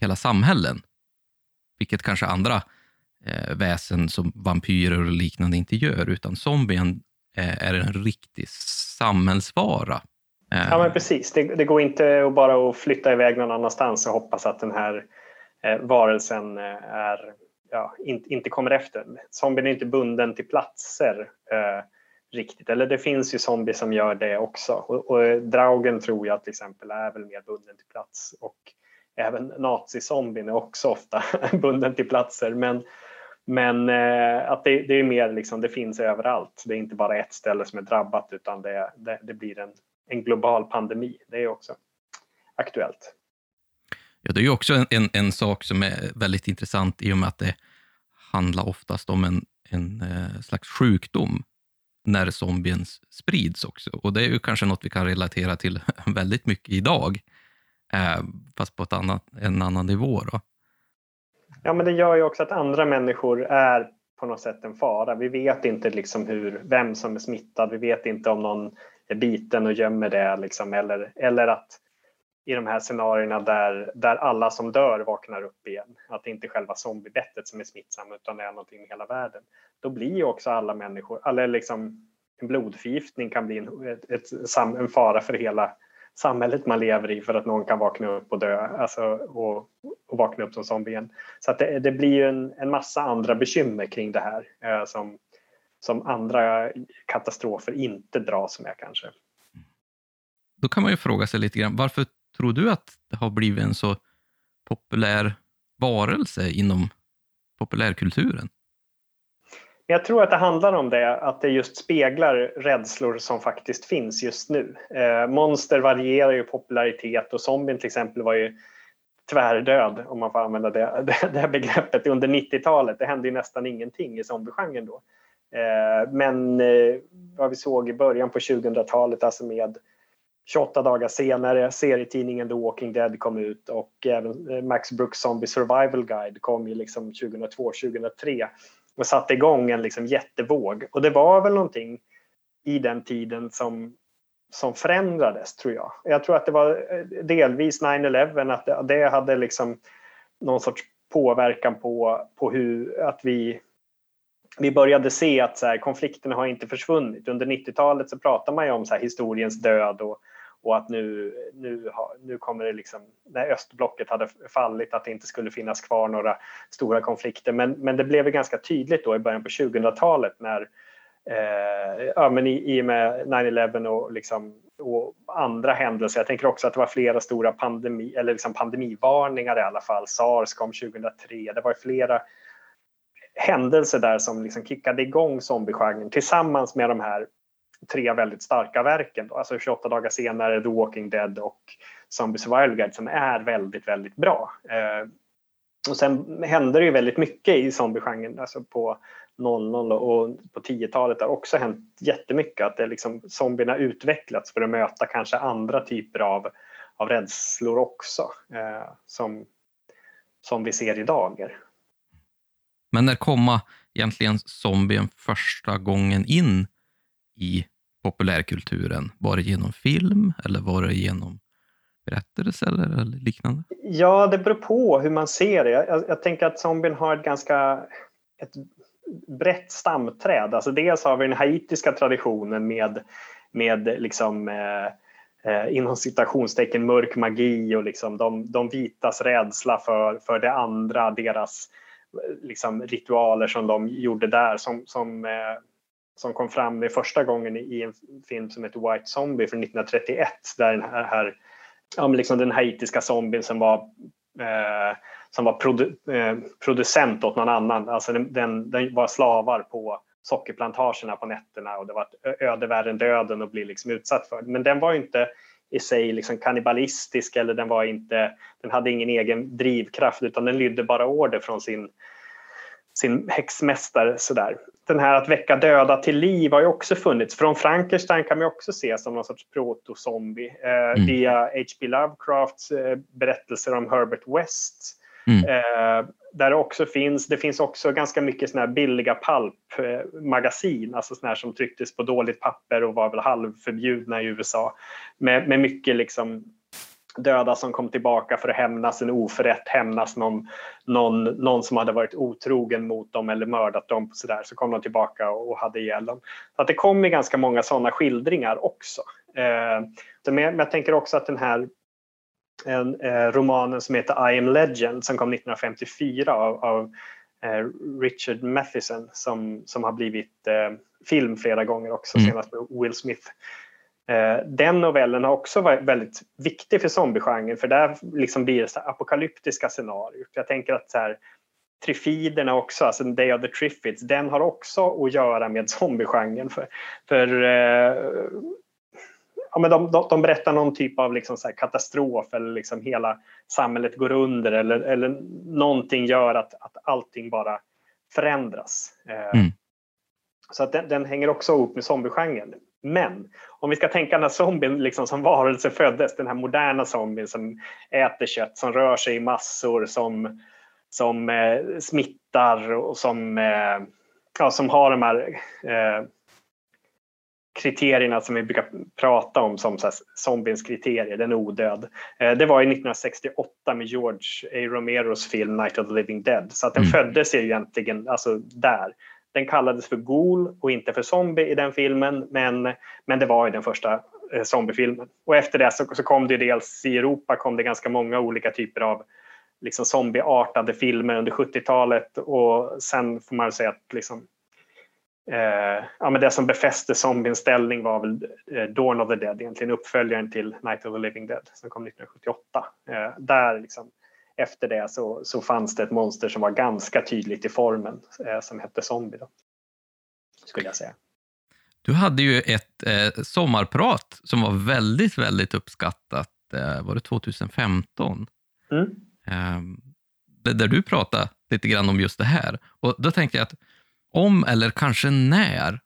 hela samhällen. Vilket kanske andra eh, väsen som vampyrer och liknande inte gör, utan zombien eh, är en riktig samhällsvara Ja men precis, det, det går inte att bara att flytta iväg någon annanstans och hoppas att den här eh, varelsen eh, är, ja, in, inte kommer efter. Zombien är inte bunden till platser eh, riktigt, eller det finns ju zombies som gör det också. Och, och eh, Draugen tror jag till exempel är väl mer bunden till plats och även nazizombien är också ofta bunden till platser. Men, men eh, att det, det, är mer liksom, det finns överallt. Det är inte bara ett ställe som är drabbat utan det, det, det blir en, en global pandemi. Det är också aktuellt. Ja, det är ju också en, en, en, sak som är väldigt intressant i och med att det handlar oftast om en, en eh, slags sjukdom när zombien sprids också. Och det är ju kanske något vi kan relatera till väldigt mycket idag, eh, fast på ett annat, en annan nivå. Då. Ja, men det gör ju också att andra människor är på något sätt en fara. Vi vet inte liksom hur, vem som är smittad. Vi vet inte om någon är biten och gömmer det. Liksom, eller, eller att i de här scenarierna där, där alla som dör vaknar upp igen. Att det inte är själva zombiebettet som är smittsamt utan det är någonting i hela världen. Då blir ju också alla människor, eller liksom en blodförgiftning kan bli en, ett, ett, en fara för hela samhället man lever i för att någon kan vakna upp och dö alltså, och, och vakna upp som zombie igen. Så att det, det blir ju en, en massa andra bekymmer kring det här eh, som, som andra katastrofer inte dras med kanske. Då kan man ju fråga sig lite grann, varför tror du att det har blivit en så populär varelse inom populärkulturen? Jag tror att det handlar om det, att det just speglar rädslor som faktiskt finns just nu. Eh, monster varierar ju popularitet och zombien till exempel var ju tvärdöd, om man får använda det, det, det begreppet, under 90-talet. Det hände ju nästan ingenting i zombiegenren då. Eh, men eh, vad vi såg i början på 2000-talet, alltså med 28 dagar senare, serietidningen The Walking Dead kom ut och även eh, Max Brooks Zombie Survival Guide kom ju liksom 2002-2003 och satte igång en liksom jättevåg. Och det var väl någonting i den tiden som, som förändrades, tror jag. Jag tror att det var eh, delvis 9-11, att det, det hade liksom någon sorts påverkan på, på hur att vi vi började se att så här, konflikterna har inte försvunnit. Under 90-talet så pratar man ju om så här, historiens död och, och att nu, nu, nu kommer det liksom, när östblocket hade fallit, att det inte skulle finnas kvar några stora konflikter. Men, men det blev ganska tydligt då i början på 2000-talet när eh, ja, men i, i och med 9-11 och, liksom, och andra händelser. Jag tänker också att det var flera stora pandemi, eller liksom pandemivarningar i alla fall. Sars kom 2003. Det var flera händelser där som liksom kickade igång zombiegenren tillsammans med de här tre väldigt starka verken. Då. Alltså 28 dagar senare, The Walking Dead och Zombie Survival Guide som är väldigt, väldigt bra. Eh, och sen hände det ju väldigt mycket i zombiegenren, alltså på 00 och på 10-talet har också hänt jättemycket. Att det liksom, zombierna utvecklats för att möta kanske andra typer av, av rädslor också eh, som, som vi ser idag. Men när komma egentligen zombien första gången in i populärkulturen? Var det genom film eller var det genom berättelse eller, eller liknande? Ja, det beror på hur man ser det. Jag, jag tänker att zombien har ett ganska ett brett stamträd. Alltså dels har vi den haitiska traditionen med, med liksom, eh, eh, inom citationstecken mörk magi och liksom de, de vitas rädsla för, för det andra, deras eh, liksom, ritualer som de gjorde där som, som eh, som kom fram det första gången i en film som heter White Zombie från 1931 där den här, här ja, liksom den haitiska zombien som var eh, som var produ eh, producent åt någon annan. Alltså den, den, den, var slavar på sockerplantagerna på nätterna och det var ett öde värre än döden att bli liksom utsatt för. Men den var inte i sig liksom kannibalistisk eller den var inte, den hade ingen egen drivkraft utan den lydde bara order från sin sin häxmästare. Sådär. Den här att väcka döda till liv har ju också funnits. Från Frankenstein kan man också se som någon sorts protozombie eh, mm. via H.P. Lovecrafts eh, berättelser om Herbert West. Mm. Eh, där det också finns, det finns också ganska mycket såna här billiga palpmagasin, alltså såna här som trycktes på dåligt papper och var väl halvförbjudna i USA. Med, med mycket liksom döda som kom tillbaka för att hämnas en oförrätt, hämnas någon, någon, någon som hade varit otrogen mot dem eller mördat dem. Så, där, så kom de tillbaka och hade ihjäl dem. Så att det kommer ganska många sådana skildringar också. Eh, men jag tänker också att den här en, eh, romanen som heter I am legend som kom 1954 av, av eh, Richard Matheson som, som har blivit film flera gånger också, mm. senast med Will Smith. Eh, den novellen har också varit väldigt viktig för zombiegenren för där liksom blir det så apokalyptiska scenarier. Jag tänker att så här, Trifiderna också, alltså Day of the Triffids, den har också att göra med zombiegenren. För, för eh, ja, men de, de, de berättar någon typ av liksom så katastrof eller liksom hela samhället går under eller, eller någonting gör att, att allting bara förändras. Eh, mm. Så att den, den, hänger också ihop med zombiegenren. Men om vi ska tänka när zombien liksom som varelse föddes, den här moderna zombien som äter kött, som rör sig i massor, som, som eh, smittar och som, eh, ja, som har de här eh, kriterierna som vi brukar prata om som så zombiens kriterier, den är odöd. Eh, det var i 1968 med George A. Romeros film Night of the Living Dead. Så att den mm. föddes ju egentligen alltså där. Den kallades för Ghoul och inte för zombie i den filmen, men, men det var ju den första eh, zombiefilmen. Och efter det så, så kom det dels i Europa kom det ganska många olika typer av liksom zombieartade filmer under 70-talet och sen får man säga att liksom, eh, ja, men det som befäste zombiens ställning var väl eh, Dawn of the Dead, egentligen uppföljaren till Night of the Living Dead som kom 1978. Eh, där liksom, efter det så, så fanns det ett monster som var ganska tydligt i formen eh, som hette zombie. Då, skulle jag säga. Du hade ju ett eh, sommarprat som var väldigt, väldigt uppskattat. Eh, var det 2015? Mm. Eh, där du pratade lite grann om just det här. Och Då tänkte jag att om eller kanske när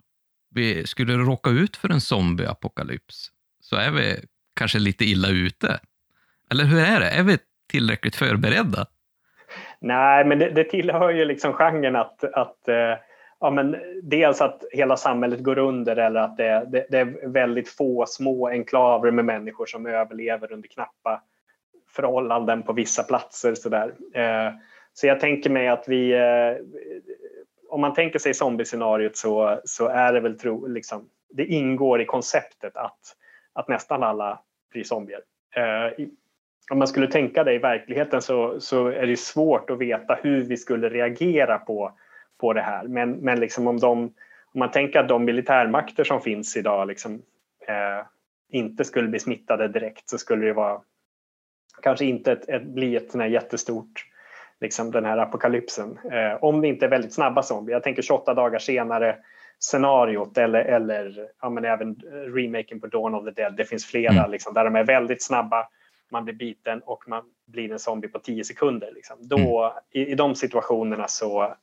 vi skulle råka ut för en zombieapokalyps så är vi kanske lite illa ute. Eller hur är det? Är vi tillräckligt förberedda? Nej, men det, det tillhör ju liksom genren att, att eh, ja, men dels att hela samhället går under eller att det, det, det, är väldigt få små enklaver med människor som överlever under knappa förhållanden på vissa platser. Så, där. Eh, så jag tänker mig att vi, eh, om man tänker sig zombiescenariot så, så är det väl tro, liksom, det ingår i konceptet att, att nästan alla blir zombier. Om man skulle tänka det i verkligheten så, så är det svårt att veta hur vi skulle reagera på, på det här. Men, men liksom om, de, om man tänker att de militärmakter som finns idag liksom, eh, inte skulle bli smittade direkt så skulle det vara kanske inte ett, ett, bli ett här jättestort liksom den här apokalypsen. Eh, om vi inte är väldigt snabba zombier. Jag tänker 28 dagar senare scenariot eller, eller ja, men även remaken på Dawn of the Dead. Det finns flera mm. liksom, där de är väldigt snabba. Man blir biten och man blir en zombie på 10 sekunder. Liksom. Då, mm. i, I de situationerna så,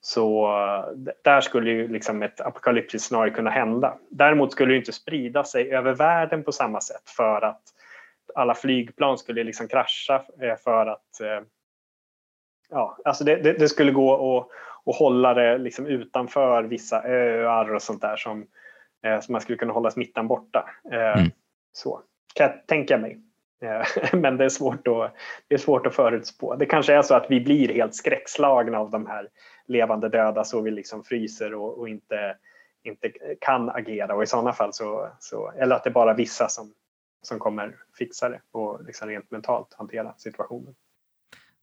så där skulle ju liksom ett apokalyptiskt scenario kunna hända. Däremot skulle det inte sprida sig över världen på samma sätt för att alla flygplan skulle liksom krascha eh, för att eh, ja, alltså det, det, det skulle gå att, att hålla det liksom utanför vissa öar och sånt där som, eh, som man skulle kunna hålla smittan borta. Mm. Så kan jag tänka mig. Eh, men det är, svårt att, det är svårt att förutspå. Det kanske är så att vi blir helt skräckslagna av de här levande döda så vi liksom fryser och, och inte, inte kan agera och i sådana fall så, så eller att det är bara vissa som, som kommer fixa det och liksom rent mentalt hantera situationen.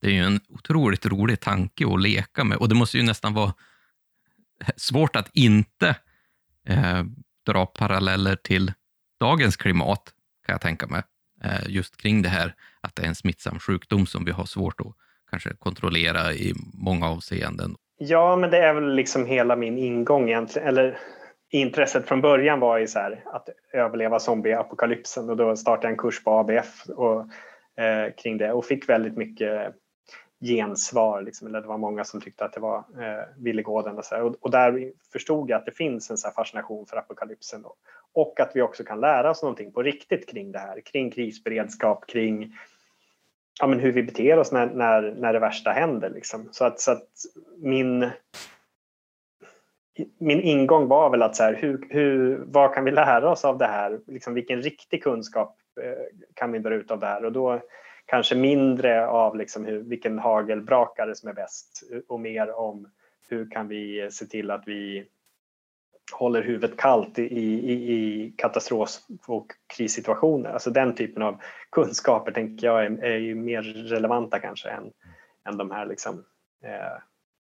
Det är ju en otroligt rolig tanke att leka med och det måste ju nästan vara svårt att inte eh, dra paralleller till dagens klimat, kan jag tänka mig. Eh, just kring det här att det är en smittsam sjukdom som vi har svårt att kanske kontrollera i många avseenden. Ja, men det är väl liksom hela min ingång egentligen, eller intresset från början var ju så här, att överleva zombieapokalypsen och då startade jag en kurs på ABF och, eh, kring det och fick väldigt mycket gensvar. Liksom, eller det var många som tyckte att det var eh, ville. Och, så och, och, där förstod jag att det finns en så fascination för apokalypsen. Då. Och att vi också kan lära oss någonting på riktigt kring det här. Kring krisberedskap, kring ja, men hur vi beter oss när, när, när det värsta händer. Liksom. Så, att, så att min, min ingång var väl att så här, hur, hur, vad kan vi lära oss av det här? Liksom, vilken riktig kunskap eh, kan vi dra ut av det här? Och då kanske mindre av liksom hur, vilken hagelbrakare som är bäst eh, och mer om hur kan vi se till att vi håller huvudet kallt i, i, i katastrof och krissituationer. Alltså den typen av kunskaper tänker jag är, är ju mer relevanta kanske än, än de här liksom, eh,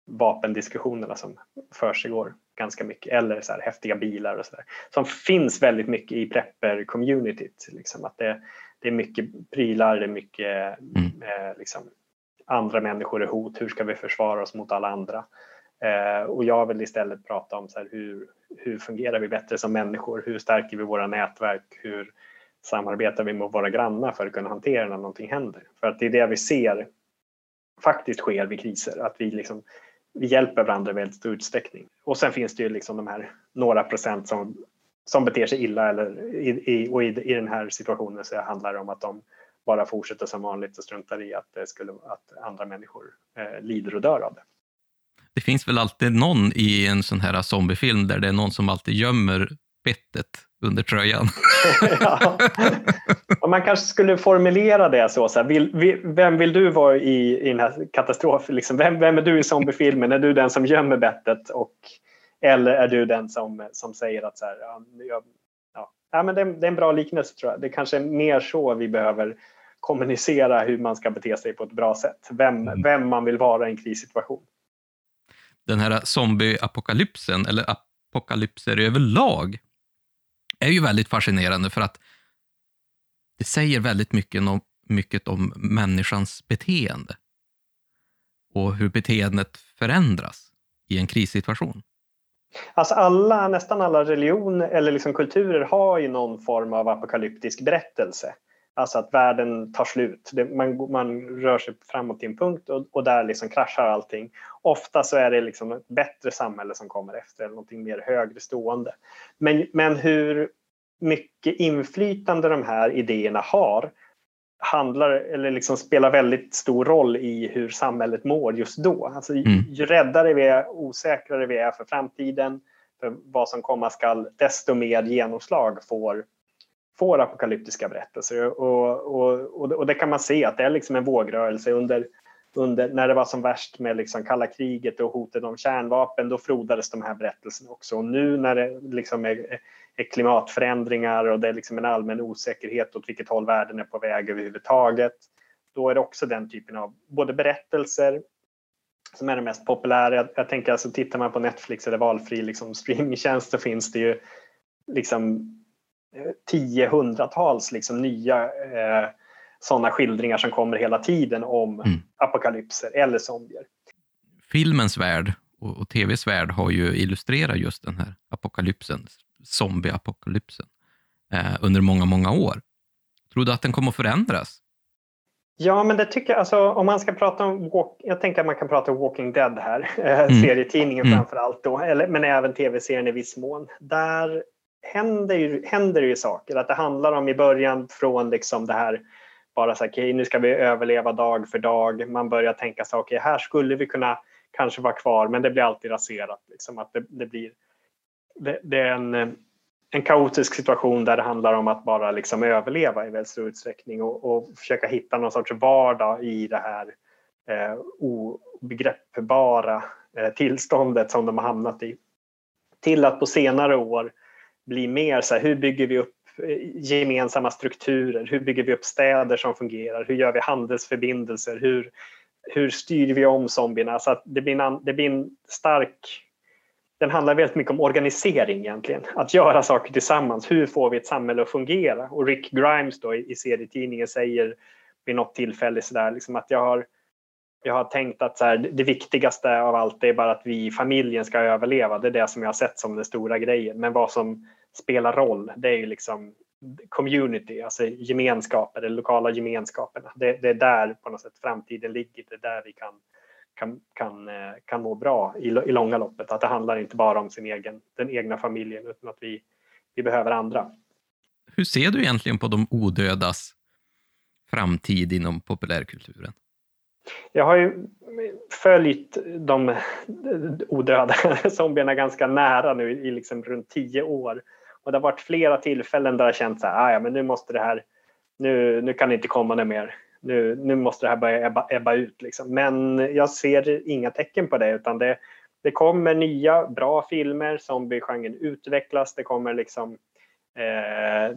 vapendiskussionerna som försiggår ganska mycket eller så här häftiga bilar och sådär. Som finns väldigt mycket i prepper-communityt. Liksom, att det, det är mycket prylar, det är mycket mm. eh, liksom, andra människor är hot, hur ska vi försvara oss mot alla andra? Eh, och jag vill istället prata om så här, hur, hur fungerar vi bättre som människor? Hur stärker vi våra nätverk? Hur samarbetar vi med våra grannar för att kunna hantera när någonting händer? För att det är det vi ser faktiskt sker vid kriser, att vi, liksom, vi hjälper varandra i väldigt stor utsträckning. Och sen finns det ju liksom de här några procent som, som beter sig illa eller i, i, och i, i den här situationen så handlar det om att de bara fortsätter som vanligt och struntar i att, det skulle, att andra människor eh, lider och dör av det det finns väl alltid någon i en sån här zombiefilm där det är någon som alltid gömmer bettet under tröjan. ja. Man kanske skulle formulera det så, så här, vill, vill, vem vill du vara i, i den här katastrofen? Liksom, vem, vem är du i zombiefilmen? Är du den som gömmer bettet? Och, eller är du den som, som säger att så här, ja, ja, ja, men det, det är en bra liknelse tror jag. Det kanske är mer så vi behöver kommunicera hur man ska bete sig på ett bra sätt. Vem, mm. vem man vill vara i en krissituation den här zombieapokalypsen, eller apokalypser överlag, är ju väldigt fascinerande för att det säger väldigt mycket om, mycket om människans beteende och hur beteendet förändras i en krissituation. Alltså alla, nästan alla religioner eller liksom kulturer har ju någon form av apokalyptisk berättelse. Alltså att världen tar slut. Det, man, man rör sig framåt till en punkt och, och, där liksom kraschar allting. Ofta så är det liksom ett bättre samhälle som kommer efter, eller någonting mer högre stående. Men, men hur mycket inflytande de här idéerna har handlar, eller liksom spelar väldigt stor roll i hur samhället mår just då. Alltså, mm. Ju räddare vi är, osäkrare vi är för framtiden, för vad som komma skall, desto mer genomslag får får apokalyptiska berättelser. Och, och, och, det kan man se att det är liksom en vågrörelse under, under när det var som värst med liksom kalla kriget och hotet om kärnvapen, då frodades de här berättelserna också. Och nu när det liksom är klimatförändringar och det är liksom en allmän osäkerhet åt vilket håll världen är på väg överhuvudtaget, då är det också den typen av både berättelser som är det mest populära. Jag, jag tänker alltså tittar man på Netflix eller valfri liksom streamingtjänst så finns det ju liksom tio, hundratals liksom nya eh, sådana skildringar som kommer hela tiden om mm. apokalypser eller zombier. Filmens värld och, och tvs värld har ju illustrerat just den här apokalypsen, zombieapokalypsen, eh, under många, många år. Tror du att den kommer att förändras? Ja, men det tycker jag. Alltså, om man ska prata om, walk, jag tänker att man kan prata om Walking Dead här, eh, mm. serietidningen mm. framför allt då, eller, men även tv-serien i viss mån. Där händer ju, händer ju saker. Att det handlar om i början från liksom det här bara så här, okay, nu ska vi överleva dag för dag. Man börjar tänka så okej, okay, här skulle vi kunna kanske vara kvar, men det blir alltid raserat. Liksom, att det, det blir, det, det, är en, eh, en kaotisk situation där det handlar om att bara liksom överleva i väldigt stor utsträckning och, och försöka hitta någon sorts vardag i det här eh, obegreppbara eh, tillståndet som de har hamnat i. Till att på senare år bli mer så här, hur bygger vi upp eh, gemensamma strukturer? Hur bygger vi upp städer som fungerar? Hur gör vi handelsförbindelser? Hur, hur styr vi om zombierna? Så att det, blir en, det blir en stark... Den handlar väldigt mycket om organisering egentligen. Att göra saker tillsammans. Hur får vi ett samhälle att fungera? Och Rick Grimes då i, serietidningen säger vid något tillfälle så där, liksom att jag har jag har tänkt att så här, det viktigaste av allt är bara att vi i familjen ska överleva. Det är det som jag har sett som den stora grejen. Men vad som spelar roll, det är ju liksom community, alltså gemenskaper, de lokala gemenskaperna. Det, det, är där på något sätt framtiden ligger. Det är där vi kan, kan, kan, eh, kan må bra i, i långa loppet. Att det handlar inte bara om sin egen, den egna familjen utan att vi, vi behöver andra. Hur ser du egentligen på de odödas framtid inom populärkulturen? Jag har ju följt de odöda zombierna ganska nära nu i liksom runt tio år. Och det har varit flera tillfällen där jag känt så här, ah, ja men nu måste det här nu, nu kan det inte komma något mer. Nu, nu måste det här börja ebba, ebba ut. Liksom. Men jag ser inga tecken på det utan det, det kommer nya bra filmer, zombiegenren utvecklas, det kommer liksom eh,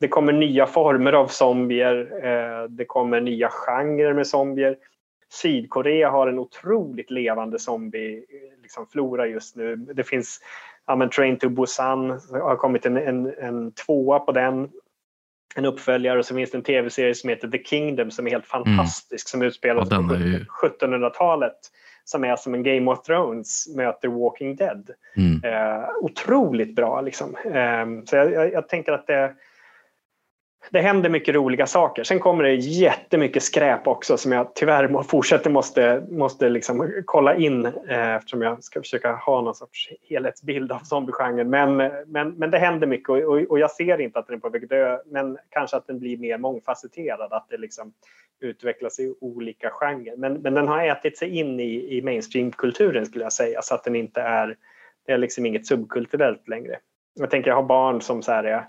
det kommer nya former av zombier, eh, det kommer nya genrer med zombier. Sydkorea har en otroligt levande zombieflora eh, liksom, just nu. Det finns ja, men Train to Busan, har kommit en, en, en tvåa på den. En uppföljare och så finns det en tv-serie som heter The Kingdom som är helt mm. fantastisk mm. som utspelar sig på ju... 1700-talet som är som en Game of Thrones möter Walking Dead. Mm. Eh, otroligt bra liksom. Eh, så jag, jag, jag, tänker att det, det händer mycket roliga saker. Sen kommer det jättemycket skräp också som jag tyvärr fortsätter måste, måste liksom kolla in eh, eftersom jag ska försöka ha någon sorts helhetsbild av zombiegenren. Men, men, men det händer mycket och, och, och, jag ser inte att den är på väg att dö men kanske att den blir mer mångfacetterad, att det liksom utvecklas i olika genrer. Men, men den har ätit sig in i, i mainstreamkulturen skulle jag säga så att den inte är, det är liksom inget subkulturellt längre. Jag tänker jag har barn som så här är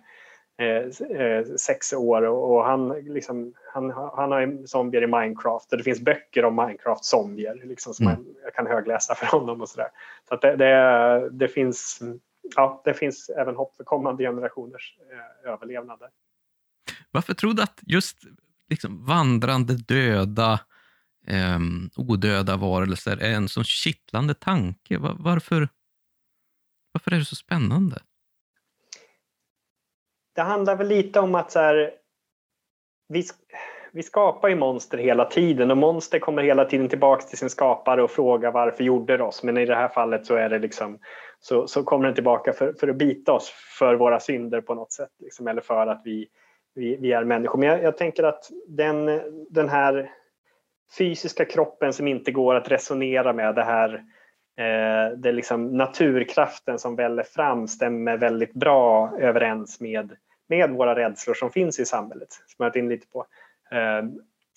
sex år och, han, liksom, han, han har zombier i Minecraft och det finns böcker om Minecraft-zombier liksom, som mm. jag kan högläsa för honom och sådär. Så att det, det, det, finns, ja, det finns även hopp för kommande generationers eh, överlevnad. Varför tror du att just liksom, vandrande döda, eh, odöda varelser är en så kittlande tanke? Var, varför, varför är det så spännande? Det handlar väl lite om att så här, vi, vi skapar ju monster hela tiden och monster kommer hela tiden tillbaka till sin skapare och frågar varför gjorde det oss? Men i det här fallet så är det liksom så, så kommer den tillbaka för, för att bita oss för våra synder på något sätt. Liksom, eller för att vi, vi, vi är människor. Men jag, jag, tänker att den, den här fysiska kroppen som inte går att resonera med, det här eh, det liksom naturkraften som väller fram stämmer väldigt bra överens med, med våra rädslor som finns i samhället. Som jag in lite på. Eh,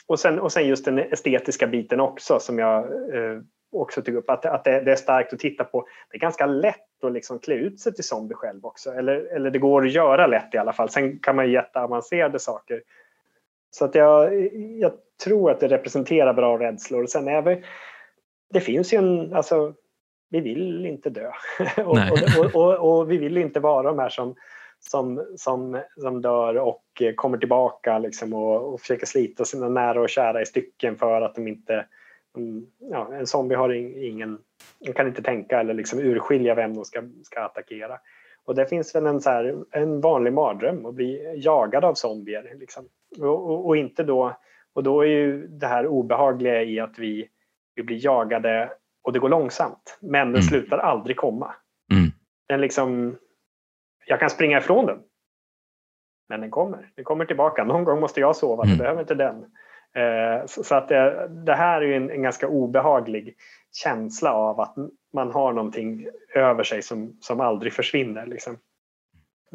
och, sen, och sen just den estetiska biten också som jag eh, också tog upp. Att, att det, det, är starkt att titta på. Det är ganska lätt att liksom klä ut sig till zombie själv också. Eller, eller det går att göra lätt i alla fall. Sen kan man ju jätteavancerade saker. Så att jag, jag tror att det representerar bra rädslor. Sen är vi, det finns ju en, alltså, vi vill inte dö. och, och, och, och, vi vill inte vara de här som, som, som, som dör och kommer tillbaka liksom och, och försöker slita sina nära och kära i stycken för att de inte... Ja, en zombie har ingen... De kan inte tänka eller liksom urskilja vem de ska, ska attackera. Och det finns väl en, så här, en vanlig mardröm att bli jagad av zombier. Liksom. Och, och, och, inte då, och då är ju det här obehagliga i att vi, vi blir jagade och det går långsamt. Men den mm. slutar aldrig komma. Mm. Den liksom, jag kan springa ifrån den. Men den kommer. Den kommer tillbaka. Någon gång måste jag sova, mm. det behöver inte den. Eh, så, så, att det, det, här är en, en, ganska obehaglig känsla av att man har någonting över sig som, som aldrig försvinner. Liksom.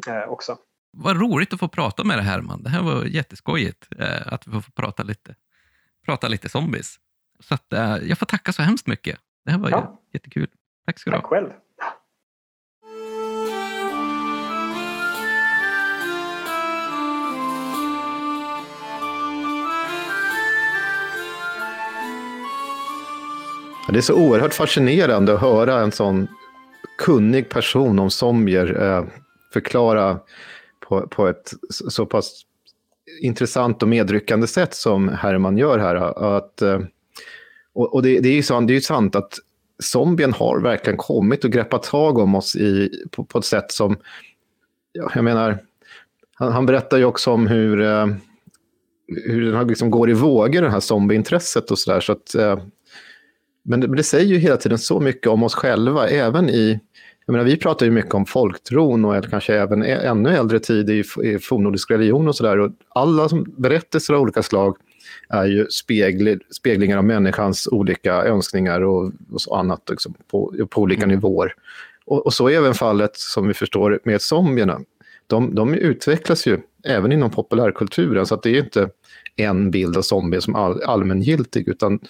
Eh, också. Vad roligt att få prata med dig Herman. Det här var jätteskojigt eh, att vi får prata lite, prata lite zombies. Så att, eh, jag får tacka så hemskt mycket. Det här var ja. jättekul. Tack ska du ha. Tack själv. Det är så oerhört fascinerande att höra en sån kunnig person om zombier eh, förklara på, på ett så pass intressant och medryckande sätt som Herman gör här. Eh, att, eh, och, och det, det, är ju sant, det är ju sant att zombien har verkligen kommit och greppat tag om oss i, på, på ett sätt som... Ja, jag menar, han, han berättar ju också om hur, hur den liksom går i vågor, det här zombieintresset och sådär. Så att, eh, men, det, men det säger ju hela tiden så mycket om oss själva, även i... Jag menar, vi pratar ju mycket om folktron och kanske även ännu äldre tid i, i fornnordisk religion och sådär. Alla som berättelser av olika slag är ju spegl, speglingar av människans olika önskningar och, och annat liksom, på, på olika mm. nivåer. Och, och, så är även fallet, som vi förstår, med zombierna. De, de utvecklas ju även inom populärkulturen, så att det är inte en bild av zombie som all, allmängiltig, utan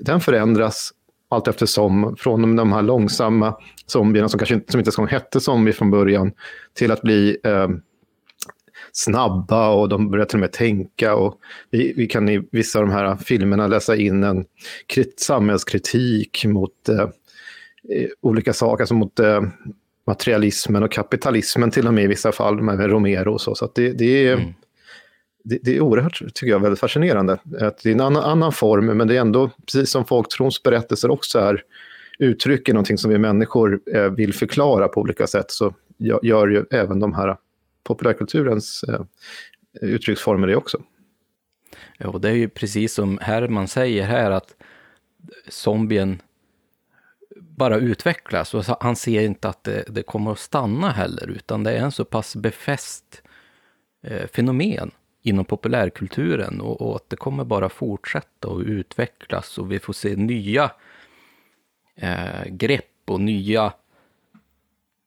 den förändras allt eftersom, från de här långsamma zombierna som kanske inte, som inte ens hette zombie från början, till att bli eh, snabba och de börjar till och med tänka. Och vi, vi kan i vissa av de här filmerna läsa in en krit, samhällskritik mot eh, eh olika saker, alltså mot eh, materialismen och kapitalismen till och med i vissa fall, med Romero och så. Så det, det, är, mm det, det, är oerhört, tycker jag, väldigt fascinerande. Att det är en annan, annan form, men det är ändå, precis som folktrons berättelser också är, uttrycker någonting som vi människor eh, vill förklara på olika sätt, så gör ju även de här populärkulturens eh, uttrycksformer det också. Ja, och det är ju precis som Herman säger här, att zombien bara utvecklas och han ser inte att det, det, kommer att stanna heller, utan det är en så pass befäst eh, fenomen inom populärkulturen och, och, att det kommer bara fortsätta och utvecklas och vi får se nya eh, grepp och nya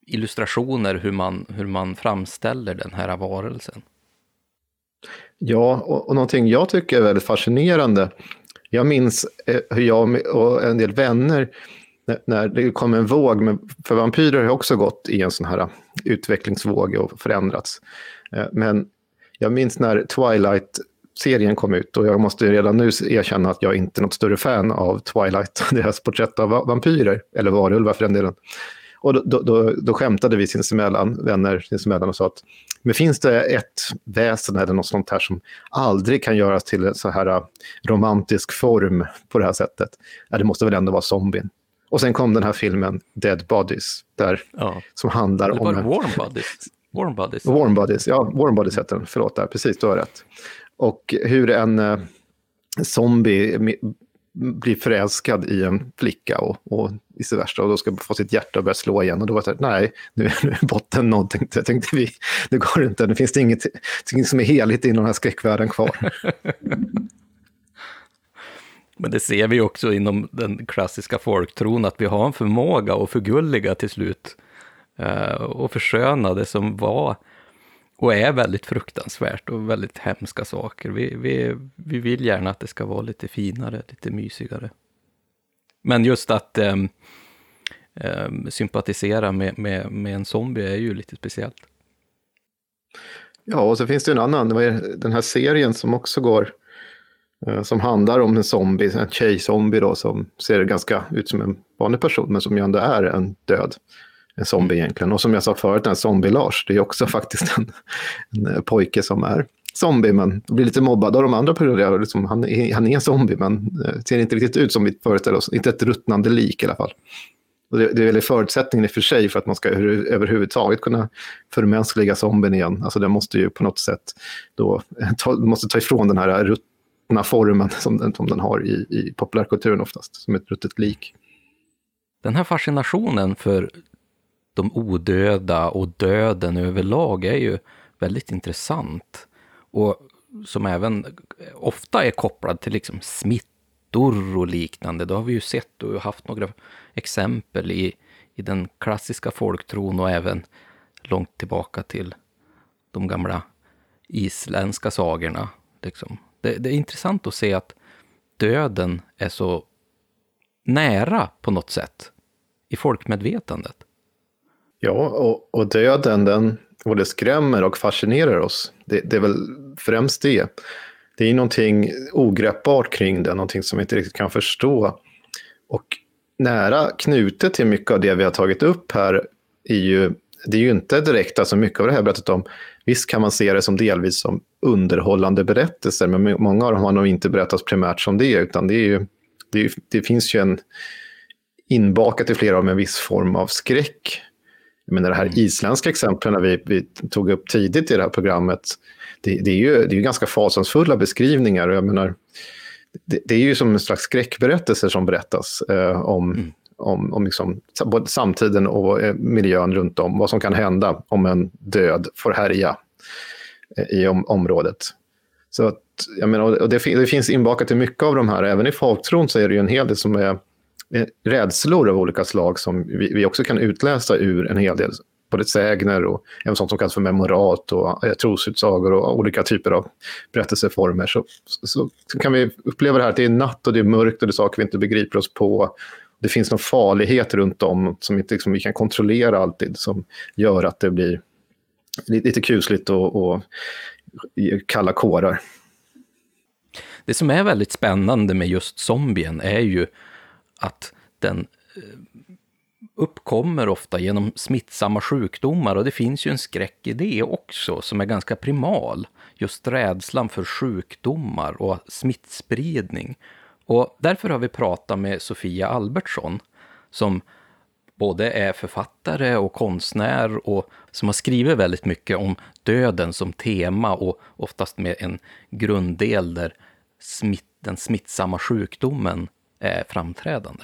illustrationer hur man, hur man framställer den här varelsen. Ja, och, och någonting jag tycker är väldigt fascinerande. Jag minns eh, hur jag och en del vänner när det kom en våg, med, för vampyrer har också gått i en sån här eh, utvecklingsvåg och förändrats. Eh, men jag minns när Twilight-serien kom ut och jag måste redan nu erkänna att jag inte är något större fan av Twilight, deras porträtt av vampyrer, eller varulvar för den delen. Och då, då, då, då skämtade vi sinsemellan, vänner sinsemellan och sa att men finns det ett väsen eller något sånt här som aldrig kan göras till en så här romantisk form på det här sättet? Ja, det måste väl ändå vara zombien. Och sen kom den här filmen Dead Bodies, där, ja. som handlar om... Var Warm Bodies? Warm Bodies? Warm Bodies, ja, Warm Bodies heter den. Förlåt, där, precis, du har rätt. Och hur en eh, zombie blir förälskad i en flicka och, och vice versa. Och då ska få sitt hjärta att börja slå igen. Och då var det så här, nej, nu, är botten nådd, tänkte, tänkte vi. Nu går det inte, nu finns det inget, inget som är heligt inom den här skräckvärlden kvar. Men det ser vi också inom den klassiska folktron, att vi har en förmåga att förgulliga till slut. Eh, och försköna det som var och är väldigt fruktansvärt och väldigt hemska saker. Vi, vi, vi vill gärna att det ska vara lite finare, lite mysigare. Men just att um, um, sympatisera med, med, med en zombie är ju lite speciellt. Ja, och så finns det en annan, den här serien som också går eh, som handlar om en zombie, en tjejzombie då, som ser ganska ut som en vanlig person, men som ju ändå är en död. En zombie egentligen. Och som jag sa förut, den zombie-Lars, det är också faktiskt en, en pojke som är zombie, men blir lite mobbad av de andra på grund av liksom, han, är, han är en zombie, men eh, ser inte riktigt ut som vi föreställer oss. Inte ett ruttnande lik i alla fall. Och det, det är väl förutsättningen i och för sig för att man ska överhuvudtaget kunna förmänskliga zombien igen. Alltså det måste ju på något sätt då ta, måste ta ifrån den här rutt ruttna formen som den, som den har i, i populärkulturen oftast, som ett ruttet lik. Den här fascinationen för de odöda och döden överlag är ju väldigt intressant. Och som även ofta är kopplad till liksom smittor och liknande. Det har vi ju sett och haft några exempel i, i den klassiska folktron och även långt tillbaka till de gamla isländska sagorna. Liksom det, det är intressant att se att döden är så nära på något sätt i folkmedvetandet. Ja, och, och döden den både skrämmer och fascinerar oss. Det, det, är väl främst det. Det är någonting ogreppbart kring det, någonting som vi inte riktigt kan förstå. Och nära knutet till mycket av det vi har tagit upp här är ju, det är ju inte direkt, alltså mycket av det här berättat om, visst kan man se det som delvis som underhållande berättelser, men många av dem har nog inte berättats primärt som det, utan det, är ju, det, är, det finns ju en inbakat i flera av dem en viss form av skräck. Jag menar det här mm. isländska exemplen vi, vi tog upp tidigt i det här programmet, det, det är ju det är ganska fasansfulla beskrivningar. Jag menar, det, det, är ju som en slags skräckberättelser som berättas eh, om, mm. om, om liksom, både samtiden och eh, miljön runt om. Vad som kan hända om en död får härja i om, området. Så att, jag menar, och det, det, finns inbakat i mycket av de här, även i folktron så är det ju en hel del som är Eh, rädslor av olika slag som vi, vi också kan utläsa ur en hel del både sägner och även sånt som kallas för memorat och eh, trosutsagor och olika typer av berättelseformer. Så, så, så, kan vi uppleva det här att det är natt och det är mörkt och det är saker vi inte begriper oss på. Det finns någon farlighet runt om som inte liksom, vi kan kontrollera alltid som gör att det blir lite kusligt och, och kalla kårar. Det som är väldigt spännande med just zombien är ju att den eh, uppkommer ofta genom smittsamma sjukdomar och det finns ju en skräck i det också som är ganska primal. Just rädslan för sjukdomar och smittspridning. Och därför har vi pratat med Sofia Albertsson som både är författare och konstnär och som har skrivit väldigt mycket om döden som tema och oftast med en grunddel där smitt, den smittsamma sjukdomen är framträdande.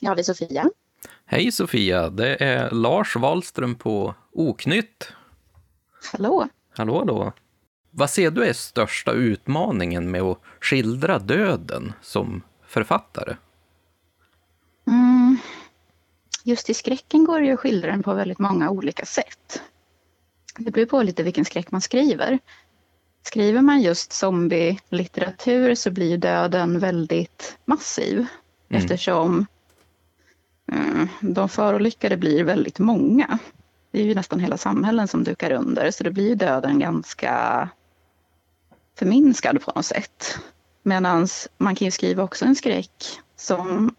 Ja, det är Sofia. Hej Sofia, det är Lars Wahlström på Oknytt. Hallå. Hallå, hallå. Vad ser du är största utmaningen med att skildra döden som författare? Mm. Just i skräcken går det ju att skildra den på väldigt många olika sätt. Det beror på lite vilken skräck man skriver. Skriver man just zombie-litteratur så blir döden väldigt massiv mm. eftersom mm, de förolyckade blir väldigt många. Det är ju nästan hela samhällen som dukar under så det blir döden ganska förminskad på något sätt. Medan man kan ju skriva också en skräck som,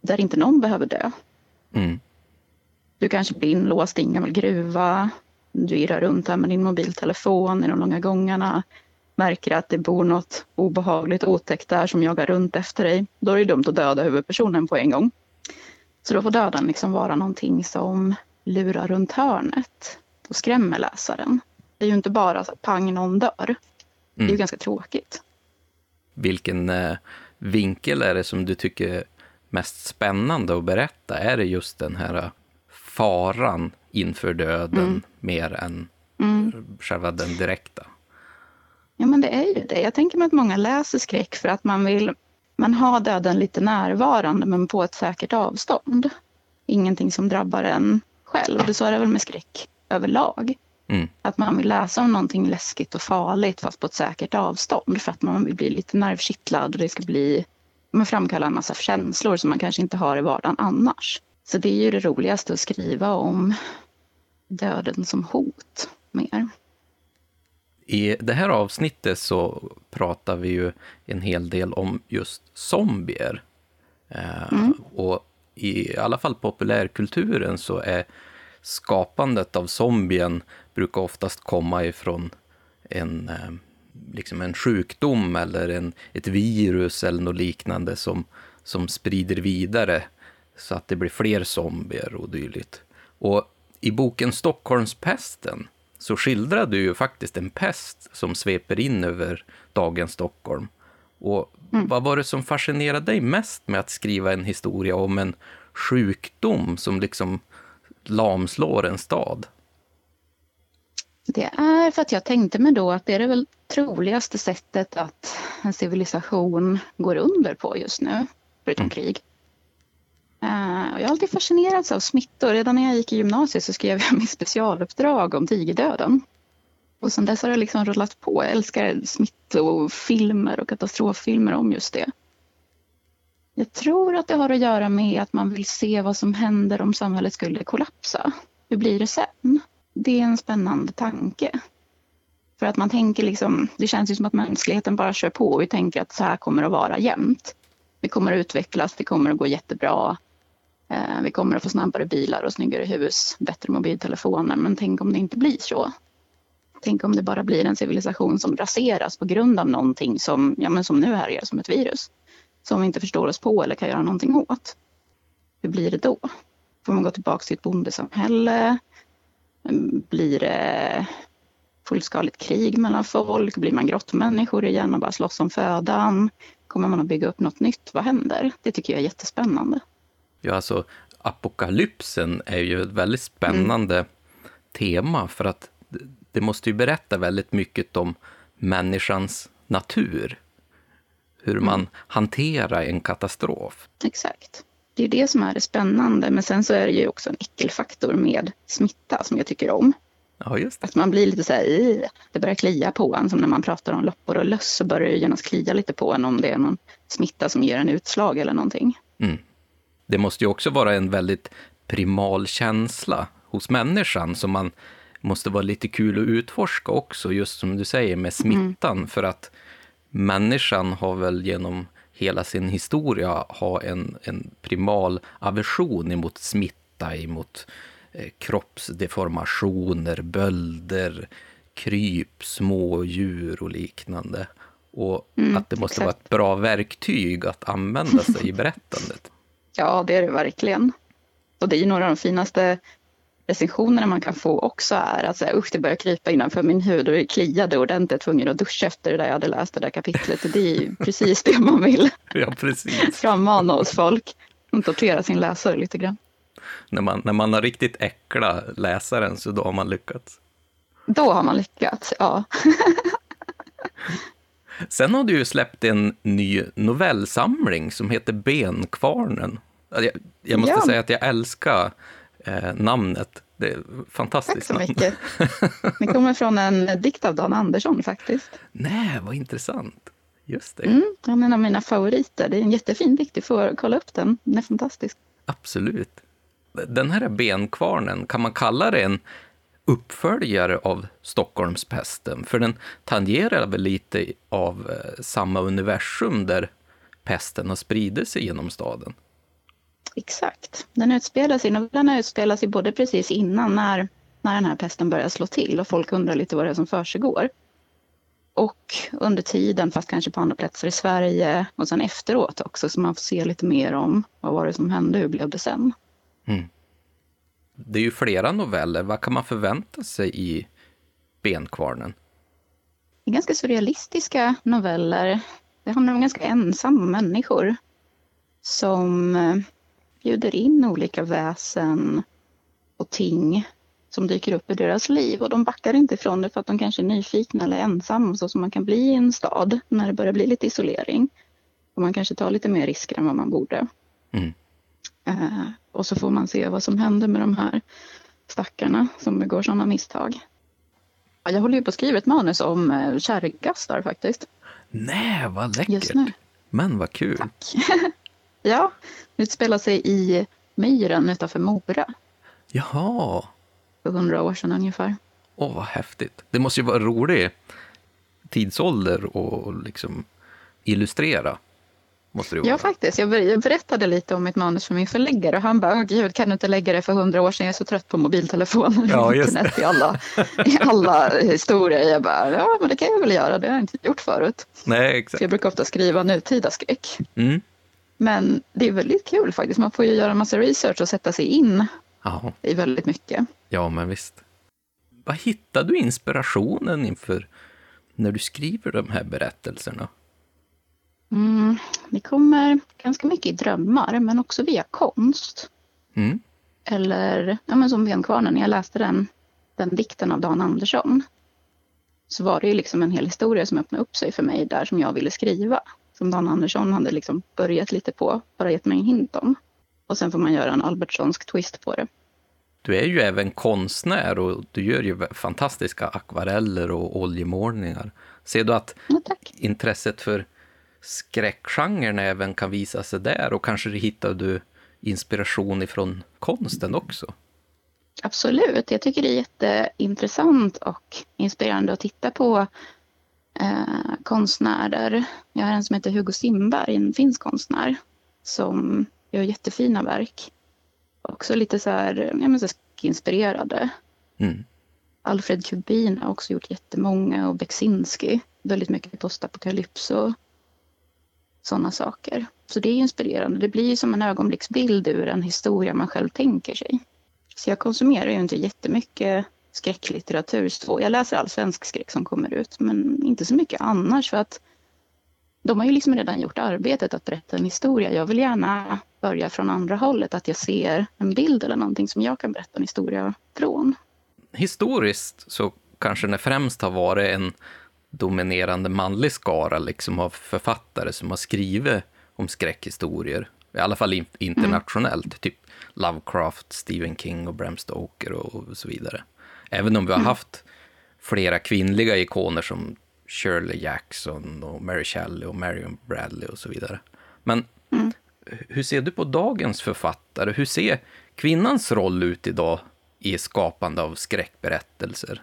där inte någon behöver dö. Mm. Du kanske blir inlåst i en gammal gruva. Du irrar runt där med din mobiltelefon i de långa gångarna. Märker att det bor något obehagligt otäckt där som jagar runt efter dig. Då är det dumt att döda huvudpersonen på en gång. Så då får döden liksom vara någonting som lurar runt hörnet och skrämmer läsaren. Det är ju inte bara så pang, någon dör. Mm. Det är ju mm. ganska tråkigt. Vilken eh, vinkel är det som du tycker mest spännande att berätta? Är det just den här faran inför döden mm. mer än mm. själva den direkta? Ja, men det är ju det. Jag tänker mig att många läser skräck för att man vill man har döden lite närvarande men på ett säkert avstånd. Ingenting som drabbar en själv. Så är det väl med skräck överlag. Mm. Att man vill läsa om någonting läskigt och farligt fast på ett säkert avstånd för att man vill bli lite nervkittlad och det ska bli, man framkalla en massa känslor som man kanske inte har i vardagen annars. Så det är ju det roligaste att skriva om döden som hot mer. I det här avsnittet så pratar vi ju en hel del om just zombier. Eh, mm. Och i alla fall populärkulturen så är skapandet av zombien brukar oftast komma ifrån en, eh, liksom en sjukdom eller en, ett virus eller något liknande som, som sprider vidare så att det blir fler zombier och dylikt. Och i boken Stockholmspesten så skildrar du ju faktiskt en pest som sveper in över dagens Stockholm. Och mm. vad var det som fascinerade dig mest med att skriva en historia om en sjukdom som liksom lamslår en stad? Det är för att jag tänkte mig då att det är det väl troligaste sättet att en civilisation går under på just nu, förutom mm. krig. Uh, jag har alltid fascinerats av smittor. Redan när jag gick i gymnasiet så skrev jag mitt specialuppdrag om tigerdöden. Och sen dess har det liksom rullat på. Jag älskar smittofilmer och katastroffilmer om just det. Jag tror att det har att göra med att man vill se vad som händer om samhället skulle kollapsa. Hur blir det sen? Det är en spännande tanke. För att man tänker liksom, det känns ju som att mänskligheten bara kör på och vi tänker att så här kommer det att vara jämt. Vi kommer att utvecklas, det kommer att gå jättebra. Eh, vi kommer att få snabbare bilar och snyggare hus, bättre mobiltelefoner. Men tänk om det inte blir så? Tänk om det bara blir en civilisation som raseras på grund av någonting som, ja, men som nu härjar som ett virus. Som vi inte förstår oss på eller kan göra någonting åt. Hur blir det då? Får man gå tillbaka till ett bondesamhälle? Blir det fullskaligt krig mellan folk? Blir man grottmänniskor igen och bara slåss om födan? Kommer man att bygga upp något nytt? Vad händer? Det tycker jag är jättespännande. Ja, alltså apokalypsen är ju ett väldigt spännande mm. tema för att det måste ju berätta väldigt mycket om människans natur. Hur man mm. hanterar en katastrof. Exakt. Det är det som är det spännande. Men sen så är det ju också en äckelfaktor med smitta som jag tycker om. Ja, just det. Att man blir lite så här, det börjar klia på en. Som när man pratar om loppor och löss så börjar det genast klia lite på en om det är någon smitta som ger en utslag eller någonting. Mm det måste ju också vara en väldigt primal känsla hos människan som man måste vara lite kul att utforska också, just som du säger med smittan, mm. för att människan har väl genom hela sin historia ha en, en primal aversion emot smitta, emot eh, kroppsdeformationer, bölder, kryp, små djur och liknande. Och mm, att det måste exakt. vara ett bra verktyg att använda sig i berättandet. Ja, det är det verkligen. Och det är ju några av de finaste recensionerna man kan få också är att säga, usch det börjar krypa innanför min hud och det kliade ordentligt, tvungen att duscha efter det där jag hade läst det där kapitlet. Det är ju precis det man vill ja, precis. frammana hos folk. Tortera sin läsare lite grann. När man, när man har riktigt äckla läsaren så då har man lyckats. Då har man lyckats, ja. Sen har du ju släppt en ny novellsamling som heter Benkvarnen. Jag, jag måste ja. säga att jag älskar eh, namnet. Det är fantastiskt Tack så mycket. Det kommer från en dikt av Dan Andersson faktiskt. Nej, vad intressant. Just det. Mm, han är en av mina favoriter. Det är en jättefin dikt, du får kolla upp den. Den är fantastisk. Absolut. Den här benkvarnen, kan man kalla det en uppföljare av Stockholmspesten? För den tangerar väl lite av eh, samma universum där pesten har spridit sig genom staden? Exakt. Den utspelar sig, novellerna utspelar sig både precis innan när, när den här pesten börjar slå till och folk undrar lite vad det är som försiggår. Och under tiden, fast kanske på andra platser i Sverige och sen efteråt också, så man får se lite mer om vad var det som hände, hur blev det sen. Mm. Det är ju flera noveller, vad kan man förvänta sig i Benkvarnen? Det är ganska surrealistiska noveller. Det handlar om ganska ensamma människor som eh, bjuder in olika väsen och ting som dyker upp i deras liv och de backar inte ifrån det för att de kanske är nyfikna eller ensamma så som man kan bli i en stad när det börjar bli lite isolering. Och man kanske tar lite mer risker än vad man borde. Mm. Uh, och så får man se vad som händer med de här stackarna som begår sådana misstag. Jag håller ju på att skriva ett manus om uh, kärrgastar faktiskt. Nej, vad läckert! Men vad kul! Tack. ja, utspelar sig i Myren utanför Mora. Jaha. För hundra år sedan ungefär. Åh, vad häftigt. Det måste ju vara rolig tidsålder att liksom illustrera. Måste det ja, faktiskt. Jag berättade lite om mitt manus för min förläggare och han bara, gud, kan du inte lägga det för hundra år sedan? Jag är så trött på mobiltelefoner ja, och internet i alla, i alla historier. Jag bara, ja, men det kan jag väl göra. Det har jag inte gjort förut. Nej, exakt. Så jag brukar ofta skriva nutida skräck. Mm. Men det är väldigt kul faktiskt. Man får ju göra en massa research och sätta sig in Aha. i väldigt mycket. Ja, men visst. Vad hittar du inspirationen inför när du skriver de här berättelserna? Mm, det kommer ganska mycket i drömmar, men också via konst. Mm. Eller ja, men som Benkvarnen, när jag läste den, den dikten av Dan Andersson så var det ju liksom en hel historia som öppnade upp sig för mig där som jag ville skriva som Dan Andersson hade liksom börjat lite på, bara gett mig en hint om. Och sen får man göra en Albertssonsk twist på det. Du är ju även konstnär och du gör ju fantastiska akvareller och oljemålningar. Ser du att ja, intresset för skräckgenren även kan visa sig där och kanske hittar du inspiration ifrån konsten också? Absolut, jag tycker det är jätteintressant och inspirerande att titta på eh, konstnärer. Jag har en som heter Hugo Simberg, en finsk konstnär som gör jättefina verk. Också lite så här, ja, men så inspirerade. Mm. Alfred Kubin har också gjort jättemånga och Beksinski. Väldigt mycket postapokalyps och sådana saker. Så det är inspirerande. Det blir som en ögonblicksbild ur en historia man själv tänker sig. Så jag konsumerar ju inte jättemycket skräcklitteratur. Jag läser all svensk skräck som kommer ut, men inte så mycket annars för att de har ju liksom redan gjort arbetet att berätta en historia. Jag vill gärna börja från andra hållet, att jag ser en bild eller någonting som jag kan berätta en historia från. Historiskt så kanske det främst har varit en dominerande manlig skara liksom av författare som har skrivit om skräckhistorier. I alla fall internationellt, mm. typ Lovecraft, Stephen King och Bram Stoker och så vidare. Även om vi har mm. haft flera kvinnliga ikoner som Shirley Jackson och Mary Shelley och Marion Bradley och så vidare. Men mm. Hur ser du på dagens författare? Hur ser kvinnans roll ut idag i skapande av skräckberättelser?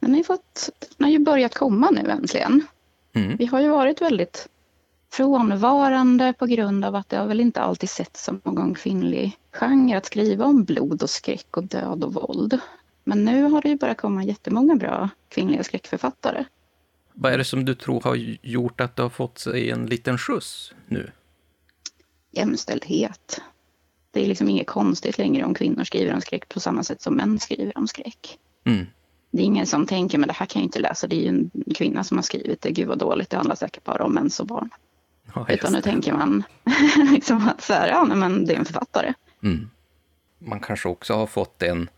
Den har ju, fått, den har ju börjat komma nu äntligen. Mm. Vi har ju varit väldigt frånvarande på grund av att det har väl inte alltid sett som någon kvinnlig genre att skriva om blod och skräck och död och våld. Men nu har det ju börjat komma jättemånga bra kvinnliga skräckförfattare. Vad är det som du tror har gjort att det har fått sig en liten skjuts nu? Jämställdhet. Det är liksom inget konstigt längre om kvinnor skriver om skräck på samma sätt som män skriver om skräck. Mm. Det är ingen som tänker, men det här kan jag inte läsa, det är ju en kvinna som har skrivit det, gud vad dåligt, det handlar säkert bara om mens och barn. Ja, Utan nu det. tänker man liksom att så här, ja nej, men det är en författare. Mm. Man kanske också har fått en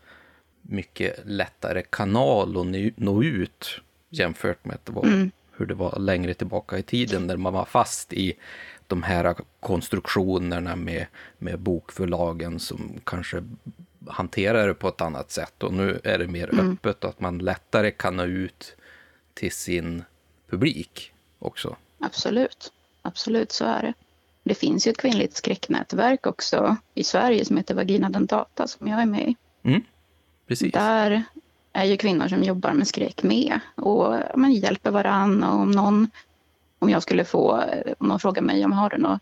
mycket lättare kanal att nå ut jämfört med att det var, Mm. hur det var längre tillbaka i tiden där man var fast i de här konstruktionerna med, med bokförlagen som kanske hanterar det på ett annat sätt och nu är det mer Mm. öppet att man lättare kan nå ut till sin publik också. Absolut, absolut så är det. Det finns ju ett kvinnligt skräcknätverk också i Sverige som heter Vagina Dentata som jag är med i. Mm. Precis. Där är ju kvinnor som jobbar med skräck med och man hjälper varann och om någon, om jag skulle få, om någon frågar mig om har du någon,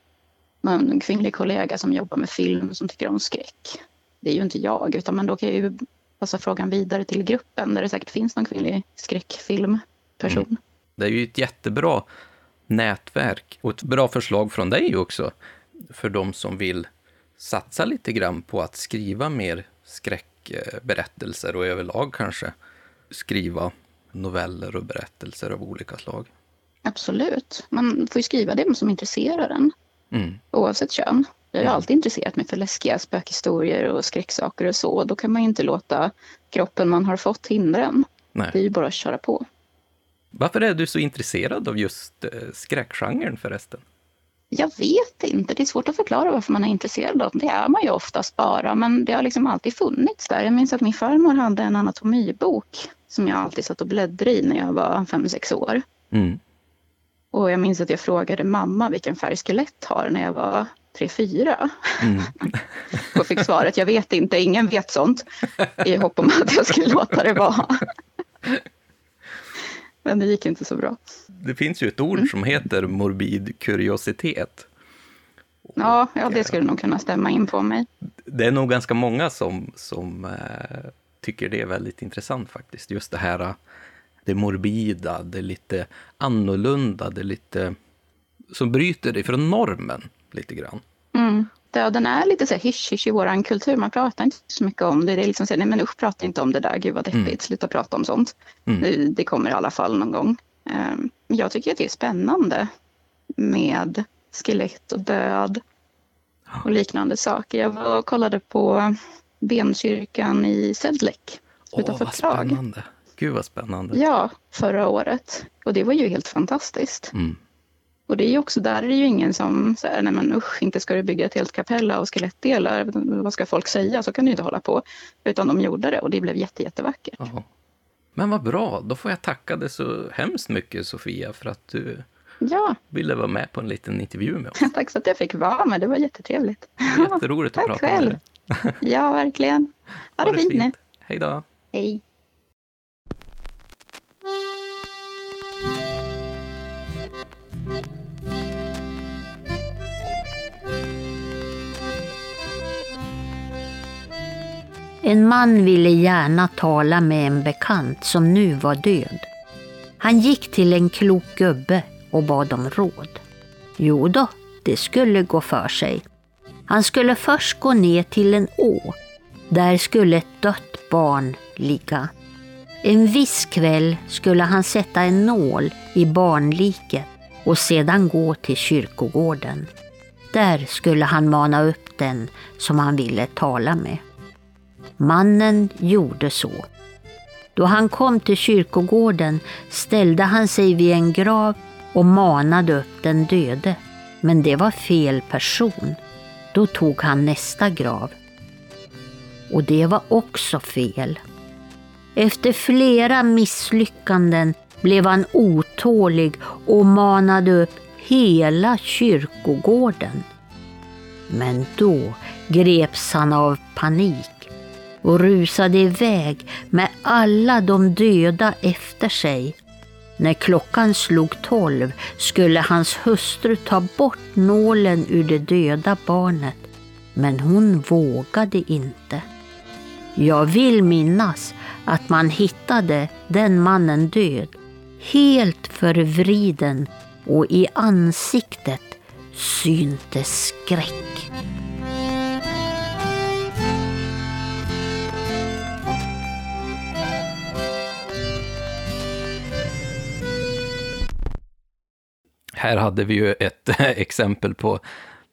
någon kvinnlig kollega som jobbar med film som tycker om skräck. Det är ju inte jag, utan men då kan jag ju passa frågan vidare till gruppen där det säkert finns någon kvinnlig skräckfilmperson. Mm. Det är ju ett jättebra nätverk och ett bra förslag från dig också för de som vill satsa lite grann på att skriva mer skräckberättelser och överlag kanske skriva noveller och berättelser av olika slag. Absolut. Man får ju skriva det som intresserar en, Mm. oavsett kön. Jag har ju Mm. alltid intresserat mig för läskiga spökhistorier och skräcksaker och så. Då kan man ju inte låta kroppen man har fått hindra en. Det är Nej. ju bara att köra på. Varför är du så intresserad av just eh, skräckgenren förresten? Jag vet inte. Det är svårt att förklara varför man är intresserad av det. Det är man ju oftast bara, men det har liksom alltid funnits där. Jag minns att min farmor hade en anatomibok som jag alltid satt och bläddrade i när jag var fem sex år. Mm. Och jag minns att jag frågade mamma vilken färg skelett har när jag var tre fyra. Mm. Och fick svaret, jag vet inte, ingen vet sånt. I hopp om att jag skulle låta det vara. Men det gick inte så bra. Det finns ju ett ord som heter morbid kuriositet. Ja, ja, det skulle nog kunna stämma in på mig. det är nog ganska många som, som eh, tycker det är väldigt intressant faktiskt. Just det här, eh, det morbida, det lite annorlunda, det lite som bryter ifrån normen lite grann. Mm. Döden är lite så här hysch-hysch i vår kultur. Man pratar inte så mycket om det. Det är liksom så här, nej men usch, prata inte om det där. Gud vad deppigt. Mm. Sluta prata om sånt. Mm. Det, kommer i alla fall någon gång. Ehm, Jag tycker att det är spännande med skelett och död och liknande saker. Jag var och kollade på benkyrkan i Sedlec Åh, utanför vad Prag. spännande. Gud vad spännande. Ja, förra året. Och det var ju helt fantastiskt. Mm. Och det är ju också, där är det ju ingen som säger, nej men usch, inte ska du bygga ett helt kapell av skelettdelar. Vad ska folk säga? Så kan du inte hålla på. Utan de gjorde det och det blev jätte, jättevackert. Ja. Men vad bra, då får jag tacka dig så hemskt mycket Sofia för att du Ja, ville vara med på en liten intervju med oss. tack så att jag fick vara med. Det var jättetrevligt. Jätteroligt att Tack prata med själv. dig. Ja, verkligen. Ha det fint nu. Hej då. Hej. En man ville gärna tala med en bekant som nu var död. Han gick till en klok gubbe och bad om råd. Jo då, det skulle gå för sig. Han skulle först gå ner till en å. Där skulle ett dött barn ligga. En viss kväll skulle han sätta en nål i barnliket och sedan gå till kyrkogården. Där skulle han mana upp den som han ville tala med. Mannen gjorde så. Då han kom till kyrkogården ställde han sig vid en grav och manade upp den döde. Men det var fel person. Då tog han nästa grav. Och det var också fel. Efter flera misslyckanden blev han otålig och manade upp hela kyrkogården. Men då greps han av panik och rusade iväg med alla de döda efter sig. När klockan slog tolv skulle hans hustru ta bort nålen ur det döda barnet, men hon vågade inte. Jag vill minnas att man hittade den mannen död, helt förvriden och i ansiktet syntes skräck. Här hade vi ju ett exempel på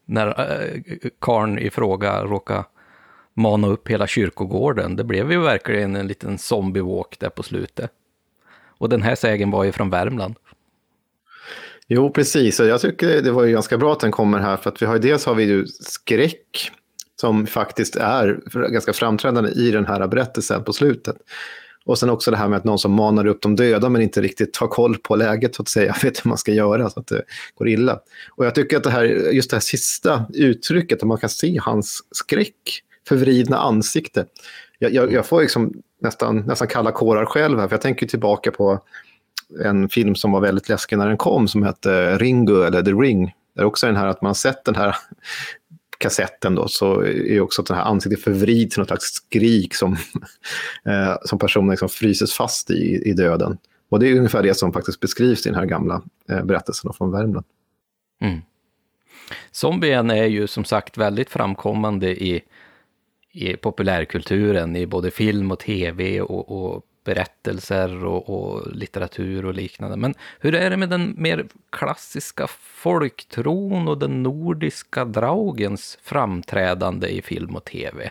när eh, karn i fråga råkade mana upp hela kyrkogården. Det blev ju verkligen en liten zombie-walk där på slutet. Och den här sägen var ju från Värmland. Jo, precis. Och jag tycker det var ju ganska bra att den kommer här, för att vi har ju dels har vi ju skräck, som faktiskt är ganska framträdande i den här berättelsen på slutet. Och sen också det här med att någon som manar upp de döda men inte riktigt tar koll på läget så att säga, vet hur man ska göra så att det går illa. Och jag tycker att det här, just det här sista uttrycket, där man kan se hans skräck, förvridna ansikte. Jag, jag, jag får liksom nästan, nästan kalla kårar själv här, för jag tänker tillbaka på en film som var väldigt läskig när den kom, som hette Ringo, eller The Ring. Det är också den här att man har sett den här kassetten då, så är också att den här ansiktet förvrids till något slags skrik som, eh, som personen liksom fryses fast i, i döden. Och det är ungefär det som faktiskt beskrivs i den här gamla eh, berättelsen från Värmland. Mm. Zombien är ju som sagt väldigt framkommande i, i populärkulturen, i både film och tv och, och berättelser och, och, litteratur och liknande. Men hur är det med den mer klassiska folktron och den nordiska draugens framträdande i film och tv?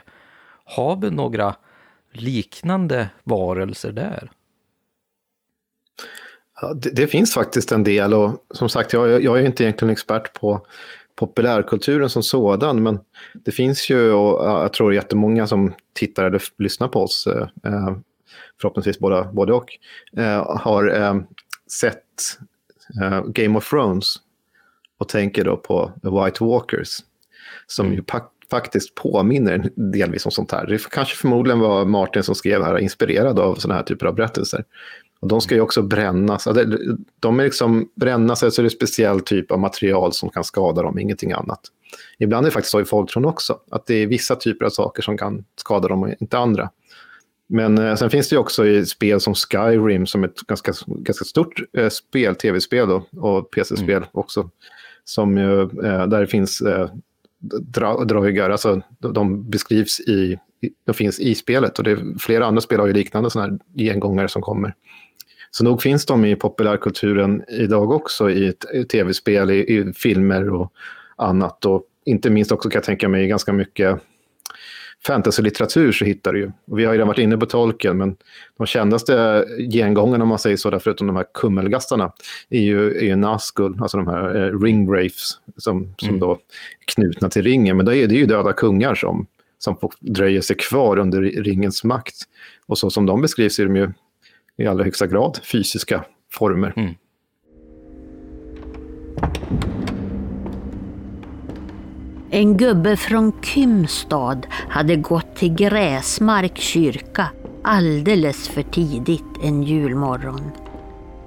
Har vi några liknande varelser där? Ja, det, det, finns faktiskt en del och som sagt, jag, jag är inte egentligen expert på populärkulturen som sådan, men det finns ju, och jag tror jättemånga som tittar eller lyssnar på oss eh, eh förhoppningsvis båda, både och, eh, har eh, sett eh, Game of Thrones och tänker då på The White Walkers, som mm. ju faktiskt påminner delvis om sånt här. Det kanske förmodligen var Martin som skrev här, inspirerad av sådana här typer av berättelser. Och de ska ju också brännas. De är liksom brännas, alltså det är en speciell typ av material som kan skada dem, ingenting annat. Ibland är det faktiskt så i folktron också, att det är vissa typer av saker som kan skada dem och inte andra. Men eh, sen finns det ju också i spel som Skyrim som ett ganska, ganska stort eh, spel, tv-spel och PC-spel mm. också. Som ju, eh, där det finns eh, dra, alltså de, de beskrivs i, de finns i spelet och det är, flera andra spel har ju liknande sådana här gengångare som kommer. Så nog finns de i populärkulturen idag också i, i tv-spel, i, i, filmer och annat. Och inte minst också kan jag tänka mig ganska mycket fantasy-litteratur så hittar du ju. Och vi har ju redan varit inne på tolken, men de kändaste gengångarna om man säger så, där, förutom de här kummelgastarna, är ju, är ju Nazgul, alltså de här eh, ringwraiths som, som mm. då knutna till ringen. Men då är det ju döda kungar som, som dröjer sig kvar under ringens makt. Och så som de beskrivs är de ju i allra högsta grad fysiska former. Mm. En gubbe från Kymstad hade gått till Gräsmark kyrka alldeles för tidigt en julmorgon.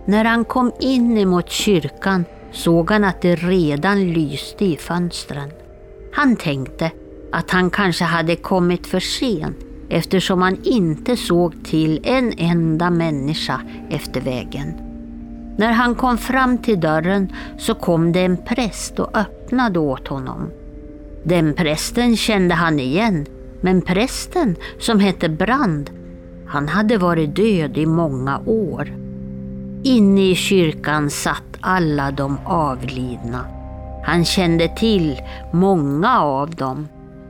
När han kom in emot kyrkan såg han att det redan lyste i fönstren. Han tänkte att han kanske hade kommit för sent eftersom han inte såg till en enda människa efter vägen. När han kom fram till dörren så kom det en präst och öppnade åt honom. Den prästen kände han igen, men prästen som hette Brand, han hade varit död i många år. Inne i kyrkan satt alla de avlidna. Han kände till många av dem,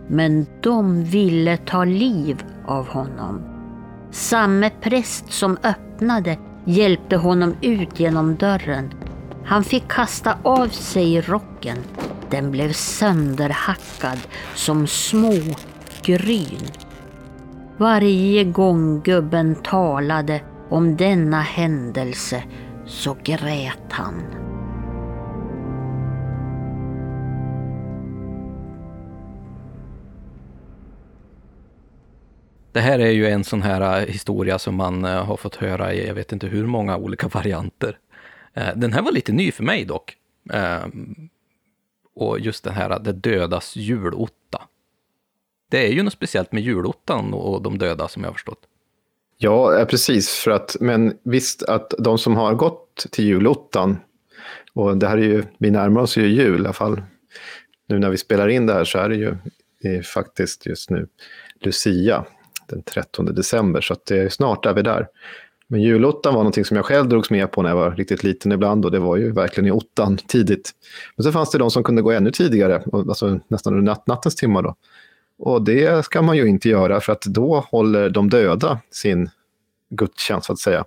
men de ville ta liv av honom. Samme präst som öppnade hjälpte honom ut genom dörren. Han fick kasta av sig rocken. Den blev sönderhackad som små gryn. Varje gång gubben talade om denna händelse så grät han. Det här är ju en sån här eh, historia som man eh, har fått höra i jag vet inte hur många olika varianter. Eh, den här var lite ny för mig dock. Eh, och just den här eh, Det dödas julotta. Det är ju något speciellt med julottan och de döda som jag har förstått. Ja, precis. För att, men visst att de som har gått till julottan, och det här är ju, vi närmar oss ju jul i alla fall. Nu när vi spelar in det här så är det ju är faktiskt just nu Lucia den 13 december, så att det är snart är vi där. Men julottan var någonting som jag själv drogs med på när jag var riktigt liten ibland och det var ju verkligen i ottan tidigt. Men så fanns det de som kunde gå ännu tidigare, alltså nästan under natt, nattens timmar då. Och det ska man ju inte göra för att då håller de döda sin gudstjänst så att säga.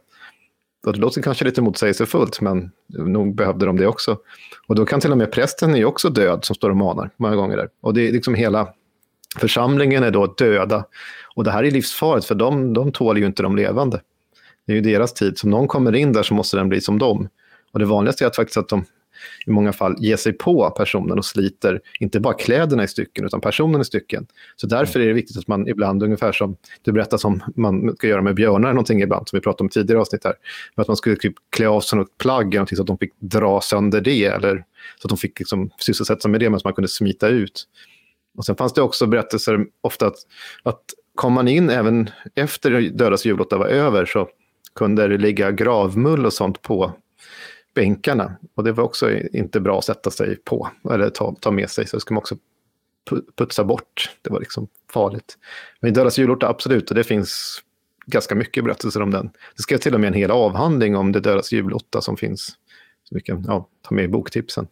Och det låter kanske lite motsägelsefullt, men nog behövde de det också. Och då kan till och med prästen är ju också död som står och manar många gånger där. Och det är liksom hela församlingen är då döda. Och det här är livsfarligt, för de, de tål ju inte de levande. Det är ju deras tid. Så om någon kommer in där så måste den bli som dem. Och det vanligaste är att faktiskt att de i många fall ger sig på personen och sliter inte bara kläderna i stycken utan personen i stycken. Så därför är det viktigt att man ibland, ungefär som du berättade som man ska göra med björnar någonting ibland, som vi pratade om tidigare avsnitt här, att man skulle typ klä av sig något plagg eller så att de fick dra sönder det eller så att de fick liksom sysselsätta sig med det men så man kunde smita ut. Och sen fanns det också berättelser ofta att, att kom man in även efter dödas julotta var över så kunde det ligga gravmull och sånt på bänkarna. Och det var också inte bra att sätta sig på eller ta, ta med sig. Så det ska man också putsa bort. Det var liksom farligt. Men i Dödas julorta, absolut, och det finns ganska mycket berättelser om den. Det skrev till och med en hel avhandling om det Dödas julotta som finns. Så vi kan ja, ta med i boktipsen.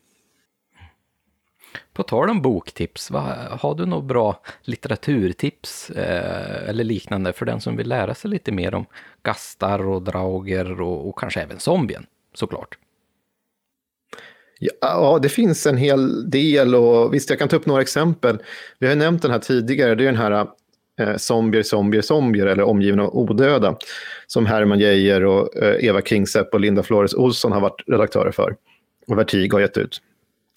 På tal om boktips, vad, har du några bra litteraturtips eh, eller liknande för den som vill lära sig lite mer om gastar och drauger och, och kanske även zombien såklart? Ja, det finns en hel del och visst, jag kan ta upp några exempel. Vi har nämnt den här tidigare, det är den här eh, Zombier, zombier, zombier eller Omgivna av odöda som Herman Geijer och eh, Eva Kingsepp och Linda Flores Olsson har varit redaktörer för och Vertigo har gett ut.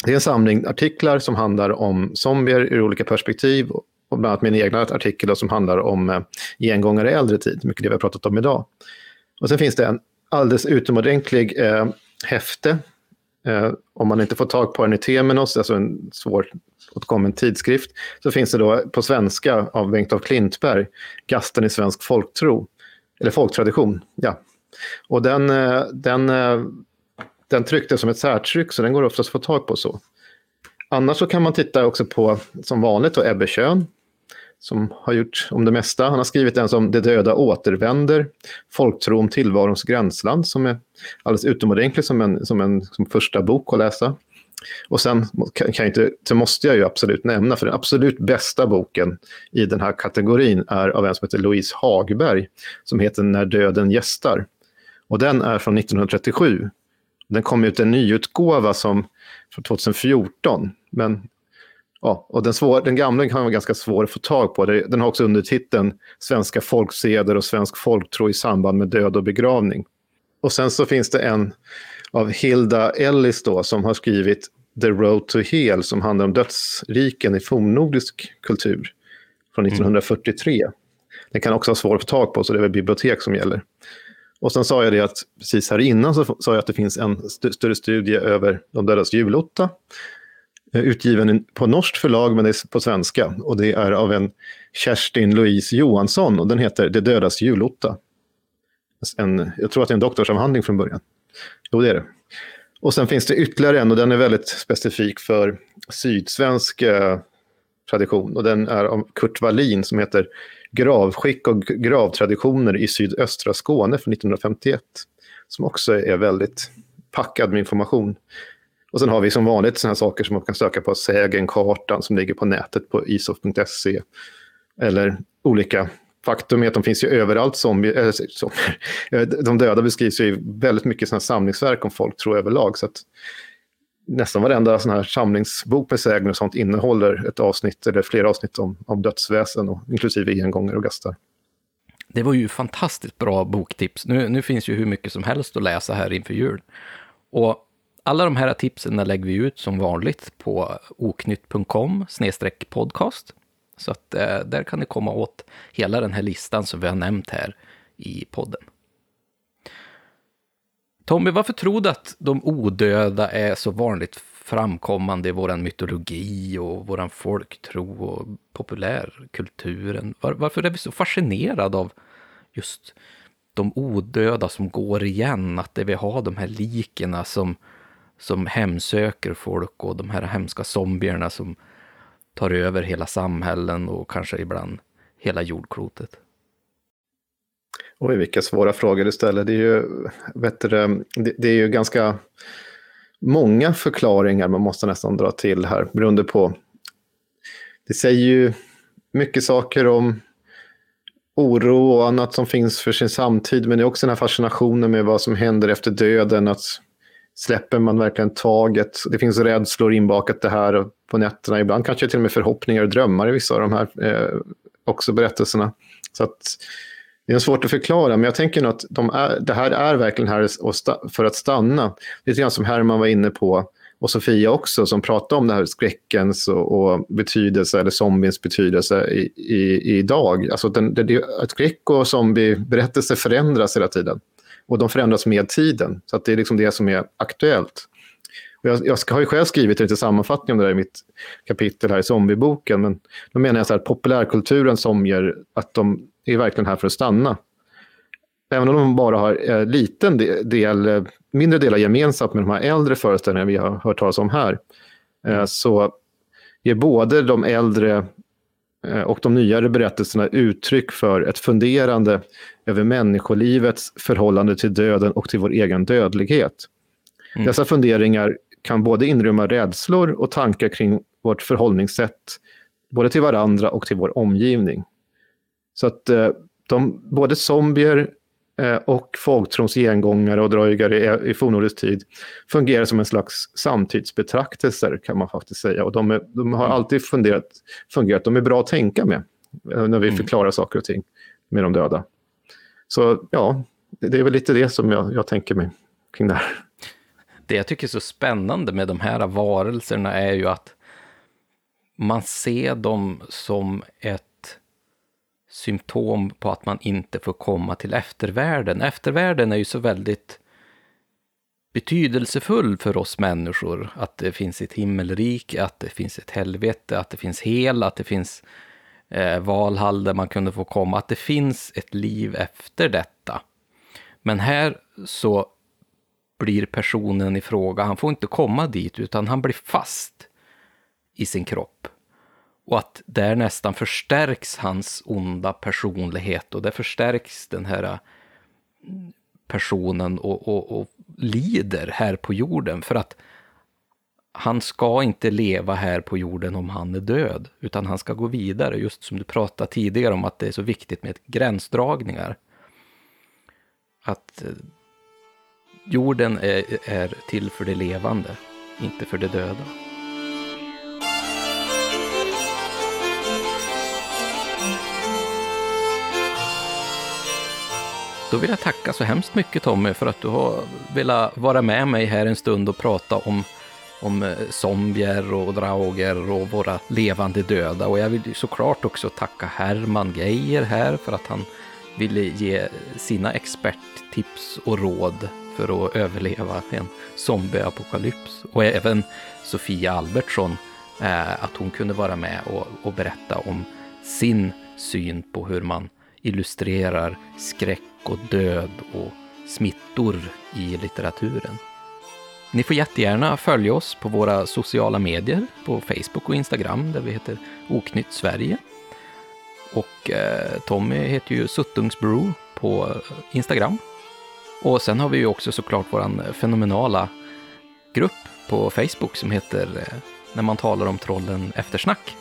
Det är en samling artiklar som handlar om zombier ur olika perspektiv och bland annat min egna artikel som handlar om eh, gengångare i äldre tid, mycket det vi har pratat om idag. Och sen finns det en alldeles utomordentlig eh, häfte Eh, om man inte får tag på den i Temenos, alltså en svåråtkommen tidskrift, så finns det då på svenska av Bengt af Klintberg, Gasten i svensk folktro, eller folktradition. Ja. Och den, eh, den, eh, den trycktes som ett särtryck, så den går oftast att få tag på så. Annars så kan man titta också på, som vanligt, då, Ebbe Schön, som har gjort om det mesta. Han har skrivit en som Det döda återvänder, Folktro om tillvarons gränsland, som är alldeles utomordentlig som en, som en som första bok att läsa. Och sen kan jag inte, så måste jag ju absolut nämna, för den absolut bästa boken i den här kategorin är av en som heter Louise Hagberg, som heter När döden gästar. Och den är från 1937. Den kom ut en nyutgåva som från 2014, men Ja, och den, svår, den gamla kan vara ganska svår att få tag på. Den har också undertiteln Svenska folkseder och svensk folktro i samband med död och begravning. Och sen så finns det en av Hilda Ellis då, som har skrivit The Road to Hel som handlar om dödsriken i fornnordisk kultur från 1943. Mm. Den kan också vara svår att få tag på, så det är väl bibliotek som gäller. Och sen sa jag det att precis här innan så sa jag att det finns en st större studie över de dödas julotta eh, utgiven på norskt förlag men det är på svenska. Och det är av en Kerstin Louise Johansson och den heter Det dödas julotta. En, jag tror att det är en doktorsavhandling från början. Jo, det är det. Och sen finns det ytterligare en och den är väldigt specifik för sydsvensk eh, tradition. Och den är av Kurt Wallin som heter Gravskick och gravtraditioner i sydöstra Skåne från 1951. Som också är väldigt packad med information. Och sen har vi som vanligt sådana saker som man kan söka på Sägenkartan som ligger på nätet på isof.se. Eller olika Faktum är att de finns ju överallt. Zombie, eh, äh, som, De döda beskrivs ju i väldigt mycket sådana samlingsverk om folk tror överlag. Så att nästan varenda sån här samlingsbok med sägner och sånt innehåller ett avsnitt eller flera avsnitt om, om dödsväsen, och, inklusive engångare och gastar. Det var ju fantastiskt bra boktips. Nu, nu finns ju hur mycket som helst att läsa här inför jul. Och alla de här tipsen lägger vi ut som vanligt på oknytt.com podcast. Så att eh, där kan ni komma åt hela den här listan som vi har nämnt här i podden. Tommy, varför tror du att de odöda är så vanligt framkommande i vår mytologi och vår folktro och populärkulturen? Var, varför är vi så fascinerade av just de odöda som går igen? Att det vi har de här likena som, som hemsöker folk och de här hemska zombierna som tar över hela samhällen och kanske ibland hela jordklotet. Oj, vilka svåra frågor du ställer. Det är ju, vet du, det är ju ganska många förklaringar man måste nästan dra till här, beroende på... Det säger ju mycket saker om oro och annat som finns för sin samtid, men det är också den här fascinationen med vad som händer efter döden, att släpper man verkligen taget? Det finns rädslor inbakat det här på nätterna, ibland kanske till och med förhoppningar och drömmar i vissa av de här eh, också berättelserna. Så att det är svårt att förklara, men jag tänker nog att de är, det här är verkligen här för att stanna. Lite grann som Herman var inne på, och Sofia också, som pratade om det här skräckens och, och betydelse, eller zombiens betydelse i, i, idag. Alltså den, det, att skräck och zombieberättelse förändras hela tiden. Och de förändras med tiden, så att det är liksom det som är aktuellt. Och jag, jag har ju själv skrivit en liten sammanfattning om det där i mitt kapitel här i zombieboken, men då menar jag så här, populärkulturen zombier, att de är verkligen här för att stanna. Även om de bara har eh, liten del, eh, mindre delar gemensamt med de här äldre föreställningarna vi har hört talas om här, eh, så ger både de äldre eh, och de nyare berättelserna uttryck för ett funderande över människolivets förhållande till döden och till vår egen dödlighet. Mm. Dessa funderingar kan både inrymma rädslor och tankar kring vårt förhållningssätt, både till varandra och till vår omgivning. Så att eh, de, både zombier eh, och folktrons gengångare och dröjgare i fornnordisk tid fungerar som en slags samtidsbetraktelser kan man faktiskt säga. Och de, är, de har mm. alltid funderat, fungerat, de är bra att tänka med eh, när vi mm. förklarar saker och ting med de döda. Så ja, det är väl lite det som jag, jag tänker mig kring det här. Det jag tycker är så spännande med de här varelserna är ju att man ser dem som ett symptom på att man inte får komma till eftervärlden. Eftervärlden är ju så väldigt betydelsefull för oss människor. Att det finns ett himmelrike, att det finns ett helvete, att det finns hel, att det finns eh, Valhall där man kunde få komma, att det finns ett liv efter detta. Men här så blir personen i fråga, han får inte komma dit utan han blir fast i sin kropp. Och att där nästan förstärks hans onda personlighet och där förstärks den här äh, personen och, och, och lider här på jorden. För att han ska inte leva här på jorden om han är död, utan han ska gå vidare. Just som du pratade tidigare om att det är så viktigt med gränsdragningar. Att äh, jorden är, är till för det levande, inte för det döda. Då vill jag tacka så hemskt mycket Tommy för att du har velat vara med mig här en stund och prata om, om eh, zombier och drauger och våra levande döda. Och jag vill såklart också tacka Herman Geijer här för att han ville ge sina experttips och råd för att överleva en zombieapokalyps. Och även Sofia Albertsson, eh, att hon kunde vara med och, och berätta om sin syn på hur man illustrerar skräck och död och smittor i litteraturen. Ni får jättegärna följa oss på våra sociala medier, på Facebook och Instagram där vi heter Oknytt Sverige. Och eh, Tommy heter ju Suttungsbrew på Instagram. Och sen har vi ju också såklart vår fenomenala grupp på Facebook som heter eh, När man talar om trollen eftersnack.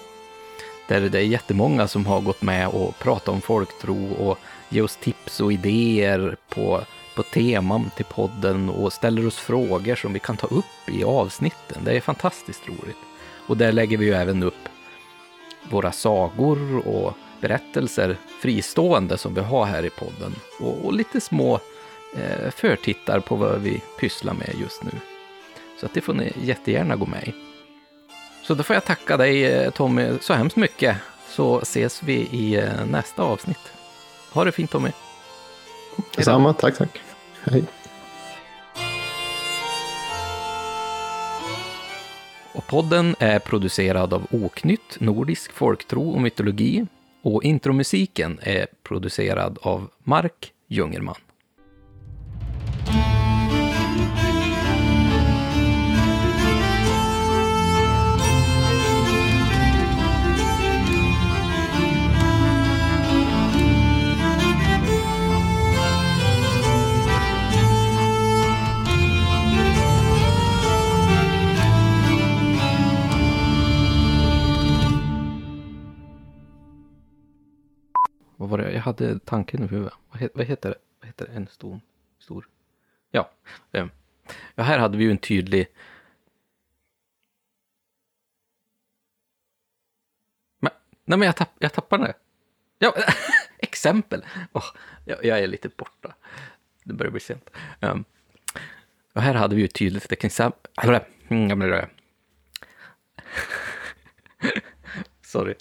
Där det är jättemånga som har gått med och pratat om folktro och ge oss tips och idéer på, på teman till podden och ställer oss frågor som vi kan ta upp i avsnitten. Det är fantastiskt roligt. Och där lägger vi ju även upp våra sagor och berättelser fristående som vi har här i podden. Och, och lite små eh, förtittar på vad vi pysslar med just nu. Så att det får ni jättegärna gå med i. Så då får jag tacka dig eh, Tommy så hemskt mycket så ses vi i eh, nästa avsnitt. Ha det fint Tommy. Detsamma, tack, tack. Hej. Och podden är producerad av Oknytt, Nordisk folktro och mytologi. Och intromusiken är producerad av Mark Jungerman. Vad var det? Jag hade tanken i huvudet. Vad, he, vad heter det? Vad heter det? En stor... stor. Ja. Eh. ja, här hade vi ju en tydlig... Men, nej, men jag, tapp, jag tappade det. Ja, exempel. Oh, jag, jag är lite borta. Det börjar bli sent. Ehm, um, och här hade vi ju ett tydligt exempel. Mm, Sorry.